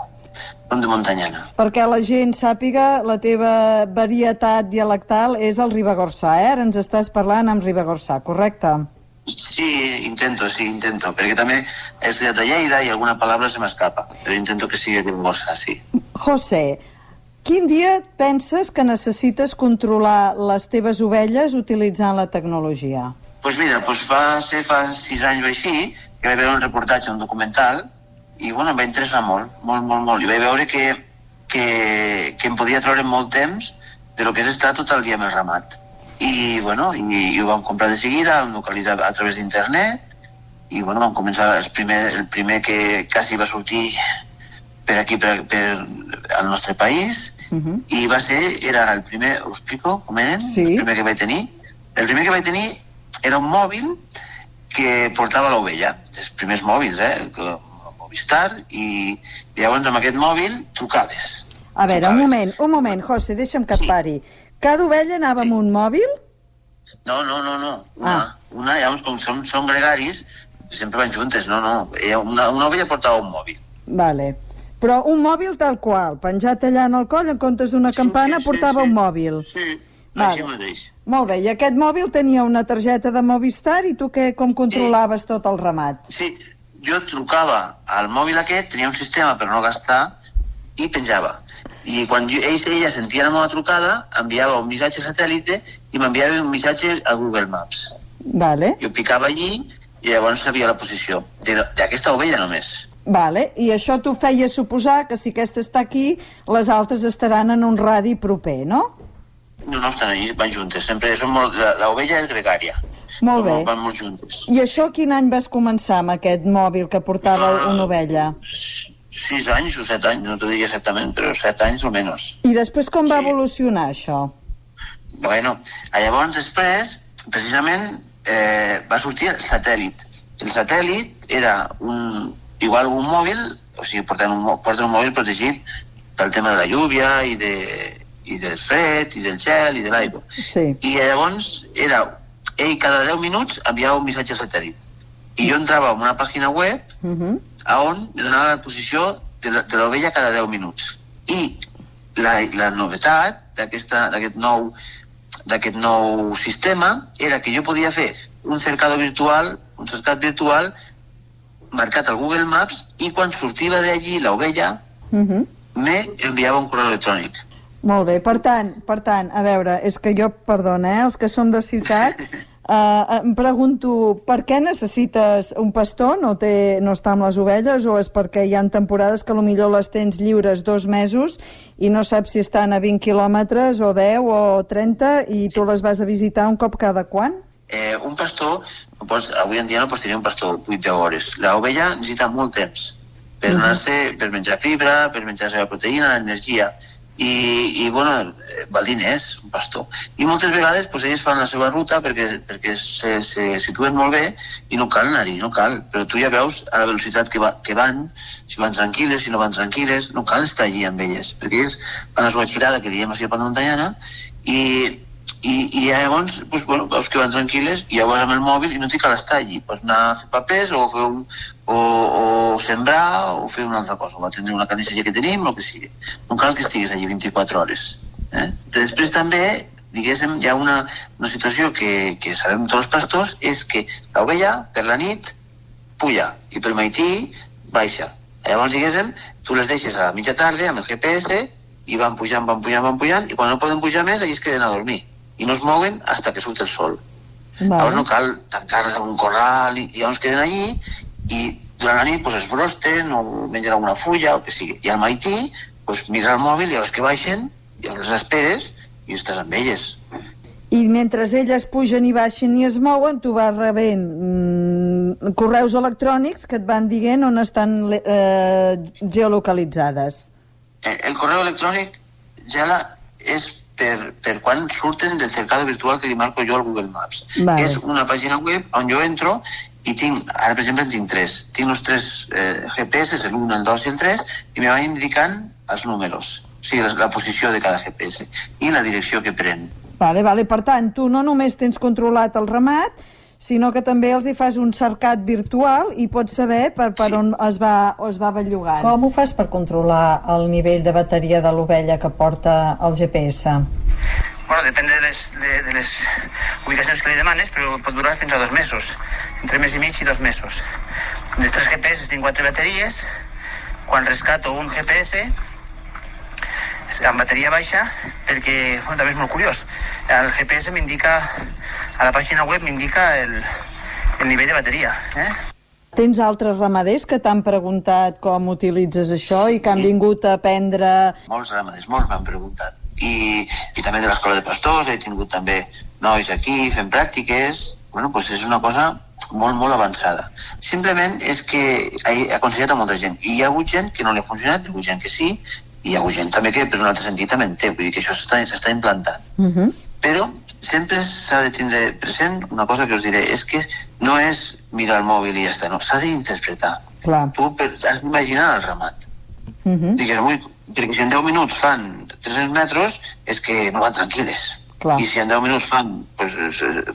Pont de Montanyana. Perquè la gent sàpiga, la teva varietat dialectal és el Ribagorçà, eh? Ara ens estàs parlant amb Ribagorçà, correcte? Sí, intento, sí, intento, perquè també he estudiat a Lleida i alguna paraula se m'escapa, però intento que sigui llengosa, sí. José, quin dia penses que necessites controlar les teves ovelles utilitzant la tecnologia? pues mira, pues va ser fa sis anys o així, que vaig veure un reportatge, un documental, i bueno, em va interessar molt, molt, molt, molt. I vaig veure que, que, que em podia treure molt temps de lo que és estar tot el dia amb el ramat. I, bueno, i, i ho vam comprar de seguida, vam localitzar a través d'internet, i bueno, vam començar el primer, el primer que quasi va sortir per aquí, per, per al nostre país, Uh -huh. i va ser, era el primer, us explico com eren? Sí. El primer que vaig tenir. El primer que vaig tenir era un mòbil que portava l'ovella, els primers mòbils, eh? Movistar, i, llavors amb aquest mòbil trucaves. A veure, un moment, un moment, José, deixa'm que et pari. Cada ovella anava amb un mòbil? No, no, no, no. Una, Ah. una llavors, com són, són gregaris, sempre van juntes, no, no. Ella- Una, una ovella portava un mòbil. Vale. Però un mòbil tal qual, penjat allà en el coll, en comptes d'una campana, portava un mòbil. Sí, Vale. així mateix. Molt bé, i aquest mòbil tenia una targeta de Movistar i tu què, com controlaves tot el ramat? Sí, jo trucava al mòbil aquest, tenia un sistema per no gastar, i penjava. I quan jo, ells, ella sentia la meva trucada, enviava un missatge satèl·lite i m'enviava un missatge a Google Maps. Vale, Jo picava allí i llavors sabia la posició de- d'aquesta ovella només. vale. I això t'ho feia suposar que si aquesta està aquí, les altres estaran en un radi proper, no? No, no estan allí, van juntes. Sempre són molt... La, la ovella és gregària. Molt bé. Van, molt juntes. I això quin any vas començar amb aquest mòbil que portava una ovella? Sis anys o set anys, no t'ho diria exactament, però set anys o menys. I després com va evolucionar això? Bueno, llavors després, precisament, eh, va sortir el satèl·lit. El satèl·lit era un, igual un mòbil, o sigui, portant un, porten un mòbil protegit pel tema de la lluvia i, de, i del fred, i del gel, i de l'aigua. Sí. I llavors era, ell cada 10 minuts enviava un missatge satèl·lit. I jo entrava en una pàgina web Uh -huh. A on me donava la posició de la- de l'ovella cada 10 minuts. I la, la novetat d'aquest nou d'aquest nou sistema era que jo podia fer un cercado virtual, un cercat virtual marcat al Google Maps i quan sortia d'allí l'ovella Uh -huh. me enviava un correu electrònic. Molt bé, per tant, per tant, a veure, és que jo, perdona, eh, els que som de ciutat, [laughs] eh, em pregunto, per què necessites un pastor? No, té, no està amb les ovelles o és perquè hi ha temporades que millor les tens lliures dos mesos i no saps si estan a 20 quilòmetres o 10 o 30 i tu les vas a visitar un cop cada quan? Eh, un pastor, pots, avui en dia no pots tenir un pastor 8 hores. L'ovella necessita molt temps per Mhm. anar-se, per menjar fibra, per menjar la proteïna, energia, i, i bueno, eh, val diners, un pastor. I moltes vegades pues, ells fan la seva ruta perquè, perquè se, se situen molt bé i no cal anar-hi, no cal. Però tu ja veus a la velocitat que, va, que van, si van tranquil·les, si no van tranquil·les, no cal estar allí amb elles, perquè ells fan la seva girada, que diem així a muntanyana, i, i, i llavors pues, bueno, veus que van tranquil·les i llavors amb el mòbil i no t'hi cal estar allí pots anar a fer papers o, fer un, o, o sembrar o fer una altra cosa o atendre una carnisseria que tenim o que sigui no cal que estiguis allí 24 hores eh? Després també diguéssim, hi ha una, una situació que, que sabem tots els pastors és que l'ovella per la nit puja i pel matí baixa llavors diguéssim, tu les deixes a la mitja tarda amb el GPS i van pujant, van pujant, van pujant, i quan no poden pujar més, allà es queden a dormir. I no es mouen hasta que surt el sol. Vale. Llavors no cal tancar-les en un corral i, llavors queden allí i durant la nit pues, es brosten o mengen alguna fulla o el que sigui. I al matí pues, mira el mòbil i llavors que baixen, i llavors les esperes i estàs amb elles. I mentre elles pugen i baixen i es mouen, tu vas rebent mm, correus electrònics que et van dient on estan eh, geolocalitzades. Eh, El correu electrònic ja la, és per, per quan surten del cercado virtual que li marco jo al Google Maps. Vale. És una pàgina web on jo entro i tinc, ara per exemple en tinc tres, tinc els tres eh, GPS, el 1, el 2 i el 3, i me van indicant els números, o sigui, la, la posició de cada GPS i la direcció que pren. Vale, vale. Per tant, tu no només tens controlat el ramat, sinó que també els hi fas un cercat virtual i pots saber per, per on es va, es va bellugant. Com ho fas per controlar el nivell de bateria de l'ovella que porta el GPS? Bueno, depèn de les, de, de les ubicacions que li demanes, però pot durar fins a dos mesos, entre mes i mig i dos mesos. De tres GPS tinc quatre bateries, quan rescato un GPS amb bateria baixa, perquè bueno, també és molt curiós. El GPS m'indica, a la pàgina web m'indica el, el nivell de bateria. Eh? Tens altres ramaders que t'han preguntat com utilitzes això i que han vingut a aprendre... Molts ramaders, molts m'han preguntat. I, I també de l'escola de pastors, he tingut també nois aquí fent pràctiques. Bueno, doncs és una cosa molt, molt avançada. Simplement és que he aconsellat a molta gent. I hi ha hagut gent que no li ha funcionat, hi ha hagut gent que sí, hi ha gent també que per un altre sentit també en té, vull dir que això s'està implantant. Uh -huh. Però sempre s'ha de tindre present una cosa que us diré, és que no és mirar el mòbil i ja està, no, s'ha d'interpretar. Tu per, has d'imaginar el ramat. Uh -huh. Digues, ui, perquè si en 10 minuts fan 300 metres, és que no van tranquil·les. Clar. I si en 10 minuts fan pues,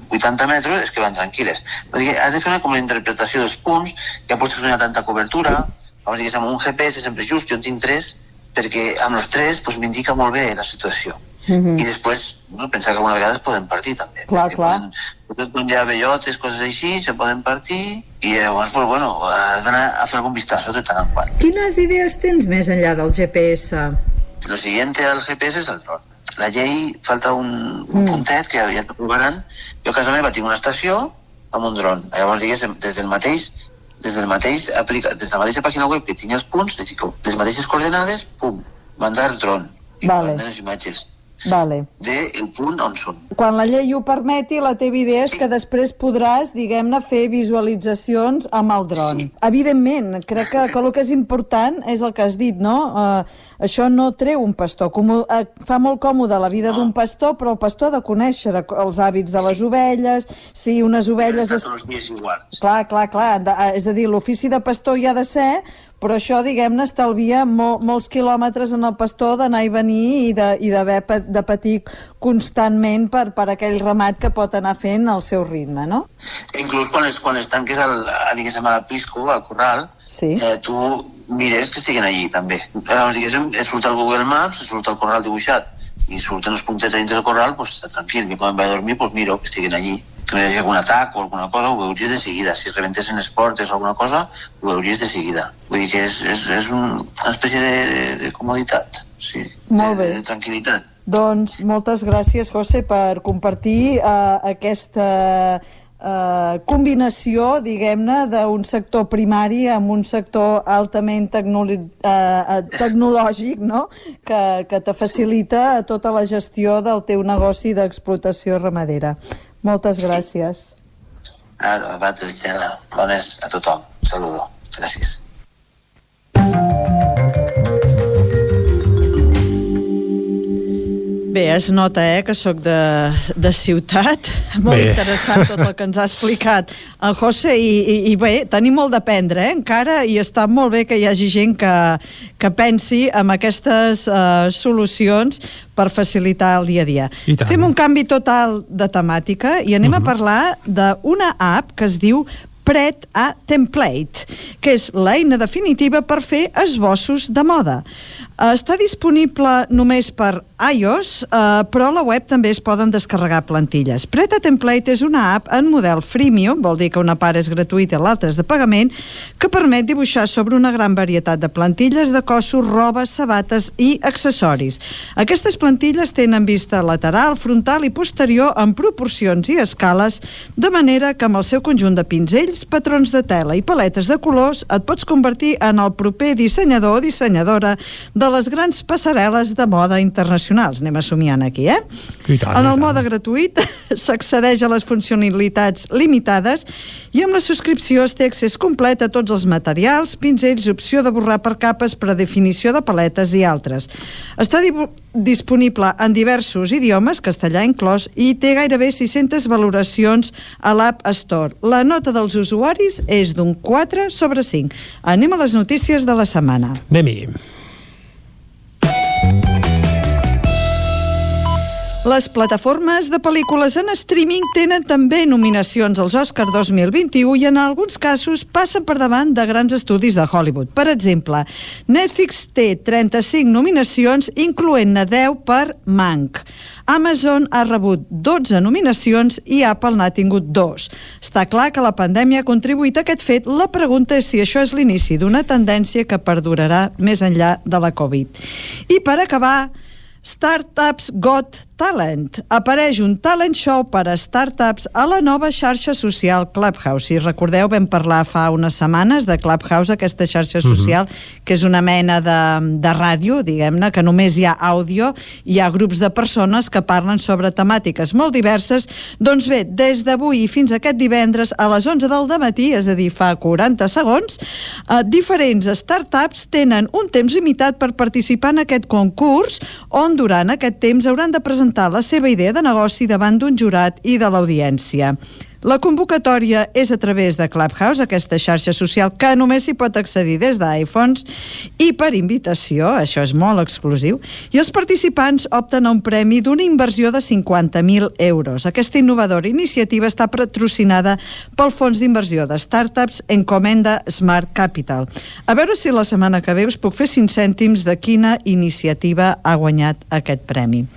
80 metres, és que van tranquil·les. Vull dir, has de fer una, com una interpretació dels punts, que apostes una tanta cobertura, llavors digues, amb un GPS sempre just, jo en tinc 3, perquè amb els 3 pues, m'indica molt bé la situació. Uh -huh. I després, no, pensar que alguna vegada es poden partir també. Clar, clar. Poden, quan hi ha bellotes, coses així, se poden partir, i llavors, pues, bueno, has d'anar a fer algun vistazo de tant en quant. Quines idees tens més enllà del GPS? Lo siguiente al GPS és el dron. La llei falta un, un puntet que ja, ja t'aprovaran. Jo a casa meva tinc una estació amb un dron. Llavors, diguéssim, des del mateix des del mateix aplica, des de la mateixa pàgina web que tinc els punts, les, les mateixes coordenades, pum, mandar el dron i Vale. mandar les imatges. Vale. del punt on són. Quan la llei ho permeti, la teva idea és que després podràs, diguem-ne, fer visualitzacions amb el dron. Evidentment, crec que, que el que és important és el que has dit, no? Uh, això no treu un pastor. Com, uh, fa molt còmode la vida d'un pastor, però el pastor ha de conèixer de, els hàbits de les ovelles, si unes ovelles... Dies iguals. Clar, clar, clar. De, eh, és a dir, l'ofici de pastor hi ha de ser, però això, diguem-ne, estalvia mol, molts quilòmetres en el pastor d'anar i venir i de, i d'haver de patir constantment per, per aquell ramat que pot anar fent al seu ritme, no? Inclús quan es, quan es tanques al, a, diguéssim, a la pisco, al corral, sí. eh, tu mires que estiguin allí, també. Eh, diguéssim, surt el Google Maps, surt el corral dibuixat, i surten els puntets dintre del corral, doncs està tranquil, que quan vaig a dormir, doncs miro que estiguin allí. Que hi hagi algun atac o alguna cosa, ho veuries de seguida. Si rebentessin les portes o alguna cosa, ho veuries de seguida. Vull dir que és, és, és un, una espècie de, de, de comoditat, sí, Molt bé. de tranquil·litat. Doncs moltes gràcies, José, per compartir uh, aquesta uh, combinació, diguem-ne, d'un sector primari amb un sector altament tecnolo uh, tecnològic, no?, que, que te facilita tota la gestió del teu negoci d'explotació ramadera. Moltes gràcies. A, a vosaltres, Gisela. Bones a tothom. Saludo. Gràcies. Bé, es nota, eh, que sóc de, de ciutat. [laughs] Molt Bé. interessant tot el que ens ha explicat el José i, i, i bé, tenim molt d'aprendre, eh, encara, i està molt bé que hi hagi gent que, que pensi en aquestes uh, solucions per facilitar el dia a dia. Fem un canvi total de temàtica i anem uh -huh. a parlar d'una app que es diu Pret a Template, que és l'eina definitiva per fer esbossos de moda. Eh, Està disponible només per iOS, eh, però a la web també es poden descarregar plantilles. Pret a Template és una app en model freemium, vol dir que una part és gratuïta i l'altra és de pagament, que permet dibuixar sobre una gran varietat de plantilles de cossos, roba, sabates i accessoris. Aquestes plantilles tenen vista lateral, frontal i posterior en proporcions i escales, de manera que amb el seu conjunt de pinzells, patrons de tela i paletes de colors et pots convertir en el proper dissenyador o dissenyadora de les grans passarel·les de moda internacionals. Anem assumiant aquí, eh? I tant, En el mode gratuït [laughs] s'accedeix a les funcionalitats limitades i amb la subscripció es té accés complet a tots els materials, pinzells, opció de borrar per capes, predefinició de paletes i altres. Està disponible en diversos idiomes, castellà inclòs, i té gairebé 600 valoracions a l'App Store. La nota dels usuaris és d'un 4 sobre 5. Anem a les notícies de la setmana. Anem-hi. Les plataformes de pel·lícules en streaming tenen també nominacions als Oscar 2021 i en alguns casos passen per davant de grans estudis de Hollywood. Per exemple, Netflix té 35 nominacions, incloent-ne 10 per Mank. Amazon ha rebut 12 nominacions i Apple n'ha tingut 2. Està clar que la pandèmia ha contribuït a aquest fet. La pregunta és si això és l'inici d'una tendència que perdurarà més enllà de la Covid. I per acabar, Startups Got Talent. Apareix un talent show per a startups a la nova xarxa social Clubhouse. Si recordeu, vam parlar fa unes setmanes de Clubhouse, aquesta xarxa social, que és una mena de, de ràdio, diguem-ne, que només hi ha àudio, hi ha grups de persones que parlen sobre temàtiques molt diverses. Doncs bé, des d'avui i fins aquest divendres a les 11 del matí, és a dir, fa 40 segons, eh, diferents startups tenen un temps limitat per participar en aquest concurs, on durant aquest temps hauran de presentar la seva idea de negoci davant d'un jurat i de l'audiència. La convocatòria és a través de Clubhouse, aquesta xarxa social que només s'hi pot accedir des d'iPhones i per invitació, això és molt exclusiu, i els participants opten a un premi d'una inversió de 50.000 euros. Aquesta innovadora iniciativa està patrocinada pel fons d'inversió de startups Encomenda Smart Capital. A veure si la setmana que ve us puc fer 5 cèntims de quina iniciativa ha guanyat aquest premi.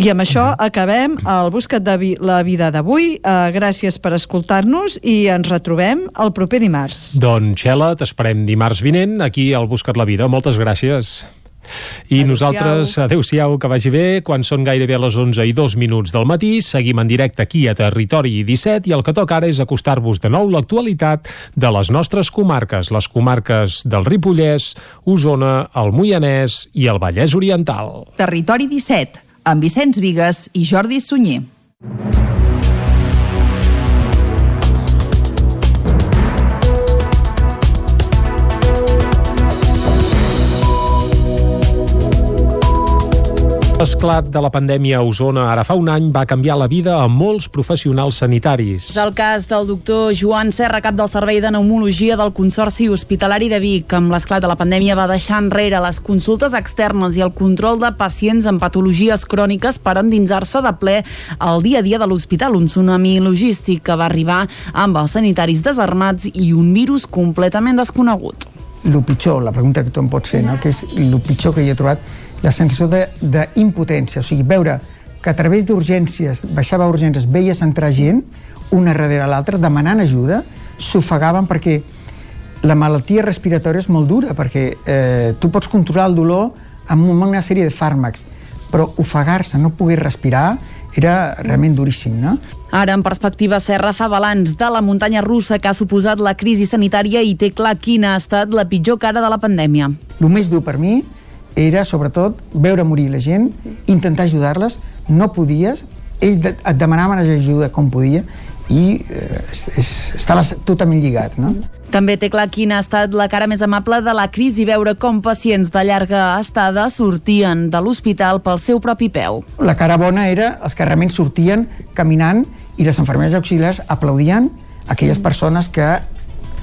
I amb això acabem el Buscat de la vida d'avui. Uh, gràcies per escoltar-nos i ens retrobem el proper dimarts. Doncs, Xela, t'esperem dimarts vinent aquí al Buscat la Vida. Moltes gràcies. I Adéu-siau. nosaltres, adeu-siau, que vagi bé. Quan són gairebé les 11 i dos minuts del matí, seguim en directe aquí a Territori 17 i el que toca ara és acostar-vos de nou l'actualitat de les nostres comarques, les comarques del Ripollès, Osona, el Moianès i el Vallès Oriental. Territori 17, amb Vicenç Vigues i Jordi Sunyer. L'esclat de la pandèmia a Osona ara fa un any va canviar la vida a molts professionals sanitaris. És el cas del doctor Joan Serra, cap del Servei de Pneumologia del Consorci Hospitalari de Vic. Amb l'esclat de la pandèmia va deixar enrere les consultes externes i el control de pacients amb patologies cròniques per endinsar-se de ple al dia a dia de l'hospital. Un tsunami logístic que va arribar amb els sanitaris desarmats i un virus completament desconegut. El pitjor, la pregunta que tu em pots fer, no? que és el pitjor que hi he trobat la sensació d'impotència, o sigui, veure que a través d'urgències, baixava a urgències, veies entrar gent, una darrere l'altra, demanant ajuda, s'ofegaven perquè la malaltia respiratòria és molt dura, perquè eh, tu pots controlar el dolor amb una sèrie de fàrmacs, però ofegar-se, no poder respirar, era realment duríssim, no? Ara, en perspectiva, Serra fa balanç de la muntanya russa que ha suposat la crisi sanitària i té clar quina ha estat la pitjor cara de la pandèmia. El més dur per mi era, sobretot, veure morir la gent, intentar ajudar-les, no podies, ells et demanaven ajuda com podia i eh, estaves totalment lligat, no? També té clar quina ha estat la cara més amable de la crisi, veure com pacients de llarga estada sortien de l'hospital pel seu propi peu. La cara bona era els que realment sortien caminant i les infermeres auxiliars aplaudien aquelles persones que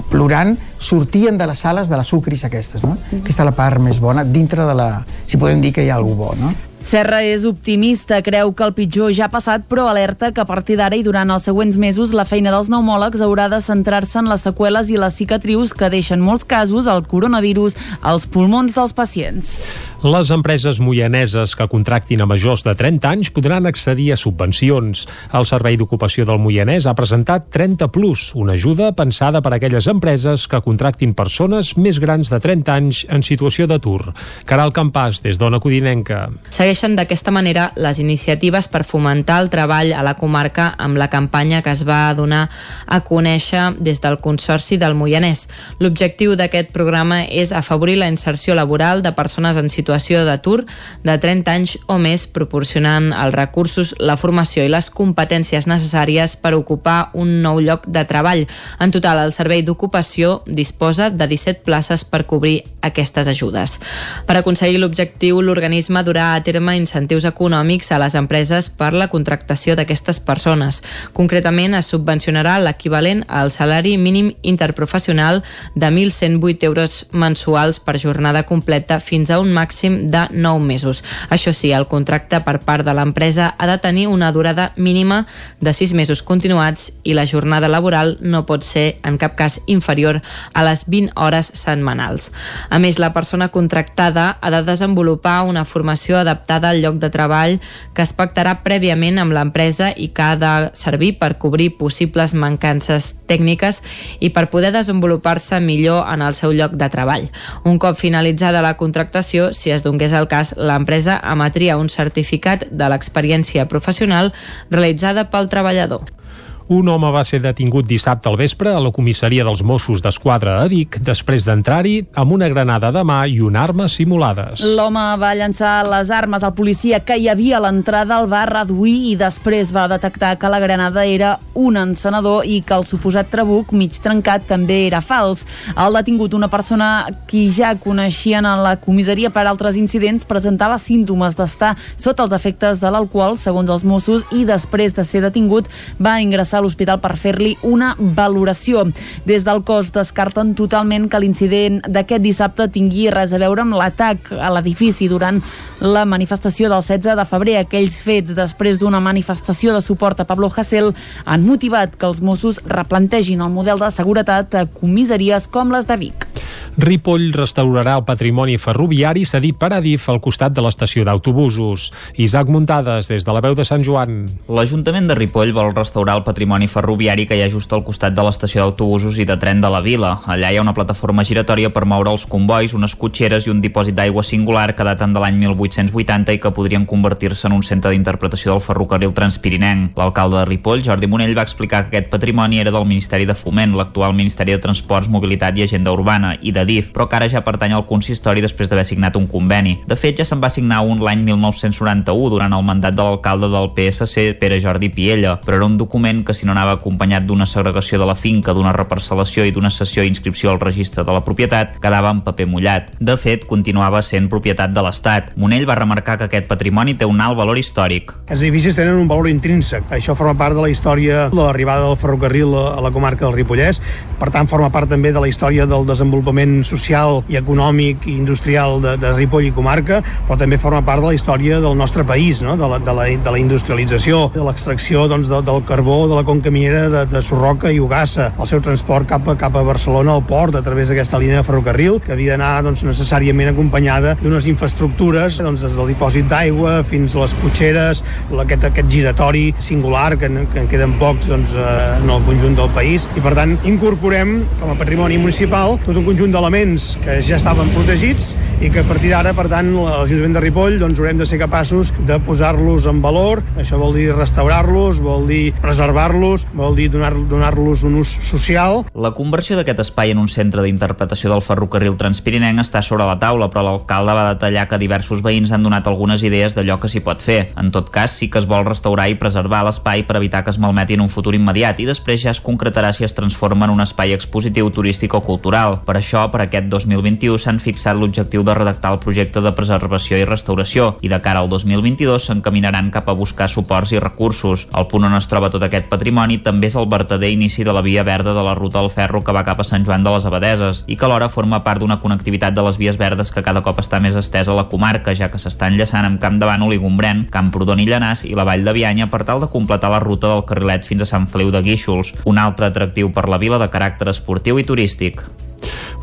plorant, sortien de les sales de les sucris aquestes, no? Aquesta és la part més bona, dintre de la... si podem dir que hi ha alguna bo, no? Serra és optimista, creu que el pitjor ja ha passat, però alerta que a partir d'ara i durant els següents mesos la feina dels pneumòlegs haurà de centrar-se en les seqüeles i les cicatrius que deixen molts casos el coronavirus als pulmons dels pacients. Les empreses moianeses que contractin a majors de 30 anys podran accedir a subvencions. El Servei d'Ocupació del Moianès ha presentat 30 Plus, una ajuda pensada per a aquelles empreses que contractin persones més grans de 30 anys en situació d'atur. Caral Campàs, des d'Ona Codinenca. Segueixen d'aquesta manera les iniciatives per fomentar el treball a la comarca amb la campanya que es va donar a conèixer des del Consorci del Moianès. L'objectiu d'aquest programa és afavorir la inserció laboral de persones en situació situació d'atur de 30 anys o més, proporcionant els recursos, la formació i les competències necessàries per ocupar un nou lloc de treball. En total, el Servei d'Ocupació disposa de 17 places per cobrir aquestes ajudes. Per aconseguir l'objectiu, l'organisme durà a terme incentius econòmics a les empreses per la contractació d'aquestes persones. Concretament, es subvencionarà l'equivalent al salari mínim interprofessional de 1.108 euros mensuals per jornada completa fins a un màxim màxim de 9 mesos. Això sí, el contracte per part de l'empresa ha de tenir una durada mínima de 6 mesos continuats i la jornada laboral no pot ser en cap cas inferior a les 20 hores setmanals. A més, la persona contractada ha de desenvolupar una formació adaptada al lloc de treball que es pactarà prèviament amb l'empresa i que ha de servir per cobrir possibles mancances tècniques i per poder desenvolupar-se millor en el seu lloc de treball. Un cop finalitzada la contractació, si es donés el cas, l'empresa emetria un certificat de l'experiència professional realitzada pel treballador. Un home va ser detingut dissabte al vespre a la comissaria dels Mossos d'Esquadra a Vic després d'entrar-hi amb una granada de mà i una arma simulades. L'home va llançar les armes al policia que hi havia a l'entrada, el va reduir i després va detectar que la granada era un encenedor i que el suposat trabuc mig trencat també era fals. El detingut, una persona qui ja coneixien a la comissaria per altres incidents, presentava símptomes d'estar sota els efectes de l'alcohol, segons els Mossos, i després de ser detingut va ingressar a l'hospital per fer-li una valoració. Des del cos descarten totalment que l'incident d'aquest dissabte tingui res a veure amb l'atac a l'edifici durant la manifestació del 16 de febrer. Aquells fets després d'una manifestació de suport a Pablo Hasél han motivat que els Mossos replantegin el model de seguretat a comissaries com les de Vic. Ripoll restaurarà el patrimoni ferroviari cedit per Adif al costat de l'estació d'autobusos. Isaac Muntades, des de la veu de Sant Joan. L'Ajuntament de Ripoll vol restaurar el patrimoni ferroviari que hi ha just al costat de l'estació d'autobusos i de tren de la vila. Allà hi ha una plataforma giratòria per moure els convois, unes cotxeres i un dipòsit d'aigua singular que daten de l'any 1880 i que podrien convertir-se en un centre d'interpretació del ferrocarril transpirinenc. L'alcalde de Ripoll, Jordi Monell, va explicar que aquest patrimoni era del Ministeri de Foment, l'actual Ministeri de Transports, Mobilitat i Agenda Urbana, i de d'Adif, però que ara ja pertany al consistori després d'haver signat un conveni. De fet, ja se'n va signar un l'any 1991 durant el mandat de l'alcalde del PSC, Pere Jordi Piella, però era un document que si no anava acompanyat d'una segregació de la finca, d'una reparcel·lació i d'una sessió d'inscripció al registre de la propietat, quedava en paper mullat. De fet, continuava sent propietat de l'Estat. Monell va remarcar que aquest patrimoni té un alt valor històric. Els edificis tenen un valor intrínsec. Això forma part de la història de l'arribada del ferrocarril a la comarca del Ripollès. Per tant, forma part també de la història del desenvolupament social i econòmic i industrial de, de Ripoll i comarca, però també forma part de la història del nostre país, no? de, la, de, la, de la industrialització, de l'extracció doncs, de, del carbó de la conca minera de, de Sorroca i Ugassa, el seu transport cap a, cap a Barcelona al port a través d'aquesta línia de ferrocarril que havia d'anar doncs, necessàriament acompanyada d'unes infraestructures doncs, des del dipòsit d'aigua fins a les cotxeres, aquest, aquest giratori singular que, que en queden pocs doncs, eh, en el conjunt del país i per tant incorporem com a patrimoni municipal tot un conjunt d'elements que ja estaven protegits i que a partir d'ara, per tant, l'Ajuntament de Ripoll doncs, haurem de ser capaços de posar-los en valor. Això vol dir restaurar-los, vol dir preservar-los, vol dir donar-los donar un ús social. La conversió d'aquest espai en un centre d'interpretació del ferrocarril transpirinenc està sobre la taula, però l'alcalde va detallar que diversos veïns han donat algunes idees d'allò que s'hi pot fer. En tot cas, sí que es vol restaurar i preservar l'espai per evitar que es malmeti en un futur immediat i després ja es concretarà si es transforma en un espai expositiu turístic o cultural. Per això, per aquest 2021 s'han fixat l'objectiu de redactar el projecte de preservació i restauració i de cara al 2022 s'encaminaran cap a buscar suports i recursos. El punt on es troba tot aquest patrimoni també és el vertader inici de la via verda de la ruta del ferro que va cap a Sant Joan de les Abadeses i que alhora forma part d'una connectivitat de les vies verdes que cada cop està més estesa a la comarca, ja que s'està enllaçant amb Camp de Bànol i Gombrèn, Camprodon i Llanàs i la Vall de Bianya per tal de completar la ruta del carrilet fins a Sant Feliu de Guíxols, un altre atractiu per la vila de caràcter esportiu i turístic.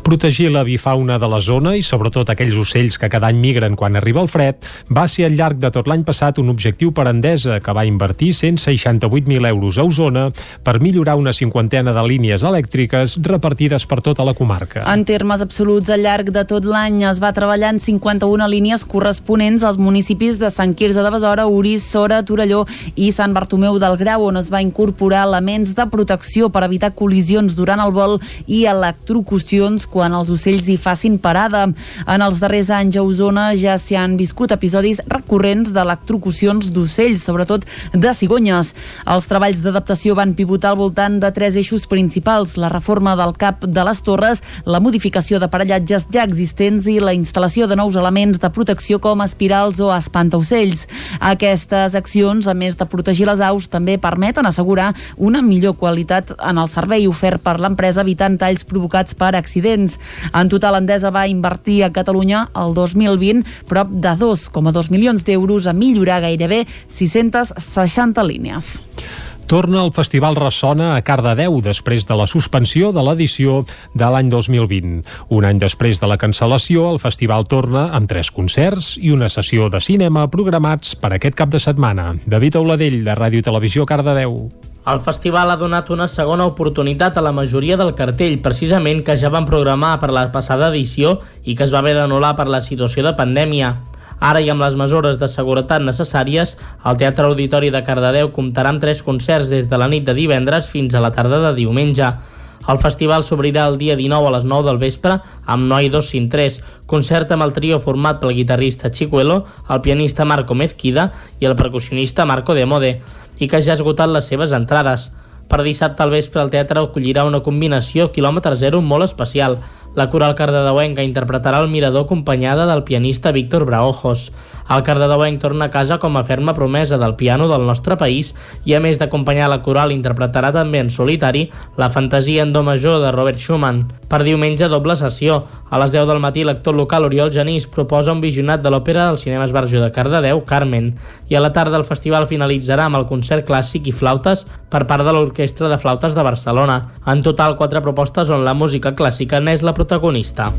Protegir la bifauna de la zona i sobretot aquells ocells que cada any migren quan arriba el fred va ser al llarg de tot l'any passat un objectiu per Endesa que va invertir 168.000 euros a Osona per millorar una cinquantena de línies elèctriques repartides per tota la comarca. En termes absoluts, al llarg de tot l'any es va treballar en 51 línies corresponents als municipis de Sant Quirze de Besora, Urís, Sora, Torelló i Sant Bartomeu del Grau, on es va incorporar elements de protecció per evitar col·lisions durant el vol i electrocucions quan els ocells hi facin parada. En els darrers anys a Osona ja s'hi han viscut episodis recurrents d'electrocucions d'ocells, sobretot de cigonyes. Els treballs d'adaptació van pivotar al voltant de tres eixos principals, la reforma del cap de les torres, la modificació d'aparellatges ja existents i la instal·lació de nous elements de protecció com espirals o espantaocells. Aquestes accions, a més de protegir les aus, també permeten assegurar una millor qualitat en el servei ofert per l'empresa evitant talls provocats per accidents. En total, Endesa va invertir a Catalunya el 2020 prop de 2,2 milions d'euros a millorar gairebé 660 línies. Torna el Festival Ressona a Cardedeu després de la suspensió de l'edició de l'any 2020. Un any després de la cancel·lació, el festival torna amb tres concerts i una sessió de cinema programats per aquest cap de setmana. David Auladell, de Ràdio i Televisió, Cardedeu. El festival ha donat una segona oportunitat a la majoria del cartell, precisament que ja van programar per la passada edició i que es va haver d'anul·lar per la situació de pandèmia. Ara i amb les mesures de seguretat necessàries, el Teatre Auditori de Cardedeu comptarà amb tres concerts des de la nit de divendres fins a la tarda de diumenge. El festival s'obrirà el dia 19 a les 9 del vespre amb Noi 253, concert amb el trio format pel guitarrista Chicuelo, el pianista Marco Mezquida i el percussionista Marco de Mode, i que ja ha esgotat les seves entrades. Per dissabte al vespre el teatre acollirà una combinació quilòmetre zero molt especial. La coral cardedeuenca interpretarà el mirador acompanyada del pianista Víctor Braojos. El cardedeuenc torna a casa com a ferma promesa del piano del nostre país i a més d'acompanyar la coral interpretarà també en solitari la fantasia en do major de Robert Schumann. Per diumenge doble sessió. A les 10 del matí l'actor local Oriol Genís proposa un visionat de l'òpera del cinema Esbarjo de Cardedeu, Carmen, i a la tarda el festival finalitzarà amb el concert clàssic i flautes per part de l'Orquestra de Flautes de Barcelona. En total, quatre propostes on la música clàssica n'és la protagonista.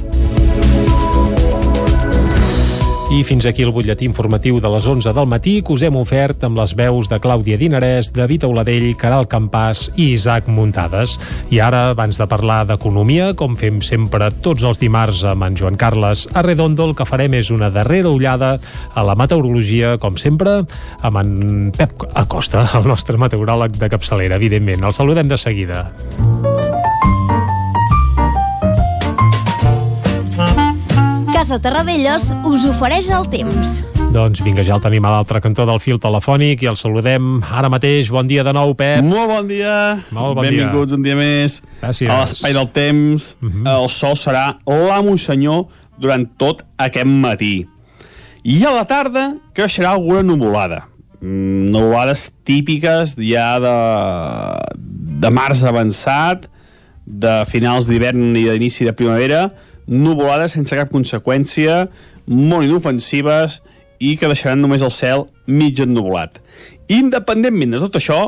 I fins aquí el butlletí informatiu de les 11 del matí que us hem ofert amb les veus de Clàudia Dinarès, David Auladell, Caral Campàs i Isaac Muntades. I ara, abans de parlar d'economia, com fem sempre tots els dimarts amb en Joan Carles Arredondo, el que farem és una darrera ullada a la meteorologia, com sempre, amb en Pep Acosta, el nostre meteoròleg de capçalera, evidentment. El saludem de seguida. Casa Terradellos us ofereix el temps. Doncs vinga, ja el tenim a l'altre cantó del fil telefònic i el saludem ara mateix. Bon dia de nou, Pep. Molt bon dia. Molt bon Benvinguts dia. un dia més Gràcies. a l'espai del temps. Uh -huh. El sol serà l'amo senyor durant tot aquest matí. I a la tarda creixerà alguna nuvolada. Mm, nuvolades típiques ja de, de març avançat, de finals d'hivern i d'inici de primavera, nuvolades sense cap conseqüència, molt inofensives i que deixaran només el cel mig ennuvolat. Independentment de tot això,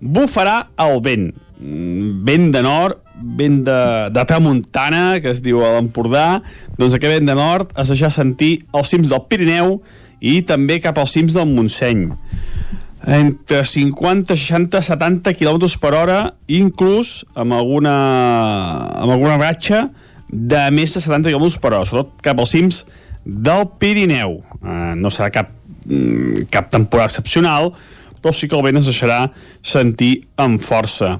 bufarà el vent. Mm, Vent de nord, vent de, de tramuntana, que es diu a l'Empordà, doncs aquest vent de nord es deixarà sentir als cims del Pirineu i també cap als cims del Montseny entre 50, 60, 70 km per hora, inclús amb alguna, amb alguna ratxa de més de 70 km per hora, sobretot cap als cims del Pirineu. Eh, no serà cap, mm, cap temporada excepcional, però sí que el vent es deixarà sentir amb força.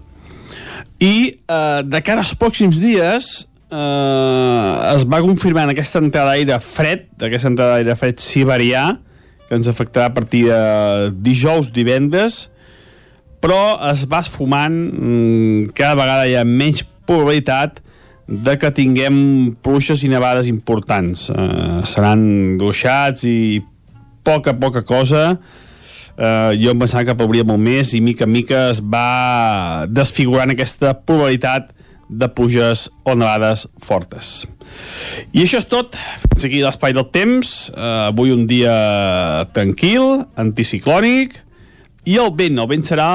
I eh, de cara als pròxims dies eh, es va confirmant aquesta entrada d'aire fred, aquesta entrada d'aire fred siberià, que ens afectarà a partir de dijous, divendres, però es va esfumant, mm, cada vegada hi ha menys probabilitat de que tinguem pluges i nevades importants. Eh, seran gruixats i poca, poca cosa. Eh, jo em pensava que plouria molt més i mica en mica es va desfigurant aquesta probabilitat de pluges o nevades fortes. I això és tot. Fins aquí l'espai del temps. Uh, avui un dia tranquil, anticiclònic, i el vent. El vent serà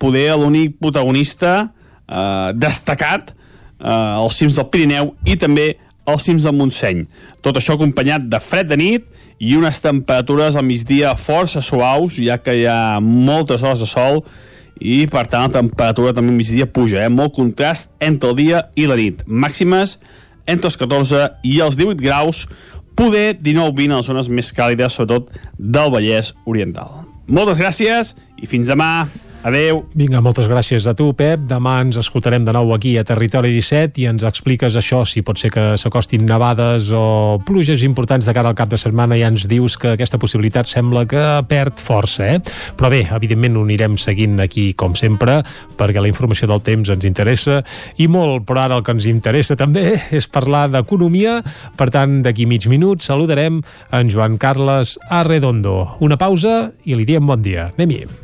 poder l'únic protagonista uh, destacat uh, als cims del Pirineu i també als cims del Montseny. Tot això acompanyat de fred de nit i unes temperatures al migdia força suaus, ja que hi ha moltes hores de sol i per tant la temperatura també al migdia puja, eh? molt contrast entre el dia i la nit. Màximes entre els 14 i els 18 graus, poder 19-20 a les zones més càlides, sobretot del Vallès Oriental. Moltes gràcies i fins demà. Adeu. Vinga, moltes gràcies a tu, Pep. Demà ens escoltarem de nou aquí a Territori 17 i ens expliques això, si pot ser que s'acostin nevades o pluges importants de cara al cap de setmana. Ja ens dius que aquesta possibilitat sembla que perd força, eh? Però bé, evidentment ho anirem seguint aquí, com sempre, perquè la informació del temps ens interessa i molt, però ara el que ens interessa també [laughs] és parlar d'economia. Per tant, d'aquí mig minut saludarem en Joan Carles Arredondo. Una pausa i li diem bon dia. Anem-hi.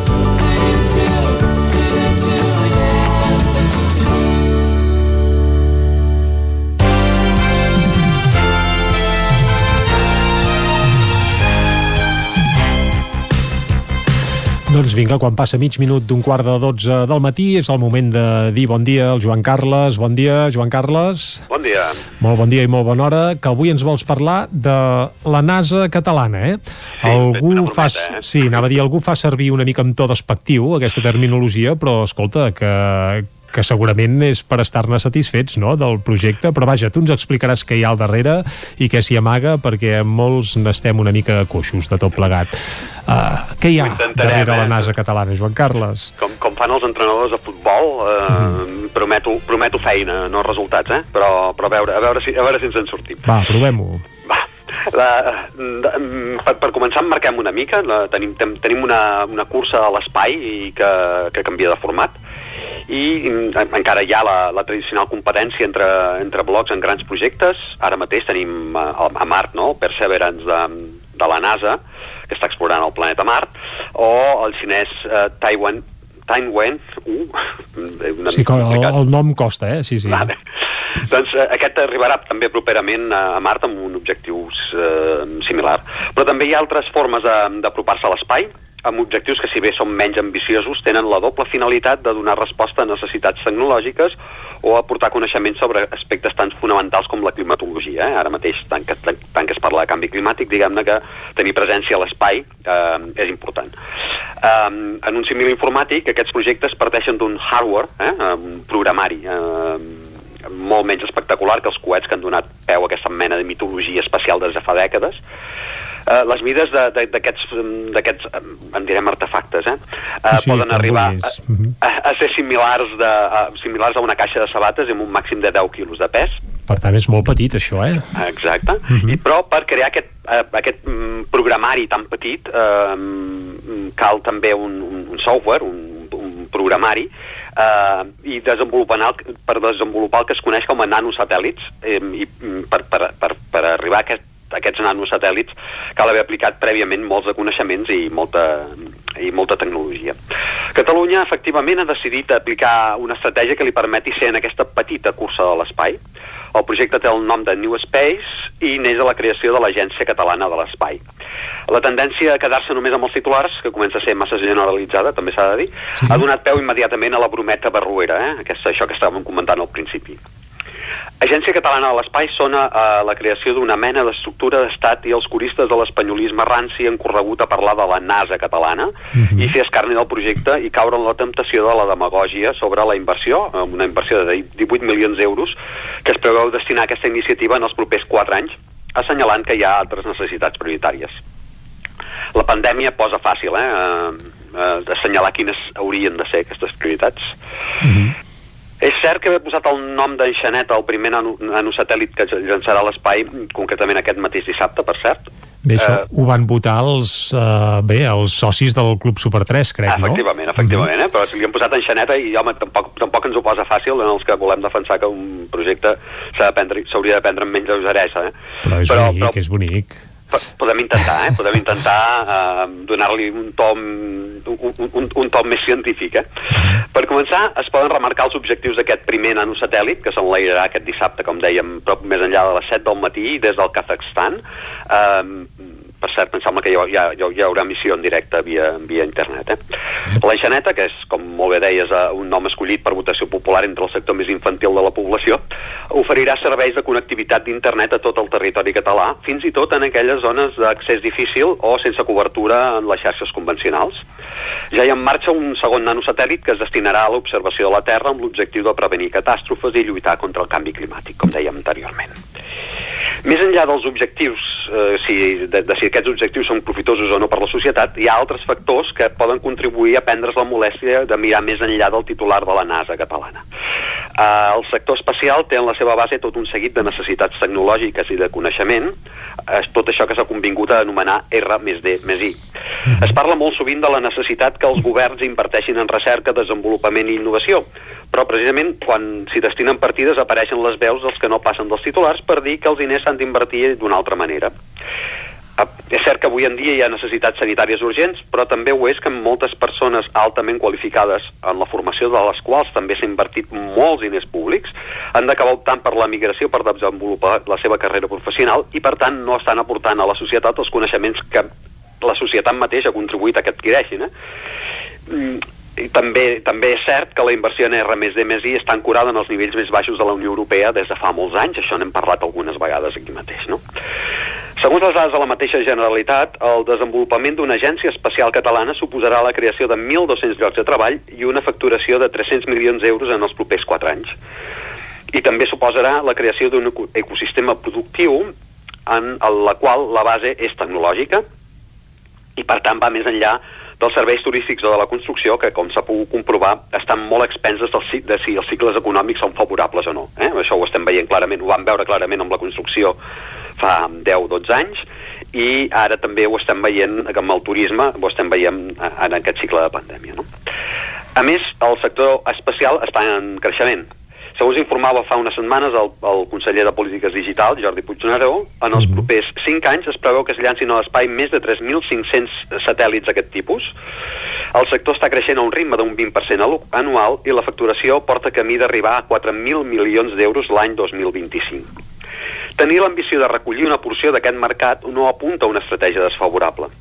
Doncs vinga, quan passa mig minut d'un quart de dotze del matí és el moment de dir bon dia al Joan Carles. Bon dia, Joan Carles. Bon dia. Molt bon dia i molt bona hora, que avui ens vols parlar de la NASA catalana, eh? Sí, algú fa, eh? sí, anava a dir, algú fa servir una mica amb to despectiu aquesta terminologia, però escolta, que, que segurament és per estar-ne satisfets no, del projecte, però vaja, tu ens explicaràs què hi ha al darrere i què s'hi amaga, perquè molts n'estem una mica coixos de tot plegat. Uh, què hi ha darrere la eh? NASA catalana, Joan Carles? Com, com fan els entrenadors de futbol, eh, Mhm. prometo, prometo feina, no resultats, eh? Però, però a, veure, a, veure si, a veure si ens en sortim. Va, provem-ho. La, de, per, per començar, en marquem una mica. La, tenim, tem, tenim una, una cursa a l'espai i que, que canvia de format i mm, encara hi ha la, la tradicional competència entre, entre blocs en grans projectes. Ara mateix tenim a, a Mart, no? Perseverance de, de la NASA, que està explorant el planeta Mart, o el xinès eh, Taiwan Timewen, uh, [laughs] una Sí, mica el, el nom costa, eh? Sí, sí. Vale. Doncs eh, aquest arribarà també properament a, a Mart amb un objectiu eh, similar. Però també hi ha altres formes de- d'apropar-se a l'espai. Amb objectius que, si bé són menys ambiciosos, tenen la doble finalitat de donar resposta a necessitats tecnològiques o aportar coneixements sobre aspectes tan fonamentals com la climatologia. Eh? Ara mateix, tant que, tant, que es parla de canvi climàtic, diguem-ne que tenir presència a l'espai eh, és important. Eh, en un símil informàtic, aquests projectes parteixen d'un hardware, eh? un programari, eh, molt menys espectacular que els coets que han donat peu a aquesta mena de mitologia espacial des de fa dècades. Uh, les mides d'aquests, en direm artefactes, eh? Uh, sí, poden arribar a, a, a ser similars, de, a, similars a una caixa de sabates amb un màxim de 10 quilos de pes. Per tant, és molt petit, això, eh? Exacte. Uh -huh. I, però per crear aquest, uh, aquest um, programari tan petit uh, cal també un, un, un software, un, un programari, eh, i desenvolupant el, per desenvolupar el que es coneix com a nanosatèl·lits eh, i per, per, per, per arribar a aquest, aquests nanosatèl·lits cal haver aplicat prèviament molts de coneixements i molta, i molta tecnologia. Catalunya, efectivament, ha decidit aplicar una estratègia que li permeti ser en aquesta petita cursa de l'espai. El projecte té el nom de New Space i neix de la creació de l'Agència Catalana de l'Espai. La tendència a quedar-se només amb els titulars, que comença a ser massa generalitzada, també s'ha de dir, sí. ha donat peu immediatament a la brometa barruera, eh? Aquesta, això que estàvem comentant al principi. Agència Catalana de l'Espai sona a la creació d'una mena d'estructura d'estat i els curistes de l'espanyolisme ranci han corregut a parlar de la NASA catalana uh Mhm. -huh. i fer escarni del projecte i caure en la temptació de la demagògia sobre la inversió, una inversió de 18 milions d'euros que es preveu destinar a aquesta iniciativa en els propers 4 anys, assenyalant que hi ha altres necessitats prioritàries. La pandèmia posa fàcil, eh? eh, eh assenyalar quines haurien de ser aquestes prioritats. Uh -huh. És cert que he posat el nom d'Enxanet al primer nano, nanosatèl·lit que llançarà a l'espai, concretament aquest mateix dissabte, per cert. Bé, això uh, ho van votar els, uh, bé, els socis del Club Super 3, crec, no? Efectivament, efectivament, Mhm. eh? però si li han posat enxaneta i home, tampoc, tampoc ens ho posa fàcil en els que volem defensar que un projecte s'hauria de prendre amb menys lleugeresa. Eh? Però és Però- bonic, però- és bonic. Podem intentar, eh? Podem intentar eh, donar-li un tom, un, un, un tom més científic, eh? Per començar, es poden remarcar els objectius d'aquest primer nanosatèl·lit, que s'enlairarà aquest dissabte, com dèiem, prop més enllà de les 7 del matí, des del Kazakhstan. Eh, per cert, em sembla que hi, ha, hi, ha, hi haurà missió en directe via, via internet. Eh? L'enxaneta, que és, com molt bé deies, eh, un nom escollit per votació popular entre el sector més infantil de la població, oferirà serveis de connectivitat d'internet a tot el territori català, fins i tot en aquelles zones d'accés difícil o sense cobertura en les xarxes convencionals. Ja hi ha en marxa un segon nanosatèl·lit que es destinarà a l'observació de la Terra amb l'objectiu de prevenir catàstrofes i lluitar contra el canvi climàtic, com dèiem anteriorment. Més enllà dels objectius, eh, si, de, de si aquests objectius són profitosos o no per la societat, hi ha altres factors que poden contribuir a prendre's la molèstia de mirar més enllà del titular de la NASA catalana. Eh, el sector espacial té en la seva base tot un seguit de necessitats tecnològiques i de coneixement, eh, tot això que s'ha convingut a anomenar R més D més I. Es parla molt sovint de la necessitat que els governs inverteixin en recerca, desenvolupament i innovació, però precisament quan s'hi destinen partides apareixen les veus dels que no passen dels titulars per dir que els diners s'han d'invertir d'una altra manera. Eh, És cert que avui en dia hi ha necessitats sanitàries urgents, però també ho és que moltes persones altament qualificades, en la formació de les quals també s'ha invertit molts diners públics, han d'acabar optant per la migració per desenvolupar la seva carrera professional i, per tant, no estan aportant a la societat els coneixements que la societat mateixa ha contribuït a que adquireixin. Eh? I també, també és cert que la inversió en R més D més I està ancorada en els nivells més baixos de la Unió Europea des de fa molts anys, això n'hem parlat algunes vegades aquí mateix, no? Segons les dades de la mateixa Generalitat, el desenvolupament d'una agència espacial catalana suposarà la creació de 1.200 llocs de treball i una facturació de 300 milions d'euros en els propers 4 anys. I també suposarà la creació d'un eco- ecosistema productiu en la qual la base és tecnològica i per tant va més enllà dels serveis turístics o de la construcció, que com s'ha pogut comprovar estan molt expenses del, de si els cicles econòmics són favorables o no. Eh? Això ho estem veient clarament, ho vam veure clarament amb la construcció fa 10-12 anys i ara també ho estem veient amb el turisme, ho estem veient en aquest cicle de pandèmia. No? A més, el sector espacial està en creixement. Segons informava fa unes setmanes el, el conseller de Polítiques Digital, Jordi Puigneró, en els propers 5 anys es preveu que es llancin a l'espai més de 3.500 satèl·lits d'aquest tipus. El sector està creixent a un ritme d'un 20% alu- anual i la facturació porta camí d'arribar a 4.000 milions d'euros l'any 2025. Tenir l'ambició de recollir una porció d'aquest mercat no apunta a una estratègia desfavorable.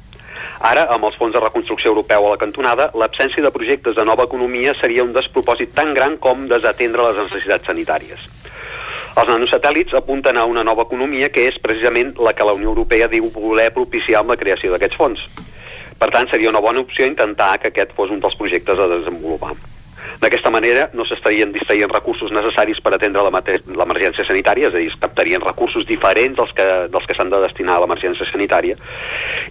Ara, amb els fons de reconstrucció europeu a la cantonada, l'absència de projectes de nova economia seria un despropòsit tan gran com desatendre les necessitats sanitàries. Els nanosatèl·lits apunten a una nova economia que és precisament la que la Unió Europea diu voler propiciar amb la creació d'aquests fons. Per tant, seria una bona opció intentar que aquest fos un dels projectes a desenvolupar. D'aquesta manera no s'estarien distraient recursos necessaris per atendre l'emergència sanitària, és a dir, es captarien recursos diferents dels que, dels que s'han de destinar a l'emergència sanitària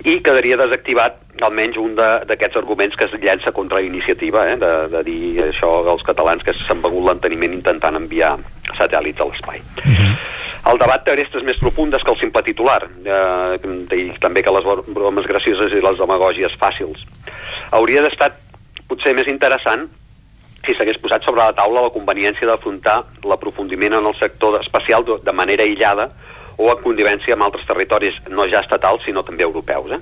i quedaria desactivat almenys un de- d'aquests arguments que es llença contra la iniciativa, eh, de, de dir això als catalans que s'han begut l'enteniment intentant enviar satèl·lits a l'espai. El debat té arestes més profundes que el simple titular, eh, i també que les bromes gracioses i les demagògies fàcils. Hauria d'estar potser més interessant si s'hagués posat sobre la taula la conveniència d'afrontar l'aprofundiment en el sector espacial de, manera aïllada o en connivència amb altres territoris, no ja estatals, sinó també europeus. Eh?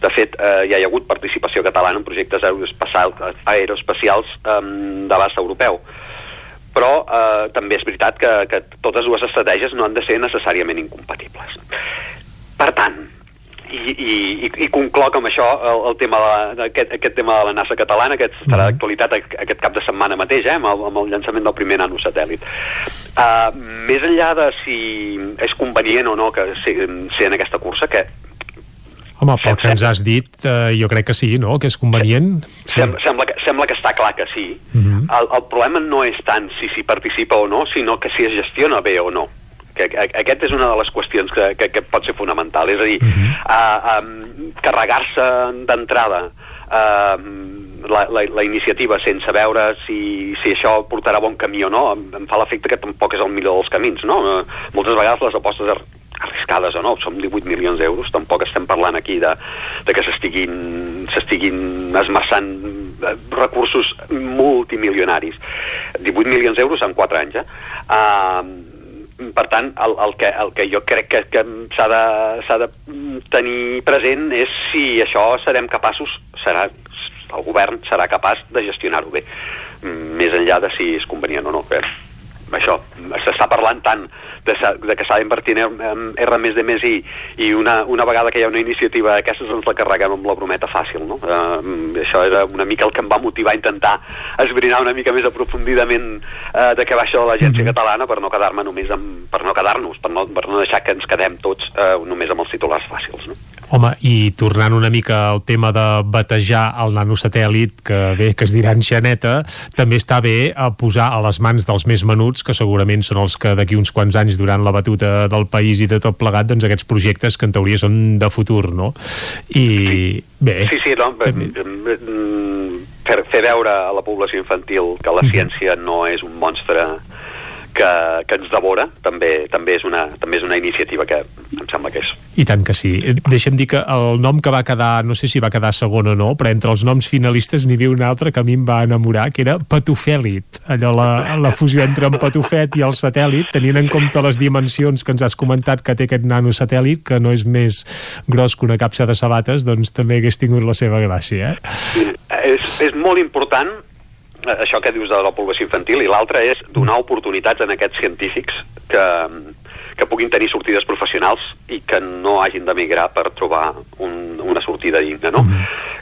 De fet, eh, ja hi ha hagut participació catalana en projectes aeroespacial, aeroespacials eh, d'abast europeu. Però eh, també és veritat que, que totes dues estratègies no han de ser necessàriament incompatibles. Per tant, i, i, i, concloc amb això el, el tema de, aquest, aquest tema de la NASA catalana que estarà d'actualitat ac- aquest cap de setmana mateix eh, amb, el, amb el llançament del primer nanosatèl·lit uh, més enllà de si és convenient o no que ser, ser en aquesta cursa que Home, pel que ens has dit, eh, jo crec que sí, no?, que és convenient. Sí. sem, sembla, que, sembla que està clar que sí Mhm. el, el problema no és tant si s'hi participa o no sinó que si es gestiona bé o no que, que aquest és una de les qüestions que, que, que pot ser fonamental, és a dir, uh, um, carregar-se d'entrada uh, la, la, la iniciativa sense veure si, si això portarà bon camí o no, em, em fa l'efecte que tampoc és el millor dels camins, no? Uh, moltes vegades les apostes ar arriscades o no, som 18 milions d'euros, tampoc estem parlant aquí de, de que s'estiguin s'estiguin esmerçant eh, recursos multimilionaris. 18 milions d'euros en 4 anys, eh? Uh, per tant, el, el, que, el que jo crec que, que s'ha de, de tenir present és si això serem capaços, serà, el govern serà capaç de gestionar-ho bé, Mm, més enllà de si és convenient o no. Que això, s'està parlant tant de, sa- de que s'ha d'invertir en, en R més de més I i una, una vegada que hi ha una iniciativa d'aquestes ens la carreguem amb la brometa fàcil, no? Uh, això era una mica el que em va motivar a intentar esbrinar una mica més aprofundidament uh, de què va això de l'agència catalana per no quedar-me només amb, per no quedar-nos, per no, per no deixar que ens quedem tots uh, només amb els titulars fàcils, no? Home, i tornant una mica al tema de batejar el nanosatèl·lit, que bé, que es dirà enxaneta, també està bé a posar a les mans dels més menuts, que segurament són els que d'aquí uns quants anys durant la batuta del país i de tot plegat, doncs aquests projectes que en teoria són de futur, no? I bé... Sí, sí, no, mm, fer, fer veure a la població infantil que la ciència no és un monstre que, que ens devora, també també és, una, també és una iniciativa que em sembla que és I tant que sí. Eh, Deixa'm dir que el nom que va quedar, no sé si va quedar segon o no, però entre els noms finalistes n'hi havia un altre que a mi em va enamorar, que era Patufèlit. Allò, la, la fusió entre en Patufet i el satèl·lit, tenint en compte les dimensions que ens has comentat que té aquest nanosatèl·lit, que no és més gros que una capsa de sabates, doncs també hagués tingut la seva gràcia, eh? és, és molt important això que dius de la població infantil i l'altre és donar oportunitats en aquests científics que, que puguin tenir sortides professionals i que no hagin d'emigrar per trobar un, una sortida digna, no?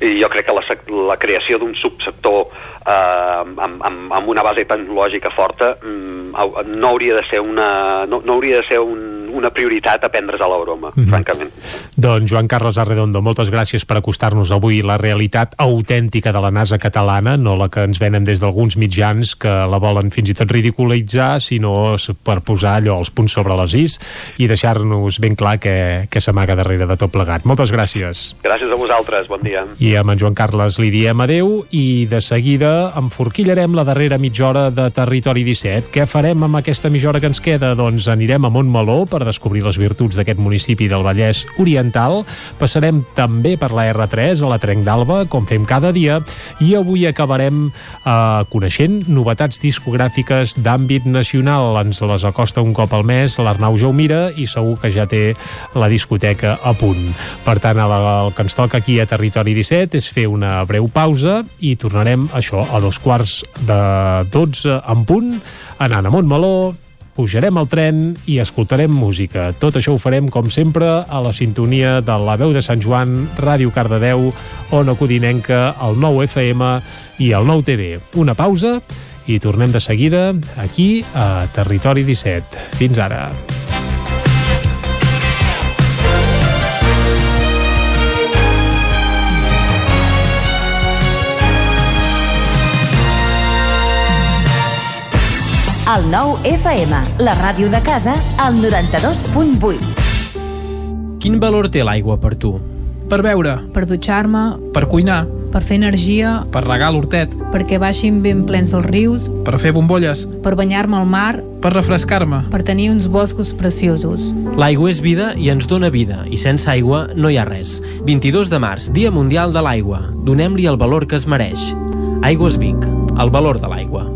I jo crec que la, la creació d'un subsector eh, amb, amb, amb una base tecnològica forta mm, no hauria de ser una, no, no hauria de ser un, una prioritat a prendre's a la broma, Mhm. francament. Doncs Joan Carles Arredondo, moltes gràcies per acostar-nos avui la realitat autèntica de la NASA catalana, no la que ens venen des d'alguns mitjans que la volen fins i tot ridiculitzar, sinó per posar allò els punts sobre les is i deixar-nos ben clar que, que s'amaga darrere de tot plegat. Moltes gràcies. Gràcies a vosaltres, bon dia. I amb en Joan Carles li diem adeu i de seguida enforquillarem la darrera mitja hora de Territori 17. Què farem amb aquesta mitja hora que ens queda? Doncs anirem a Montmeló per descobrir les virtuts d'aquest municipi del Vallès Oriental. Passarem també per la R3 a la Trenc d'Alba, com fem cada dia, i avui acabarem eh, coneixent novetats discogràfiques d'àmbit nacional. Ens les acosta un cop al mes l'Arnau Jaumira i segur que ja té la discoteca a punt. Per tant, el, que ens toca aquí a Territori 17 és fer una breu pausa i tornarem això a dos quarts de 12 en punt anant a Montmeló pujarem al tren i escoltarem música. Tot això ho farem, com sempre, a la sintonia de la veu de Sant Joan, Ràdio Cardedeu, Ona Codinenca, el 9 FM i el 9 TV. Una pausa i tornem de seguida aquí a Territori 17. Fins ara. El 9 FM, la ràdio de casa, al 92.8. Quin valor té l'aigua per tu? Per beure, per dutxar-me, per cuinar, per fer energia, per regar l'hortet, perquè baixin ben plens els rius, per fer bombolles, per banyar-me al mar, per refrescar-me. per tenir uns boscos preciosos. L'aigua és vida i ens dona vida, i sense aigua no hi ha res. 22 de març, Dia Mundial de l'Aigua. Donem-li el valor que es mereix. Aigües Vic, el valor de l'aigua.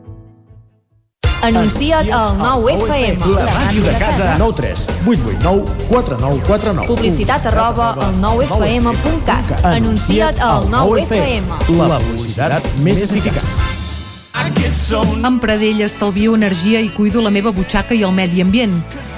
Anuncia't al 9 FM. La màquina de casa. 9 3 8 8 9 4 9 4 9. Publicitat arroba al 9fm.cat. Anuncia't al 9 FM. La publicitat més eficaç. Amb Pradell estalvio energia i cuido la meva butxaca i el medi ambient.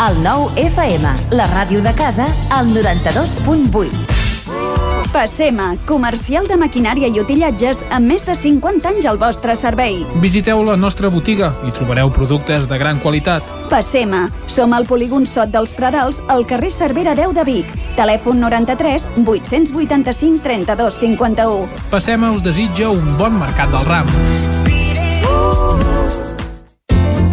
El 9 FM, la ràdio de casa, al 92.8. Passema, comercial de maquinària i utillatges amb més de 50 anys al vostre servei. Visiteu la nostra botiga i trobareu productes de gran qualitat. Passema, som al polígon Sot dels Pradals, al carrer Cervera 10 de Vic. Telèfon 93 885 32 51. Passema us desitja un bon mercat del ram.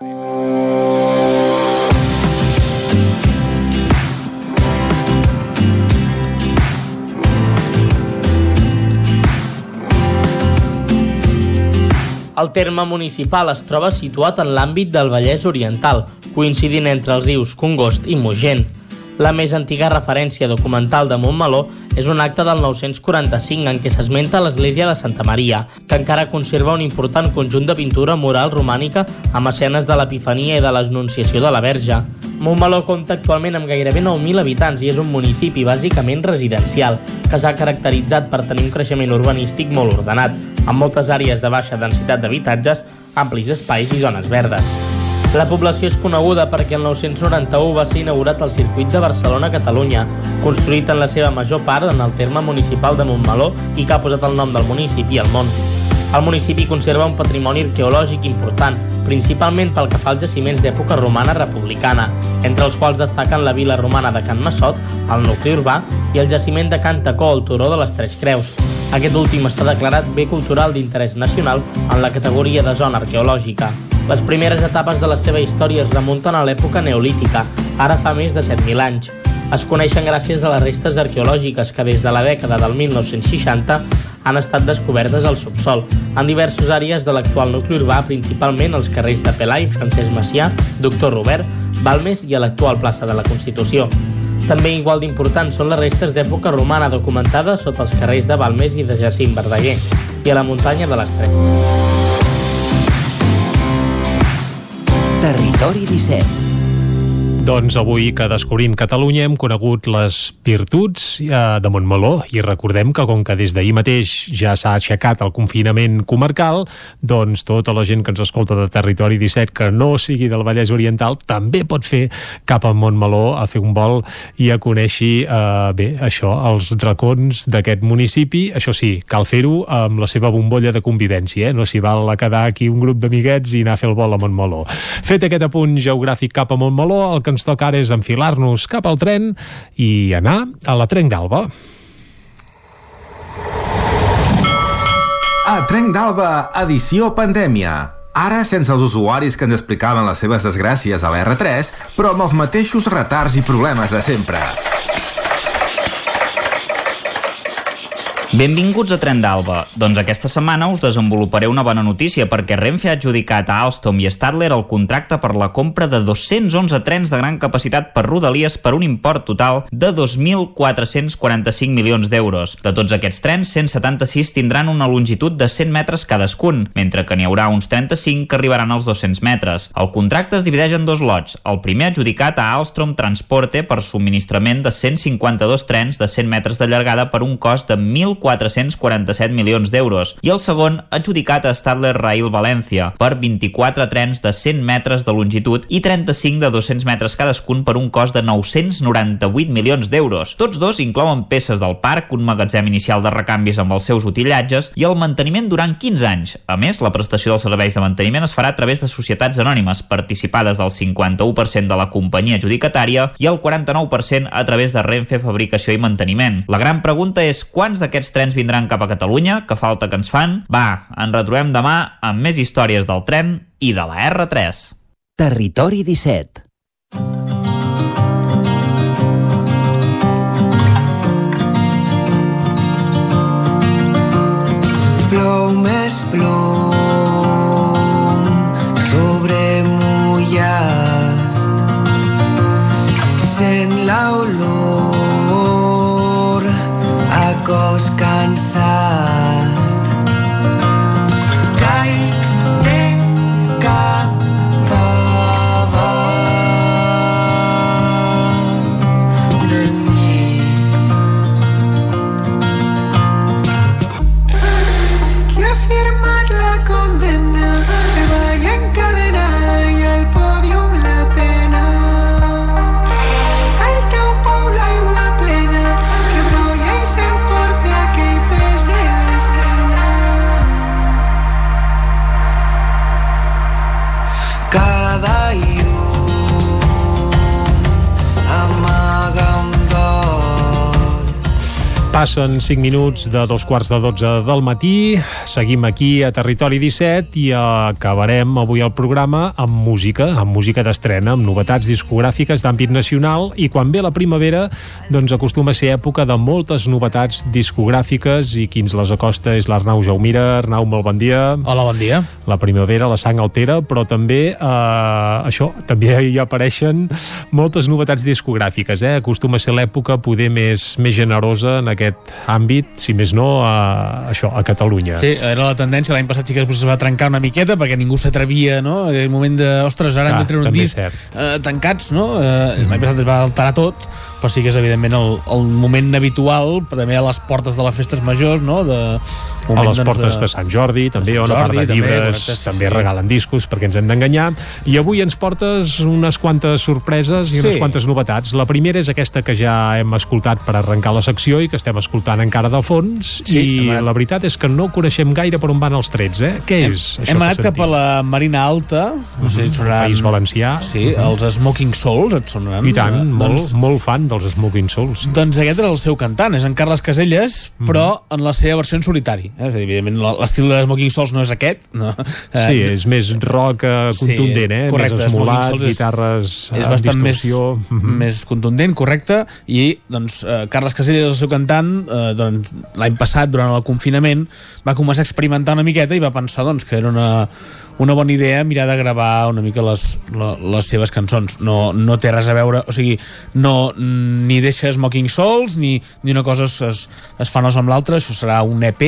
el 9 FM. El terme municipal es troba situat en l'àmbit del Vallès Oriental, coincidint entre els rius Congost i Mogent. La més antiga referència documental de Montmeló és un acte del 945 en què s'esmenta l'església de Santa Maria, que encara conserva un important conjunt de pintura mural romànica amb escenes de l'Epifania i de l'Anunciació de la Verge. Montmeló compta actualment amb gairebé 9.000 habitants i és un municipi bàsicament residencial, que s'ha caracteritzat per tenir un creixement urbanístic molt ordenat, amb moltes àrees de baixa densitat d'habitatges, amplis espais i zones verdes. La població és coneguda perquè el 991 va ser inaugurat el circuit de Barcelona-Catalunya, construït en la seva major part en el terme municipal de Montmeló i que ha posat el nom del municipi al món. El municipi conserva un patrimoni arqueològic important, principalment pel que fa als jaciments d'època romana republicana, entre els quals destaquen la vila romana de Can Massot, el nucli urbà, i el jaciment de Can Tacó, el turó de les Tres Creus. Aquest últim està declarat bé cultural d'interès nacional en la categoria de zona arqueològica. Les primeres etapes de la seva història es remunten a l'època neolítica, ara fa més de 7.000 anys. Es coneixen gràcies a les restes arqueològiques que des de la dècada del 1960 han estat descobertes al subsol, en diverses àrees de l'actual nucli urbà, principalment els carrers de Pelai, Francesc Macià, Doctor Robert, Balmes i a l'actual plaça de la Constitució. També igual d'importants són les restes d'època romana documentades sota els carrers de Balmes i de Jacint Verdaguer i a la muntanya de l'Estret. Territori 17 doncs avui que descobrint Catalunya hem conegut les virtuts eh, de Montmeló i recordem que com que des d'ahir mateix ja s'ha aixecat el confinament comarcal, doncs tota la gent que ens escolta de Territori 17 que no sigui del Vallès Oriental també pot fer cap a Montmeló a fer un vol i a conèixer eh, bé, això, els racons d'aquest municipi. Això sí, cal fer-ho amb la seva bombolla de convivència, eh? no s'hi val a quedar aquí un grup d'amiguets i anar a fer el vol a Montmeló. Fet aquest apunt geogràfic cap a Montmeló, el que ens toca ara és enfilar-nos cap al tren i anar a la Trenc d'Alba. A Trenc d'Alba, edició pandèmia. Ara sense els usuaris que ens explicaven les seves desgràcies a la R3, però amb els mateixos retards i problemes de sempre. Benvinguts a Tren d'Alba. Doncs aquesta setmana us desenvoluparé una bona notícia perquè Renfe ha adjudicat a Alstom i Stadler el contracte per la compra de 211 trens de gran capacitat per Rodalies per un import total de 2.445 milions d'euros. De tots aquests trens, 176 tindran una longitud de 100 metres cadascun, mentre que n'hi haurà uns 35 que arribaran als 200 metres. El contracte es divideix en dos lots. El primer adjudicat a Alstom Transporte per subministrament de 152 trens de 100 metres de llargada per un cost de 1.000 1.447 milions d'euros i el segon adjudicat a Stadler Rail València per 24 trens de 100 metres de longitud i 35 de 200 metres cadascun per un cost de 998 milions d'euros. Tots dos inclouen peces del parc, un magatzem inicial de recanvis amb els seus utillatges i el manteniment durant 15 anys. A més, la prestació dels serveis de manteniment es farà a través de societats anònimes participades del 51% de la companyia adjudicatària i el 49% a través de Renfe Fabricació i Manteniment. La gran pregunta és quants d'aquests aquests trens vindran cap a Catalunya, que falta que ens fan. Va, ens retrobem demà amb més històries del tren i de la R3. Territori 17 Plou cansat Passen 5 minuts de dos quarts de 12 del matí. Seguim aquí a Territori 17 i acabarem avui el programa amb música, amb música d'estrena, amb novetats discogràfiques d'àmbit nacional i quan ve la primavera doncs acostuma a ser època de moltes novetats discogràfiques i qui ens les acosta és l'Arnau Jaumira. Arnau, molt bon dia. Hola, bon dia. La primavera, la sang altera, però també eh, això, també hi apareixen moltes novetats discogràfiques. Eh? Acostuma a ser l'època poder més, més generosa en aquest àmbit, si més no, a, això, a Catalunya. Sí, era la tendència, l'any passat sí que es va trencar una miqueta perquè ningú s'atrevia, no? Aquell moment de, ostres, ara Clar, hem de treure un disc eh, tancats, no? Eh, L'any passat es va alterar tot, però sí que és evidentment el, el moment habitual, també a les portes de les festes majors, no? De, a les portes de... de Sant Jordi, també, Sant on a part Jordi, de també, llibres correcte, sí, també sí. regalen discos perquè ens hem d'enganyar. I avui ens portes unes quantes sorpreses i Sí. unes quantes novetats. La primera és aquesta que ja hem escoltat per arrencar la secció i que estem escoltant encara de fons Sí, i hem anat- la veritat és que no coneixem gaire per on van els trets, eh? Què és això Hem que anat cap a la Marina Alta, no sé sonaran... País Valencià. Sí, els Smoking Souls et sonaran. I tant, Eh, molt, Doncs, molt fan dels Smoking Souls. doncs aquest és el seu cantant, és en Carles Caselles, Mhm. però en la seva versió en solitari. Eh? És a dir, evidentment, l'estil de Smoking Souls no és aquest. No? Sí, és més rock eh, contundent, eh? correcte, més esmolat, és- guitarres és amb bastant més, distorsió. Mhm. més contundent, correcte, i doncs, eh, Carles Caselles, el seu cantant, eh, doncs, l'any passat, durant el confinament, va començar a experimentar una miqueta i va pensar doncs, que era una, una bona idea mirar de gravar una mica les, les seves cançons. No, no té res a veure, o sigui, no, ni deixa Smoking Souls, ni, ni una cosa es, es, fa nosa amb l'altra, això serà un EP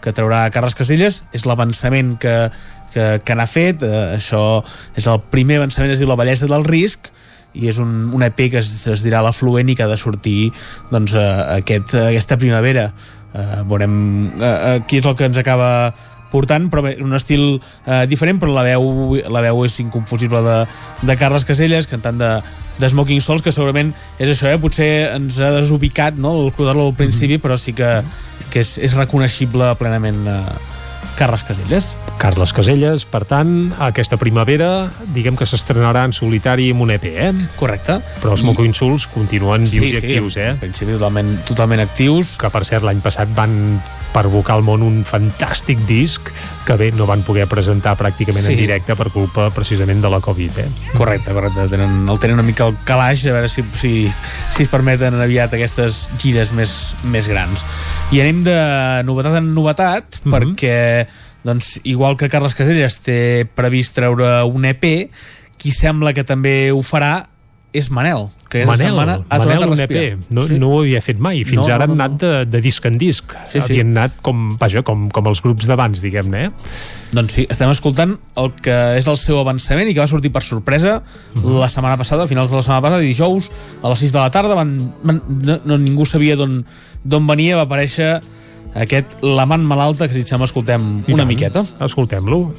que traurà Carles Caselles, és l'avançament que, que, que n'ha fet, eh, això és el primer avançament, es diu La bellesa del risc, i és un, un EP que es, es dirà l'afluent i que ha de sortir doncs, eh, aquest, aquesta primavera. Eh, veurem eh, qui és el que ens acaba portant, però bé, un estil eh, diferent, però la veu, la veu és inconfusible de, de Carles Caselles, cantant de, de Smoking Souls, que segurament és això, eh? potser ens ha desubicat no? el codar-lo al principi, però sí que, que és, és reconeixible plenament eh, Carles Caselles. Carles Caselles, per tant, aquesta primavera, diguem que s'estrenarà en solitari amb un EP, eh? Correcte. Però els Moco Insults continuen vius i actius, eh? En principi totalment, totalment actius. Que, per cert, l'any passat van pervocar al món un fantàstic disc que bé, no van poder presentar pràcticament Sí. en directe per culpa precisament de la Covid, eh? Correcte, correcte. Tenen, el tenen una mica al calaix, a veure si, si, si es permeten aviat aquestes gires més, més grans. I anem de novetat en novetat, Mhm. perquè, doncs, igual que Carles Caselles té previst treure un EP, qui sembla que també ho farà és Manel, que aquesta Manel, setmana ha tornat Manel, un. EP. No, no ho havia fet mai. Fins No, ara no, han no, anat de, de disc en disc. Sí, sí. Havien anat com, vaja, com, com els grups d'abans, diguem-ne. Eh? Doncs sí, estem escoltant el que és el seu avançament i que va sortir per sorpresa Mhm. la setmana passada, a finals de la setmana passada, dijous, a les 6 de la tarda, van, van, no, no, ningú sabia d'on d'on venia, va aparèixer aquest La man malalta, que si et sembla escoltem I una tant. miqueta. Escoltem-lo.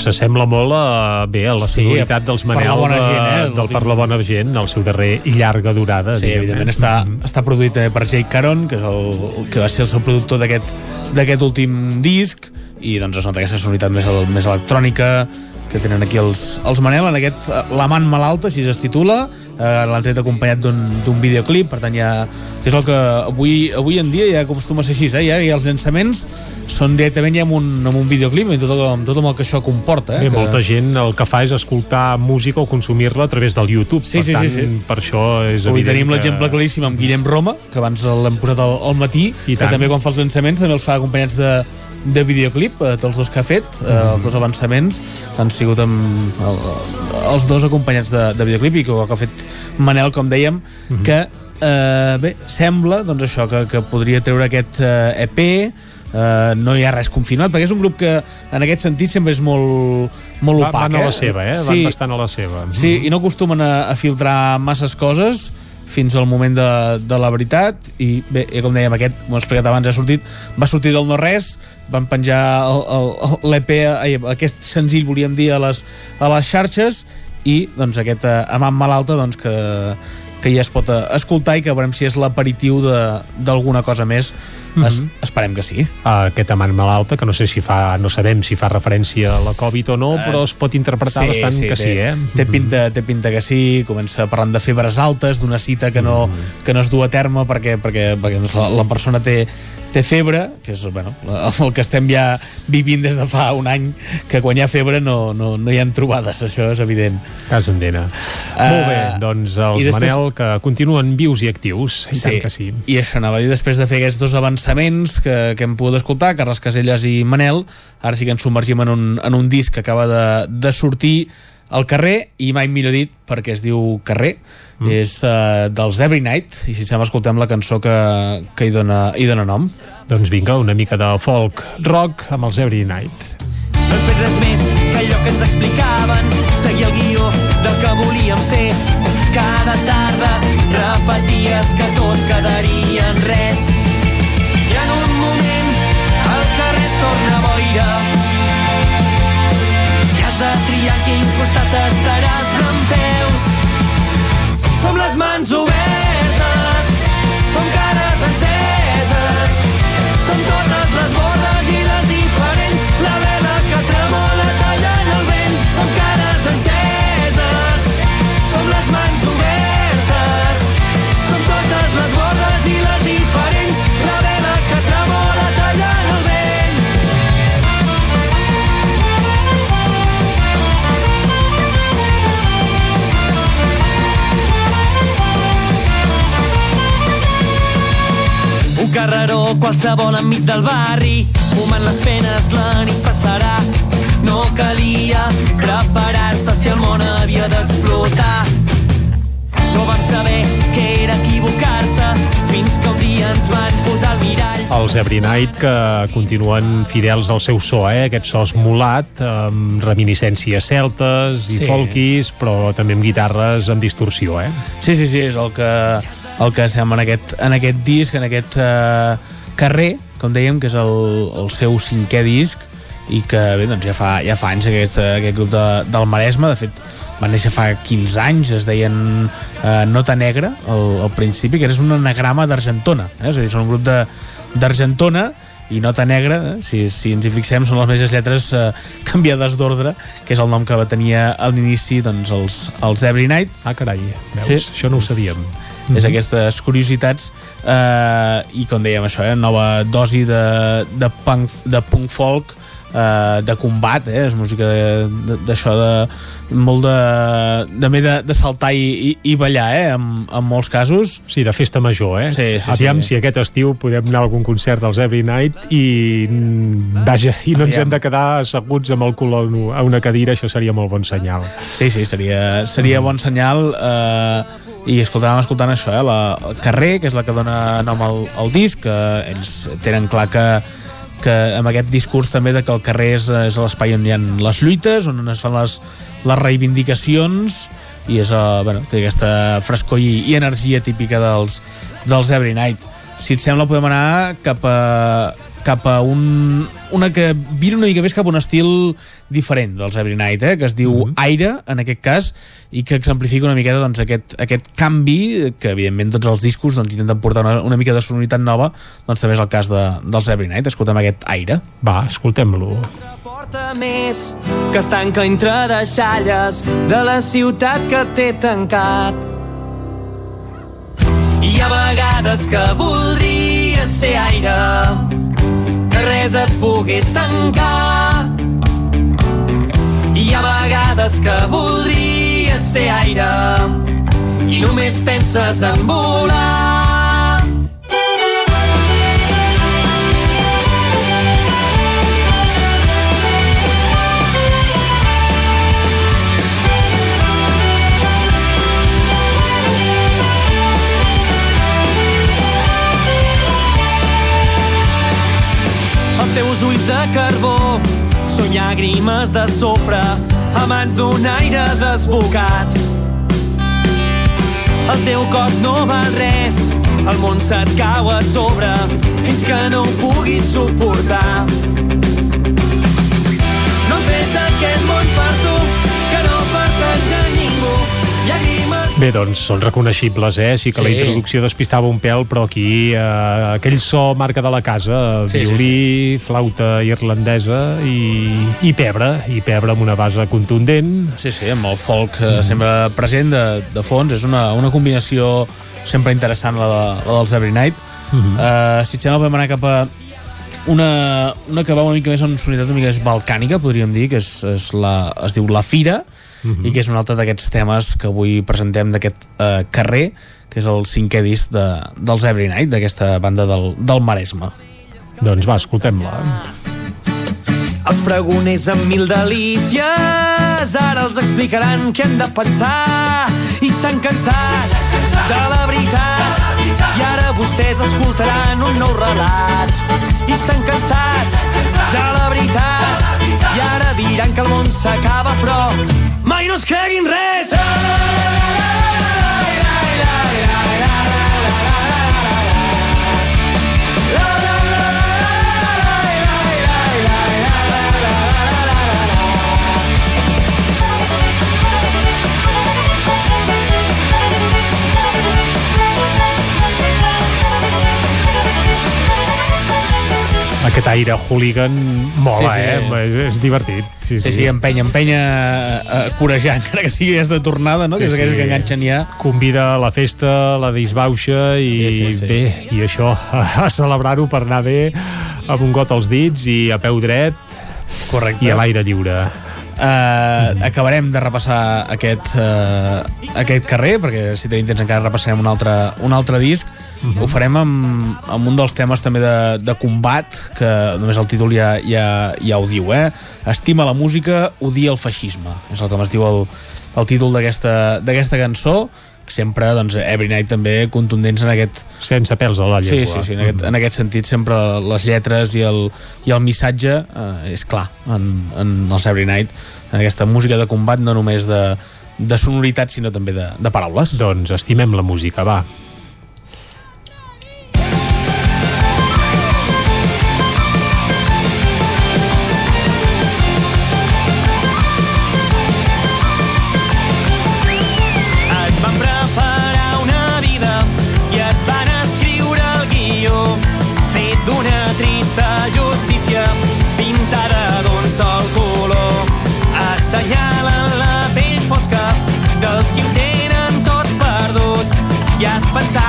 Doncs s'assembla molt a, bé, a la Sí, sonoritat dels per Manel la bona gent, eh? del Per la bona gent, el seu darrer i llarga durada. Sí, diguem, evidentment eh? està, està produït també per Jake Caron, que, és el, que va ser el seu productor d'aquest últim disc, i doncs es nota aquesta sonoritat més, més electrònica que tenen aquí els, els Manel en aquest eh, La man malalta, així es titula eh, l'han tret acompanyat d'un videoclip per tant ja, que és el que avui, avui en dia ja acostuma a ser així eh? ja, i els llançaments són directament ja amb un, amb un videoclip i tot, amb tot el que això comporta eh? Bé, que... molta gent el que fa és escoltar música o consumir-la a través del YouTube. Sí, per sí, tant, sí, sí. per això és Avui tenim que... l'exemple claríssim amb Guillem Roma, que abans l'hem posat al, al matí, I que tant. també quan fa els llançaments també els fa acompanyats de, de videoclip, eh, tots els que ha fet, eh, Mhm. els dos avançaments han sigut amb el, els dos acompanyats de, de videoclip i que, que ha fet Manel, com dèiem, Mhm. que eh, bé, sembla doncs això que, que podria treure aquest eh, EP eh, no hi ha res confirmat perquè és un grup que en aquest sentit sempre és molt, molt Va- opac van a la eh? seva, eh? Van bastant a la seva. Sí, Mhm. i no acostumen a, a filtrar masses coses fins al moment de, de la veritat. I bé, eh, com dèiem, aquest, m'ho he explicat abans ha sortit, va sortir del no res van penjar l'EP aquest senzill volíem dir a les, a les xarxes i doncs, aquest eh, amant malalta doncs, que, que ja es pot eh, escoltar i que veurem si és l'aperitiu de- d'alguna cosa més Mhm. es, esperem que sí aquest amant malalta, que no sé si fa, no sabem si fa referència a la Covid o no, però es pot interpretar bastant que sí, té, eh? Té pinta, té pinta que sí, comença parlant de febres altes, d'una cita que no, Mm. que no es du a terme perquè, perquè, perquè doncs, la, la persona té, té febre, que és bueno, el que estem ja vivint des de fa un any, que quan hi ha febre no, no, no hi ha trobades, això és evident. Cas endena. Uh, Molt bé, doncs els després- Manel que continuen vius i actius, i tant que sí. I això anava a dir, després de fer aquests dos avançaments que, que hem pogut escoltar, Carles Caselles i Manel, ara sí que ens submergim en un, en un disc que acaba de, de sortir al carrer, i mai millor dit perquè es diu Carrer, mm. és uh, dels Every Night, i si sembla escoltem la cançó que, que hi, dona, hi dona nom. Doncs vinga, una mica de folk rock amb els Every Night. No hem fet res més que allò que ens explicaven, seguir el guió del que volíem ser. Cada tarda repeties que tot quedaria en res. A quin carreró qualsevol enmig del barri, fumant les penes la nit passarà. No calia preparar-se si el món havia d'explotar. No vam saber què era equivocar-se fins que un dia ens van posar el mirall. Els Every Night que continuen fidels al seu so, eh? aquest so esmolat, amb reminiscències celtes i Sí. folkis, però també amb guitarres amb distorsió, eh? Sí, sí, sí, és el que, el que sembla en aquest, en aquest disc, en aquest uh, carrer, com dèiem, que és el, el seu cinquè disc, i que bé, doncs ja fa, ja fa anys aquest, aquest grup de, del Maresme, de fet van néixer fa 15 anys, es deien eh, Nota Negra al, al principi, que és un anagrama d'Argentona, eh? és a dir, són un grup de- d'Argentona i Nota Negra, eh? si, si ens hi fixem, són les mateixes lletres eh, canviades d'ordre, que és el nom que va tenir a l'inici doncs, els, els Every Night. Ah, carai, veus? Això no ho sabíem. És Mhm. aquestes curiositats eh, i com dèiem això, eh, nova dosi de, de, punk, de punk folk eh, de combat, eh? és música de- de- d'això de, molt de, també de, de saltar i, i, i ballar, eh? en, en molts casos. Sí, de festa major, eh? Sí, sí, Aviam sí. si aquest estiu podem anar a algun concert dels Every Night i, mm, vaja, i no ens Aviam. hem de quedar asseguts amb el cul a un- a una cadira, això seria molt bon senyal. Sí, sí, seria, seria bon senyal eh, i escoltàvem escoltant això, eh, la, el carrer, que és la que dona nom al, al disc, que ells tenen clar que que amb aquest discurs també de que el carrer és, és l'espai on hi ha les lluites, on es fan les, les reivindicacions i és, uh, bueno, té aquesta frescor i, i energia típica dels, dels Every Night. Si et sembla podem anar cap a, cap a un, una que vira una mica més cap a un estil diferent dels Every Night, eh? que es diu mm -hmm. Aire, en aquest cas, i que exemplifica una miqueta doncs, aquest, aquest canvi que, evidentment, tots els discos doncs, intenten portar una, una mica de sonoritat nova, doncs també és el cas de, dels Every Night. Escoltem aquest Aire. Va, escoltem-lo. porta més que es tanca entre deixalles de la ciutat que té tancat. Hi ha vegades que voldria ser aire, res et pogués tancar. Hi ha vegades que voldria ser aire i només penses en volar. Ulls de carbó són llàgrimes de sofre a mans d'un aire desbocat. El teu cos no val res, el món se't cau a sobre fins que no ho puguis suportar. Bé, doncs són reconeixibles, eh? Sí que Sí. la introducció despistava un pèl, però aquí eh, aquell so marca de la casa, Sí, sí, violí, flauta irlandesa i, i pebre, i pebre amb una base contundent. Sí, sí, amb el folk eh, sempre present de, de fons, és una, una combinació sempre interessant la, de, la dels Every Night. Mhm. -huh. uh, si et sembla, vam anar cap a una, una que va una mica més en sonoritat una mica més balcànica, podríem dir, que és, és la, es diu La Fira, uh -huh. i que és un altre d'aquests temes que avui presentem d'aquest uh, carrer, que és el cinquè disc de, dels Every Night, d'aquesta banda del, del Maresme. Doncs va, escoltem-la. Els pregoners amb mil delícies ara els explicaran què han de pensar i s'han cansat de la veritat i ara vostès escoltaran un nou relat i s'han cansat de la veritat i ara diran que el món s'acaba però mai no es creguin res Aquest aire hooligan mola, Sí, sí. eh? És, és divertit. Sí, Sí, sí, empenya, empenya a, a corejar, encara que sigui de tornada, no? que és aquells que enganxen ja. Convida a la festa, la disbauxa i Sí, sí, sí. bé, i això, [laughs] a celebrar-ho per anar bé amb un got als dits i a peu dret Correcte. i a l'aire lliure. Uh, acabarem de repassar aquest, uh, aquest carrer, perquè si tenim temps encara repassarem un altre, un altre disc. Ho farem amb, amb un dels temes també de, de combat, que només el títol ja, ja, ja ho diu, eh? Estima la música, odia el feixisme. És el que es diu el, el títol d'aquesta cançó, sempre, doncs, Every Night també contundents en aquest... Sense pèls a la Sí, llengua. sí, sí, en aquest, en aquest sentit sempre les lletres i el, i el missatge eh, és clar en, en el Every Night, en aquesta música de combat no només de, de sonoritat sinó també de, de paraules. Doncs estimem la música, va. I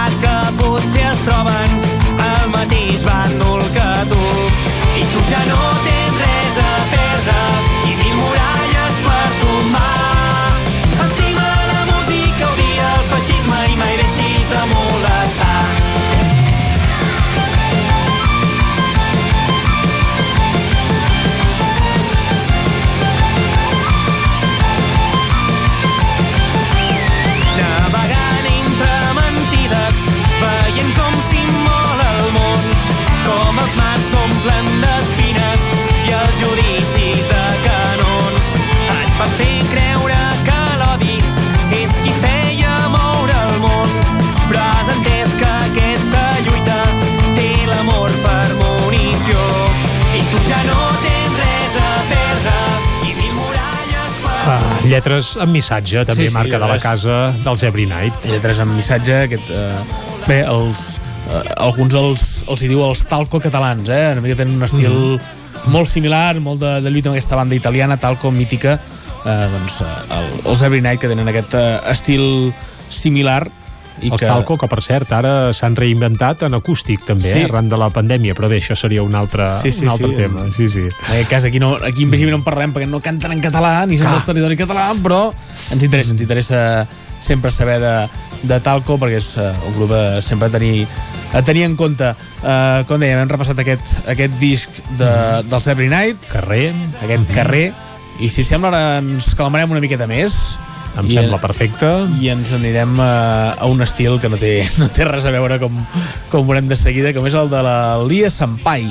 lletres amb missatge, també Sí, sí, marca de la casa dels Every Night. Lletres amb missatge, aquest... Eh, bé, els, eh, alguns els, els hi diu els talco catalans, eh? Una mica tenen un estil molt similar, molt de, de lluita amb aquesta banda italiana, talco mítica, eh, doncs, eh, el, els Every Night que tenen aquest eh, estil similar i Els que... Talco, que per cert ara s'han reinventat en acústic també, Sí. eh, arran de la pandèmia, però bé, això seria un altre, Sí, sí, un altre sí. tema. Sí, sí. En aquest cas aquí, no, aquí en principi no en parlem perquè no canten en català ni són del territori català, però ens interessa, ens interessa sempre saber de, de Talco perquè és uh, un grup a sempre a tenir, a tenir en compte. Uh, com dèiem, hem repassat aquest, aquest disc de, dels Every Night. Carrer. Aquest carrer. I si sembla ara ens calmarem una miqueta més. Em sembla perfecte. I ens anirem a, a un estil que no té, [laughs] no té res a veure com, com veurem de seguida, com és el de la Lia Sampai,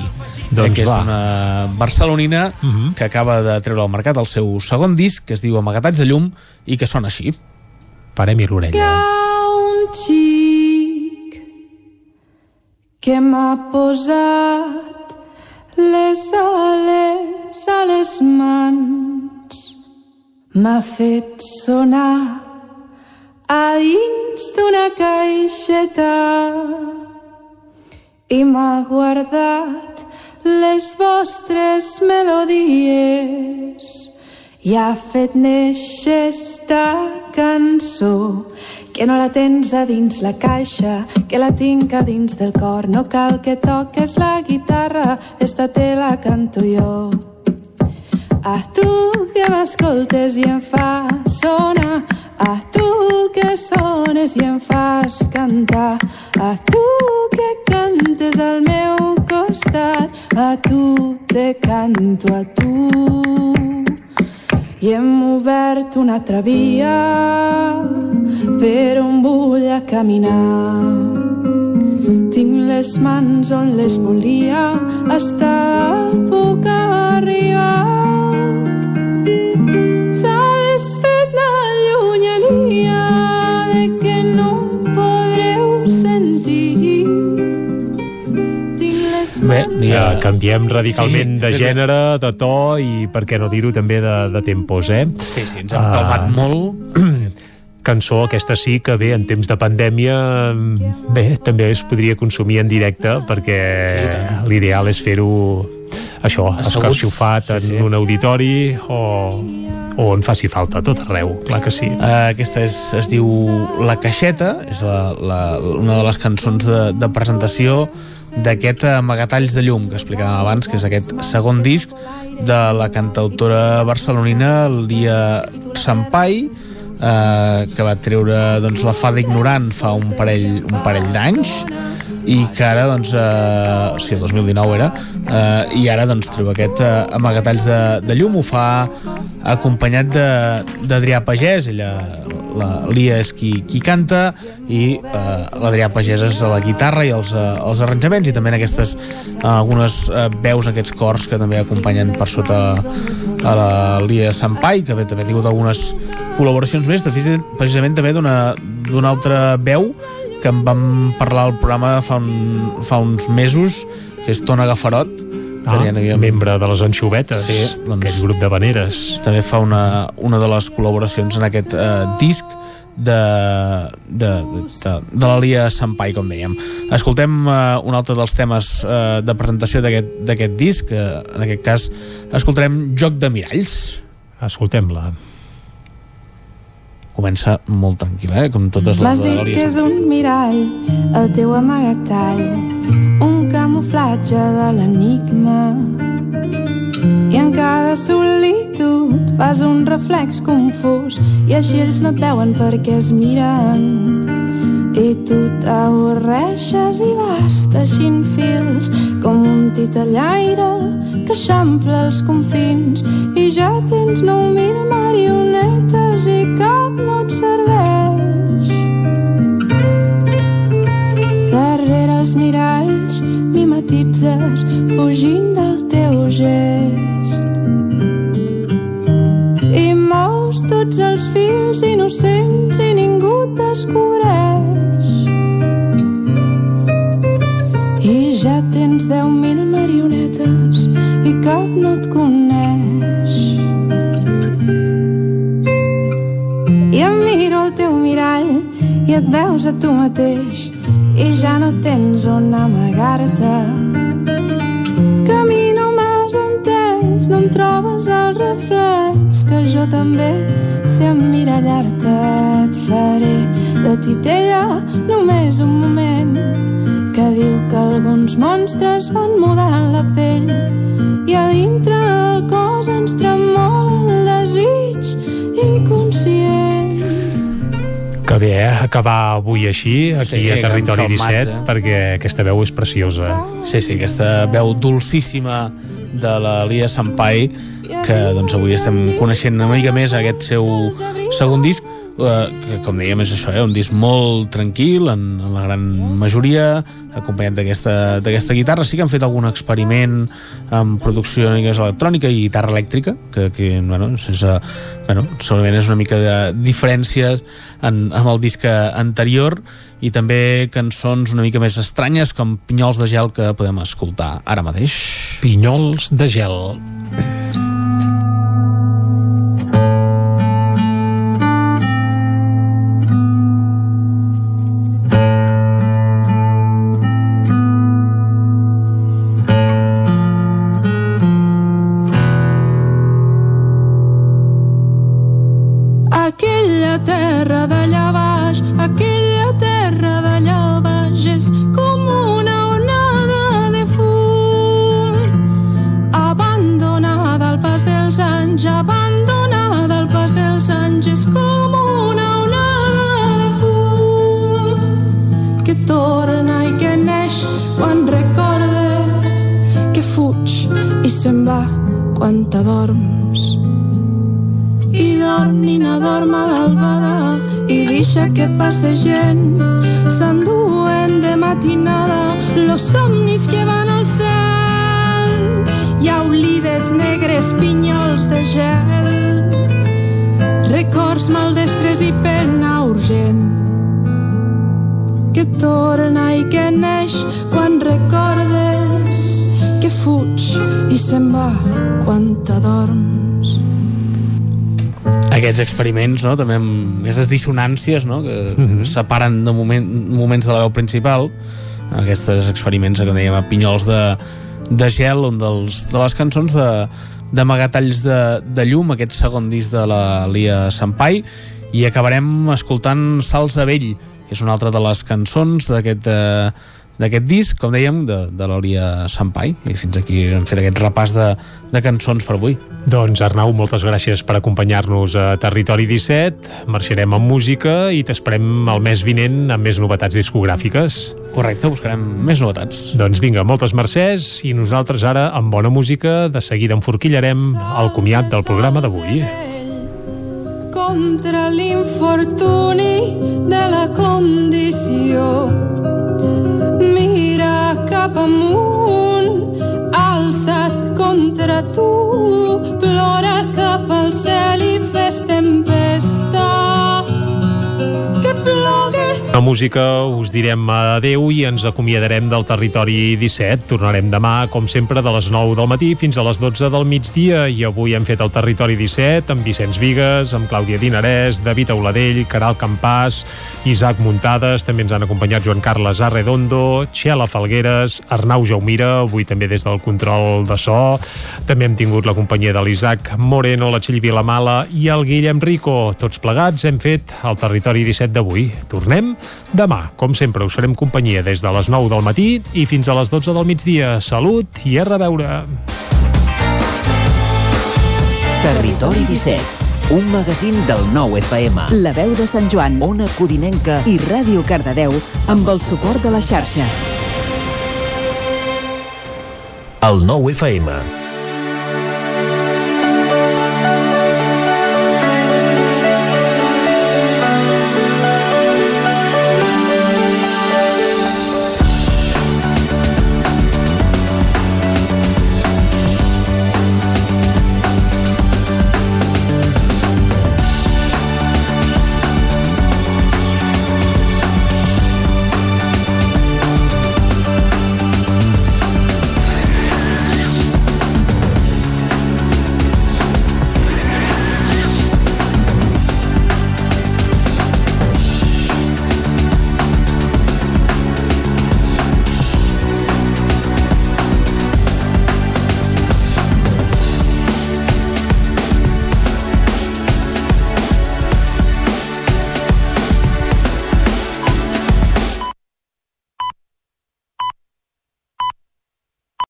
Doncs que és va. Mhm. una barcelonina uh -huh. que acaba de treure al mercat el seu segon disc, que es diu Amagatats de llum, i que sona així. Parem-hi Hi l'orella. ha un xic que m'ha posat les ales a les mans m'ha fet sonar a dins d'una caixeta i m'ha guardat les vostres melodies i ha fet néixer esta cançó que no la tens a dins la caixa, que la tinc a dins del cor. No cal que toques la guitarra, esta te la canto jo. A tu que m'escoltes i em fas sonar, a tu que sones i em fas cantar, a tu que cantes al meu costat, a tu te canto a tu. I hem obert una altra via per on vull caminar. Tinc les mans on les volia, hasta el puc arribar. S'ha desfet la llunyania de que no podreu sentir. Tinc les Bé, mans... ja canviem radicalment Sí, de gènere, de to i, per què no dir-ho, també de, de tempos, eh? Sí, sí, ens hem calmat molt. Cançó, aquesta sí que bé, en temps de pandèmia bé, també es podria consumir en directe perquè l'ideal és fer-ho això, escarxofat Sí, en sí. un auditori o, o on faci falta, tot arreu, clar que sí. Uh, aquesta és, es diu La Caixeta, és la, la, una de les cançons de, de presentació d'aquest Amagatalls de llum que explicàvem abans, que és aquest segon disc de la cantautora barcelonina Lia Sampai, eh, que va treure doncs, la fada ignorant fa un parell, un parell d'anys i que ara, doncs, eh, o sigui, el 2019 era, eh, i ara doncs, treu aquest eh, amagatalls de, de llum, ho fa acompanyat d'Adrià Pagès, ella, la Lia és qui, qui canta i eh, l'Adrià Pagès és a la guitarra i els, eh, els arranjaments i també en aquestes eh, algunes eh, veus, aquests cors que també acompanyen per sota a la Lia Sampai, que bé, també ha tingut algunes col·laboracions més, de, precisament també d'una altra veu que en vam parlar al programa fa, un, fa uns mesos, que és Tona Gafarot, que Ah, ja n'havíem- membre de les Anxovetes, Sí, doncs, aquell grup de veneres. també fa una, una de les col·laboracions en aquest eh, disc de, de, de, de la Lia Sampai, com dèiem. Escoltem eh, un altre dels temes eh, de presentació d'aquest disc, que en aquest cas escoltarem Joc de Miralls. Escoltem-la. Comença molt tranquil·la, eh? com totes les M'has dit que és un mirall, el teu amagatall, un camuflatge de l'enigma. I en cada solitud fas un reflex confús i així ells no et veuen perquè es miren. I tu t'avorreixes i vas teixint fils com un titellaire que eixampla els confins i ja tens 9.000 marionetes i cap no et serveix. Darrere els miralls mimetitzes fugint del teu gest. I mous tots els fils innocents a tu mateix i ja no tens on amagar-te. Mi no m'has entès, no em trobes al reflex, que jo també sé emmirallar-te. Et faré de titella només un moment, que diu que alguns monstres Acabar avui així, aquí Sí, a Territori calmats, 17, eh? perquè aquesta veu és preciosa. Sí, sí, aquesta veu dolcíssima de la Lia Sampai que doncs, avui estem coneixent una mica més aquest seu segon disc eh, que com dèiem és això, eh, un disc molt tranquil en, en la gran majoria acompanyat d'aquesta guitarra. Sí que han fet algun experiment amb producció electrònica i guitarra elèctrica que, que bueno, sense, bueno, segurament és una mica de diferències en, amb el disc anterior i també cançons una mica més estranyes com Pinyols de gel que podem escoltar ara mateix. Pinyols de gel. se'n Aquests experiments, no? també amb aquestes dissonàncies no? que mm. -hmm. separen de moment, moments de la veu principal, aquests experiments que dèiem a pinyols de, de gel, un dels, de les cançons de, d'amagatalls de, de llum, aquest segon disc de la Lia Sampai, i acabarem escoltant Salts de Vell, que és una altra de les cançons d'aquest eh, d'aquest disc, com dèiem, de, de l'Olia Sampai. I fins aquí hem fet aquest repàs de, de cançons per avui. Doncs Arnau, moltes gràcies per acompanyar-nos a Territori 17. Marxarem amb música i t'esperem el mes vinent amb més novetats discogràfiques. Correcte, buscarem més novetats. Doncs vinga, moltes mercès i nosaltres ara, amb bona música, de seguida enforquillarem el comiat del programa d'avui. contra l'infortuni de la condició. Cap amunt, alçat contra tu, plora cap al cel i La música us direm adeu i ens acomiadarem del territori 17. Tornarem demà, com sempre, de les 9 del matí fins a les 12 del migdia. I avui hem fet el territori 17 amb Vicenç Vigues, amb Clàudia Dinarès, David Auladell, Caral Campàs, Isaac Muntades, també ens han acompanyat Joan Carles Arredondo, Txela Falgueres, Arnau Jaumira, avui també des del control de so. També hem tingut la companyia de l'Isaac Moreno, la Txell Vilamala i el Guillem Rico. Tots plegats hem fet el territori 17 d'avui. Tornem demà. Com sempre, us farem companyia des de les 9 del matí i fins a les 12 del migdia. Salut i a reveure. Territori 17, un magazín del nou FM. La veu de Sant Joan, Ona Codinenca i Ràdio Cardedeu amb el suport de la xarxa. El nou FM.